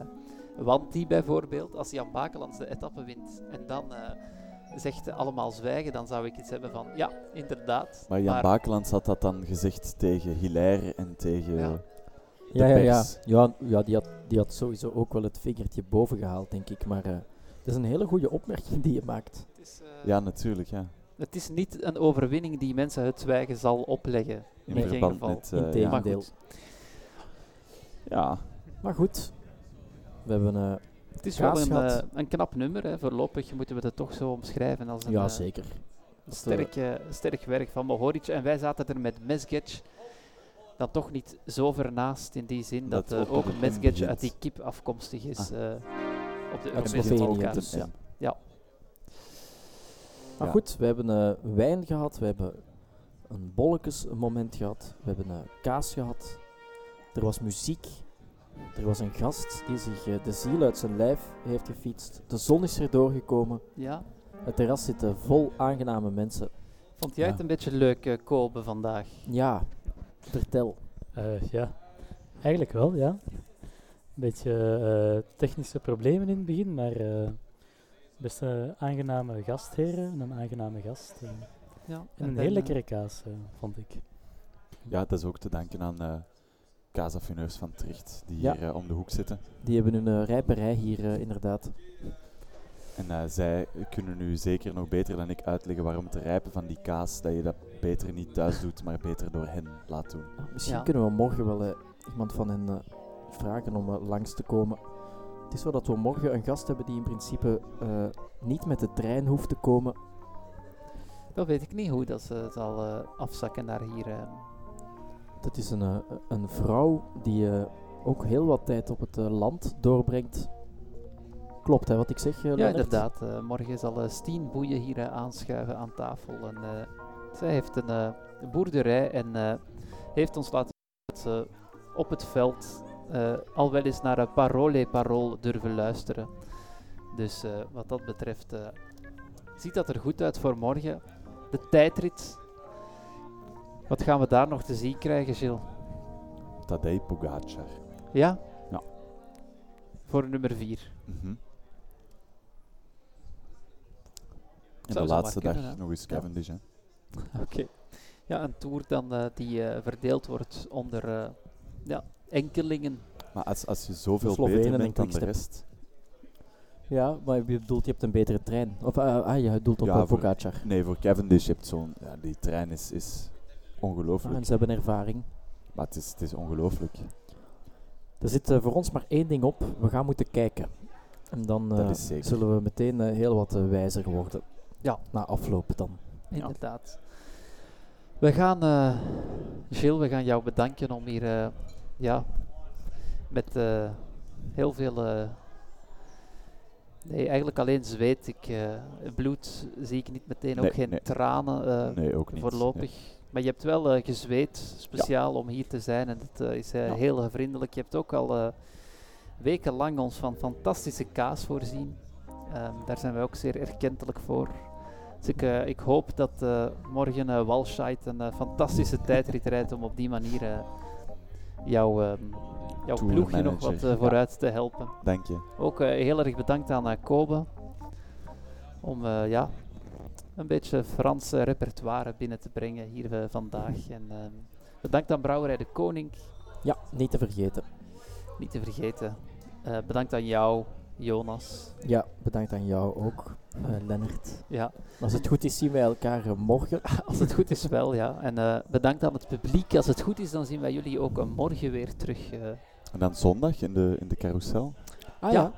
Wanti bijvoorbeeld. Als Jan Bakelands de etappe wint en dan uh, zegt allemaal zwijgen, dan zou ik iets hebben van ja, inderdaad. Maar Jan maar Bakelands had dat dan gezegd tegen Hilaire en tegen. Ja. Ja, ja, ja. ja, ja die, had, die had sowieso ook wel het vingertje boven gehaald, denk ik. Maar uh, het is een hele goede opmerking die je maakt. Is, uh, ja, natuurlijk. Ja. Het is niet een overwinning die mensen het zwijgen zal opleggen. In, in verband geval. met. Uh, Integendeel. Ja. ja. Maar goed. We hebben. Het is wel een, een, knap nummer. Hè. Voorlopig moeten we het toch zo omschrijven als een. Ja, zeker. Een sterk, uh, sterk werk van Mohoric. En wij zaten er met Mesgetch dan toch niet zo ver naast in die zin dat, dat ook, ook Mesgetch uit die kip afkomstig is ah. uh, op de Europese volka's. Ja. ja. Maar ja. goed, we hebben uh, wijn gehad, we hebben een bolletjes moment gehad, we hebben uh, kaas gehad, er was muziek, er was een gast die zich uh, de ziel uit zijn lijf heeft gefietst, de zon is er doorgekomen, ja. het terras zit vol aangename mensen. Vond jij ja. het een beetje leuk, uh, Kobe, vandaag? Ja, vertel. Uh, ja, eigenlijk wel, ja. Een beetje uh, technische problemen in het begin, maar uh, best een aangename gastheren en een aangename gast. Uh, ja, en, en een heel lekkere kaas, vond ik. Ja, dat is ook te danken aan uh, kaasaffineurs van Tricht, die ja. hier om de hoek zitten. Die hebben hun uh, rijperij hier inderdaad. En uh, zij kunnen nu zeker nog beter dan ik uitleggen waarom het rijpen van die kaas, dat je dat beter niet thuis doet, maar beter door hen laat doen. Ja, misschien ja. kunnen we morgen wel uh, iemand van hen uh, vragen om uh, langs te komen. Het is zo dat we morgen een gast hebben die in principe niet met de trein hoeft te komen. Dat weet ik niet hoe dat ze zal afzakken naar hier. Dat is een, een vrouw die ook heel wat tijd op het land doorbrengt klopt, hè, wat ik zeg. Ja, inderdaad. Morgen zal Stien Boeien hier aanschuiven aan tafel. En, zij heeft een boerderij en heeft ons laten dat ze op het veld al wel eens naar een parole parool durven luisteren. Dus wat dat betreft ziet dat er goed uit voor morgen. De tijdrit. Wat gaan we daar nog te zien krijgen, Gilles? Tadej Pogacar. Ja? Ja. Voor nummer 4. Mm -hmm. En de laatste dag nog eens Cavendish. Ja. Oké. Okay. Ja, een tour dan uh, die uh, verdeeld wordt onder uh, ja, enkelingen. Maar als, als je zoveel beter bent dan de rest... Ja, maar je bedoelt, je hebt een betere trein. Of ah, je bedoelt op ja, voor, Pogacar. Nee, voor Cavendish heb je zo'n... Ja, die trein is, is ongelooflijk. Ah, en ze hebben ervaring. Maar het is, het is ongelooflijk. Er zit voor ons maar één ding op. We gaan moeten kijken. En dan zullen we meteen heel wat wijzer worden. Ja. Na afloop dan. Inderdaad. We gaan, uh, Gilles, we gaan jou bedanken om hier uh, ja, met uh, heel veel Nee, eigenlijk alleen zweet. Ik, eh, bloed zie ik niet meteen, Nee, ook geen nee. tranen eh, Nee, ook niet. voorlopig. Maar je hebt wel eh, gezweet, speciaal om hier te zijn. En dat eh, is eh, Ja. heel vriendelijk. Je hebt ook al wekenlang ons van fantastische kaas voorzien. Ehm, daar zijn wij ook zeer erkentelijk voor. Dus ik, ik hoop dat morgen Walscheid een fantastische tijdrit rijdt om op die manier eh, jouw, ehm, jouw ploegje nog wat ja. vooruit te helpen. Dank je. Ook heel erg bedankt aan Kobe om ja, een beetje Frans repertoire binnen te brengen hier eh, vandaag. En ehm, bedankt aan Brouwerij de Koning, Ja, niet te vergeten. niet te vergeten. Eh, bedankt aan jou, Jonas. Ja, bedankt aan jou ook, eh Lennart. Ja, Als het goed is, zien wij elkaar morgen. als het goed is wel, ja. En eh, bedankt aan het publiek. Als het goed is, dan zien wij jullie ook morgen weer terug. eh. En dan zondag in de, in de carousel. Ah Ja. ja.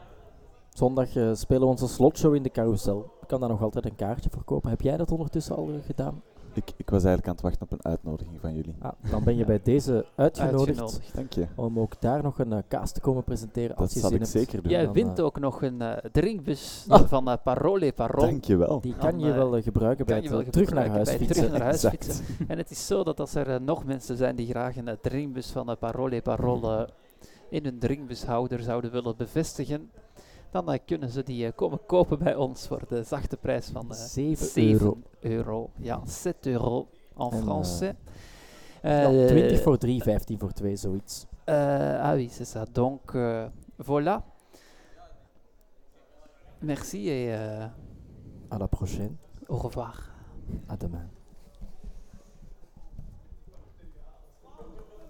Zondag eh, spelen we onze slotshow in de carousel. Ik kan daar nog altijd een kaartje voor kopen. Heb jij dat ondertussen al gedaan? Ik, ik was eigenlijk aan het wachten op een uitnodiging van jullie. Ah, dan ben je bij deze uitgenodigd, Uitgenodigd. Dank je. om ook daar nog een eh, kaas te komen presenteren. Dat als je zal zin ik hebt. zeker doen. Jij dan, wint eh, ook nog een eh, drinkbus Ah. van eh, Parole Parole. Dank je wel. Die Dan, kan je wel gebruiken bij het wel terug naar gebruiken huis bij het fietsen. terug naar huis Exact. fietsen. En het is zo dat als er nog mensen zijn die graag een drinkbus van uh, Parole Parole eh, in hun drinkbushouder zouden willen bevestigen, dan eh, kunnen ze die eh, komen kopen bij ons voor de zachte prijs van eh 7 7 euro. euro. Ja, 7 euro en français. Ja, Euh, 20 voor 3, 15 voor 2, zoiets. ah oui, c'est ça. Donc, voilà. Merci et À la prochaine. au revoir. À demain.